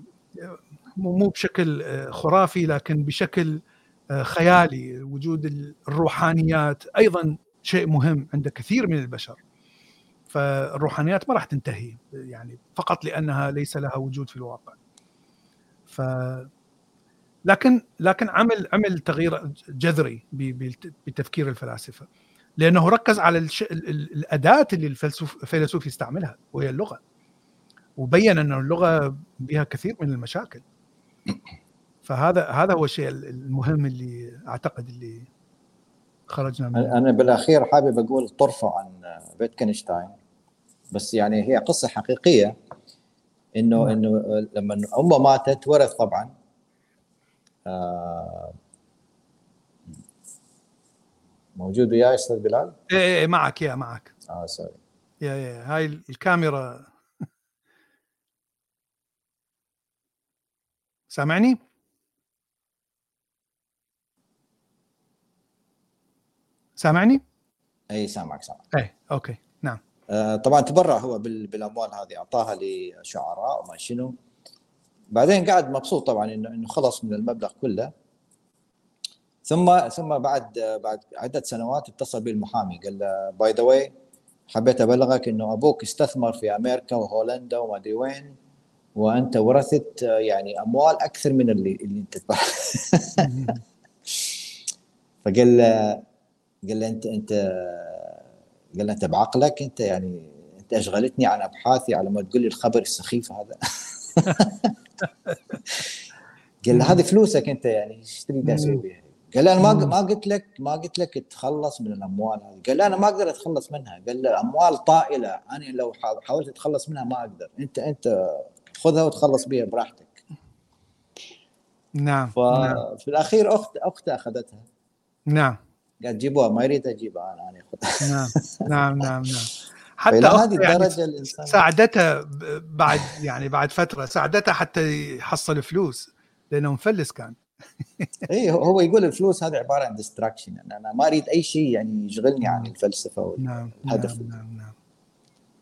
مو بشكل خرافي لكن بشكل آه، خيالي. وجود الروحانيات أيضا شيء مهم عند كثير من البشر. فالروحانيات ما راح تنتهي يعني فقط لأنها ليس لها وجود في الواقع. ف لكن لكن عمل عمل تغيير جذري بتفكير الفلاسفة. لأنه ركز على الش... الأداة اللي الفيلسوف يستعملها وهي اللغة. وبين أن اللغة بها كثير من المشاكل. فهذا هذا هو الشيء المهم اللي أعتقد اللي خرجنا منه أنا بالأخير حابب أقول طرفه عن فيتكنشتاين بس يعني هي قصة حقيقية إنه نعم. إنه لما أمه ماتت ورث طبعا آه موجود وياي أستاذ بلال؟ إيه إيه معك يا معك آه sorry يا يا هاي الكاميرا سامعني؟ سامعني؟ اي سامعك سامعك. اي أوكي نعم. آه طبعا تبرع هو بالأموال هذه أعطاها لشعراء وما شنو. بعدين قاعد مبسوط طبعا إنه إنه خلص من المبلغ كله. ثم ثم بعد بعد عدة سنوات اتصل به المحامي قال له by the way حبيت أبلغك إنه أبوك استثمر في أمريكا وهولندا وما أدري وين. وأنت ورثت يعني أموال أكثر من اللي اللي أنت *laughs* فقال له قال له أنت أنت قال له أنت بعقلك أنت يعني أنت أشغلتني عن أبحاثي على ما تقول لي الخبر السخيف هذا. *laughs* قال له هذه فلوسك أنت يعني إيش تريد أسوي بها؟ قال له أنا ما ما قلت لك ما قلت لك تتخلص من الأموال هذه. قال له أنا ما أقدر أتخلص منها. قال له أموال طائلة أنا لو حاولت أتخلص منها ما أقدر. أنت أنت خذها وتخلص بها براحتك. نعم ففي نعم. الأخير اخت اخته أخذتها. نعم. قال جيبوها ما يريد أجيبها أنا أنا نعم نعم نعم نعم. *laughs* حتى هذه يعني الدرجة يعني الانسان ساعدتها بعد يعني بعد فترة ساعدتها حتى يحصل فلوس لأنه مفلس كان. *laughs* اي هو يقول الفلوس هذه عبارة عن ديستراكشن يعني أنا ما أريد أي شيء يعني يشغلني عن نعم. الفلسفة والهدف. نعم نعم نعم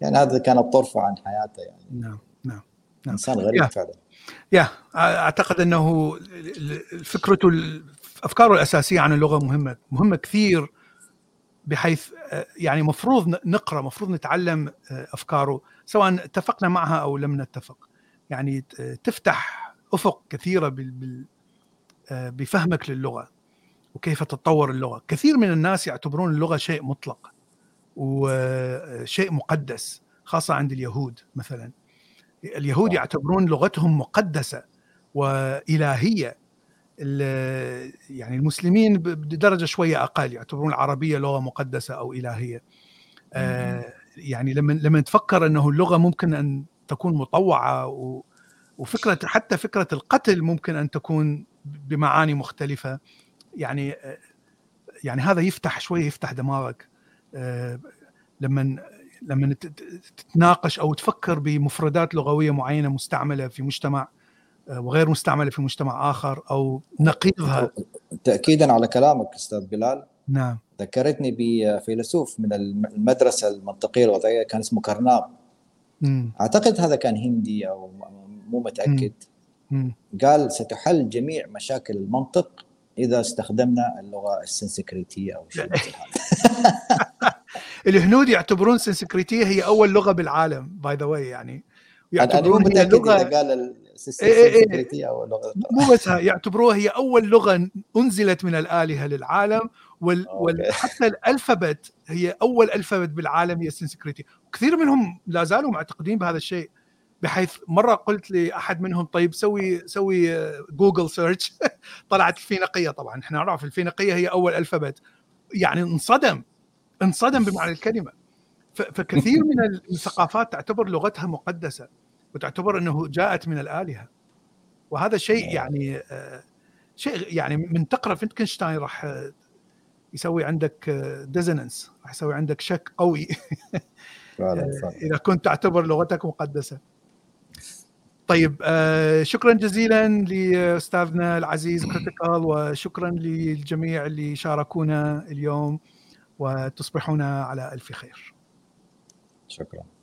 يعني هذا كانت طرفه عن حياته يعني. نعم. نعم. إنسان غريب فعلا. يا. أعتقد أنه فكرته افكاره الأساسية عن اللغة مهمة مهمة كثير بحيث يعني مفروض نقرأ مفروض نتعلم أفكاره سواء اتفقنا معها أو لم نتفق. يعني تفتح أفق كثيرة بفهمك للغة وكيف تتطور اللغة. كثير من الناس يعتبرون اللغة شيء مطلق وشيء مقدس خاصة عند اليهود مثلا. اليهود يعتبرون لغتهم مقدسة وإلهية. يعني المسلمين بدرجة شوية أقل يعتبرون العربية لغة مقدسة أو إلهية. آه يعني لما لما تفكر أنه اللغة ممكن أن تكون مطوعة وفكرة حتى فكرة القتل ممكن أن تكون بمعاني مختلفة. يعني يعني هذا يفتح شوية يفتح دماغك. آه، لما لما تتناقش أو تفكر بمفردات لغوية معينة مستعملة في مجتمع آه، وغير مستعملة في مجتمع آخر أو نقيضها. تاكيدا على كلامك أستاذ بلال. نعم. ذكرتني بفيلسوف من المدرسة المنطقية الوضعية كان اسمه كرناب. أعتقد هذا كان هندي أو مو متأكد. قال ستحل جميع مشاكل المنطق إذا استخدمنا اللغة السنسكريتية أو شيء *laughs* مثل هذا. *laughs* الهنود يعتبرون السنسكريتيه هي أول لغة بالعالم by the way يعني أنا مو متأكد إذا قال السنسكريتيه إيه أو اللغة مو بس يعتبروها هي أول لغة أنزلت من الآلهة للعالم وحتى ال alphabet هي أول alphabet بالعالم هي السنسكريتيه كثير منهم لا زالوا معتقدين بهذا الشيء بحيث مرة قلت لأحد منهم طيب سوي سوي Google search *laughs* طلعت الفينيقية طبعا إحنا نعرف الفينيقية هي أول alphabet. يعني انصدم. انصدم بمعنى *laughs* الكلمة. فكثير من الثقافات تعتبر لغتها مقدسة وتعتبر أنه جاءت من الآلهة. وهذا شيء نعم. يعني آه، شيء يعني من تقرأ فيتغنشتاين راح يسوي عندك dizziness راح يسوي عندك شك قوي. *laughs* إذا كنت تعتبر لغتك مقدسة. طيب آه شكرا جزيلا لأستاذنا العزيز *clears throat* كريتيكال وشكرا للجميع اللي شاركونا اليوم. وتصبحون على ألف خير. شكرا.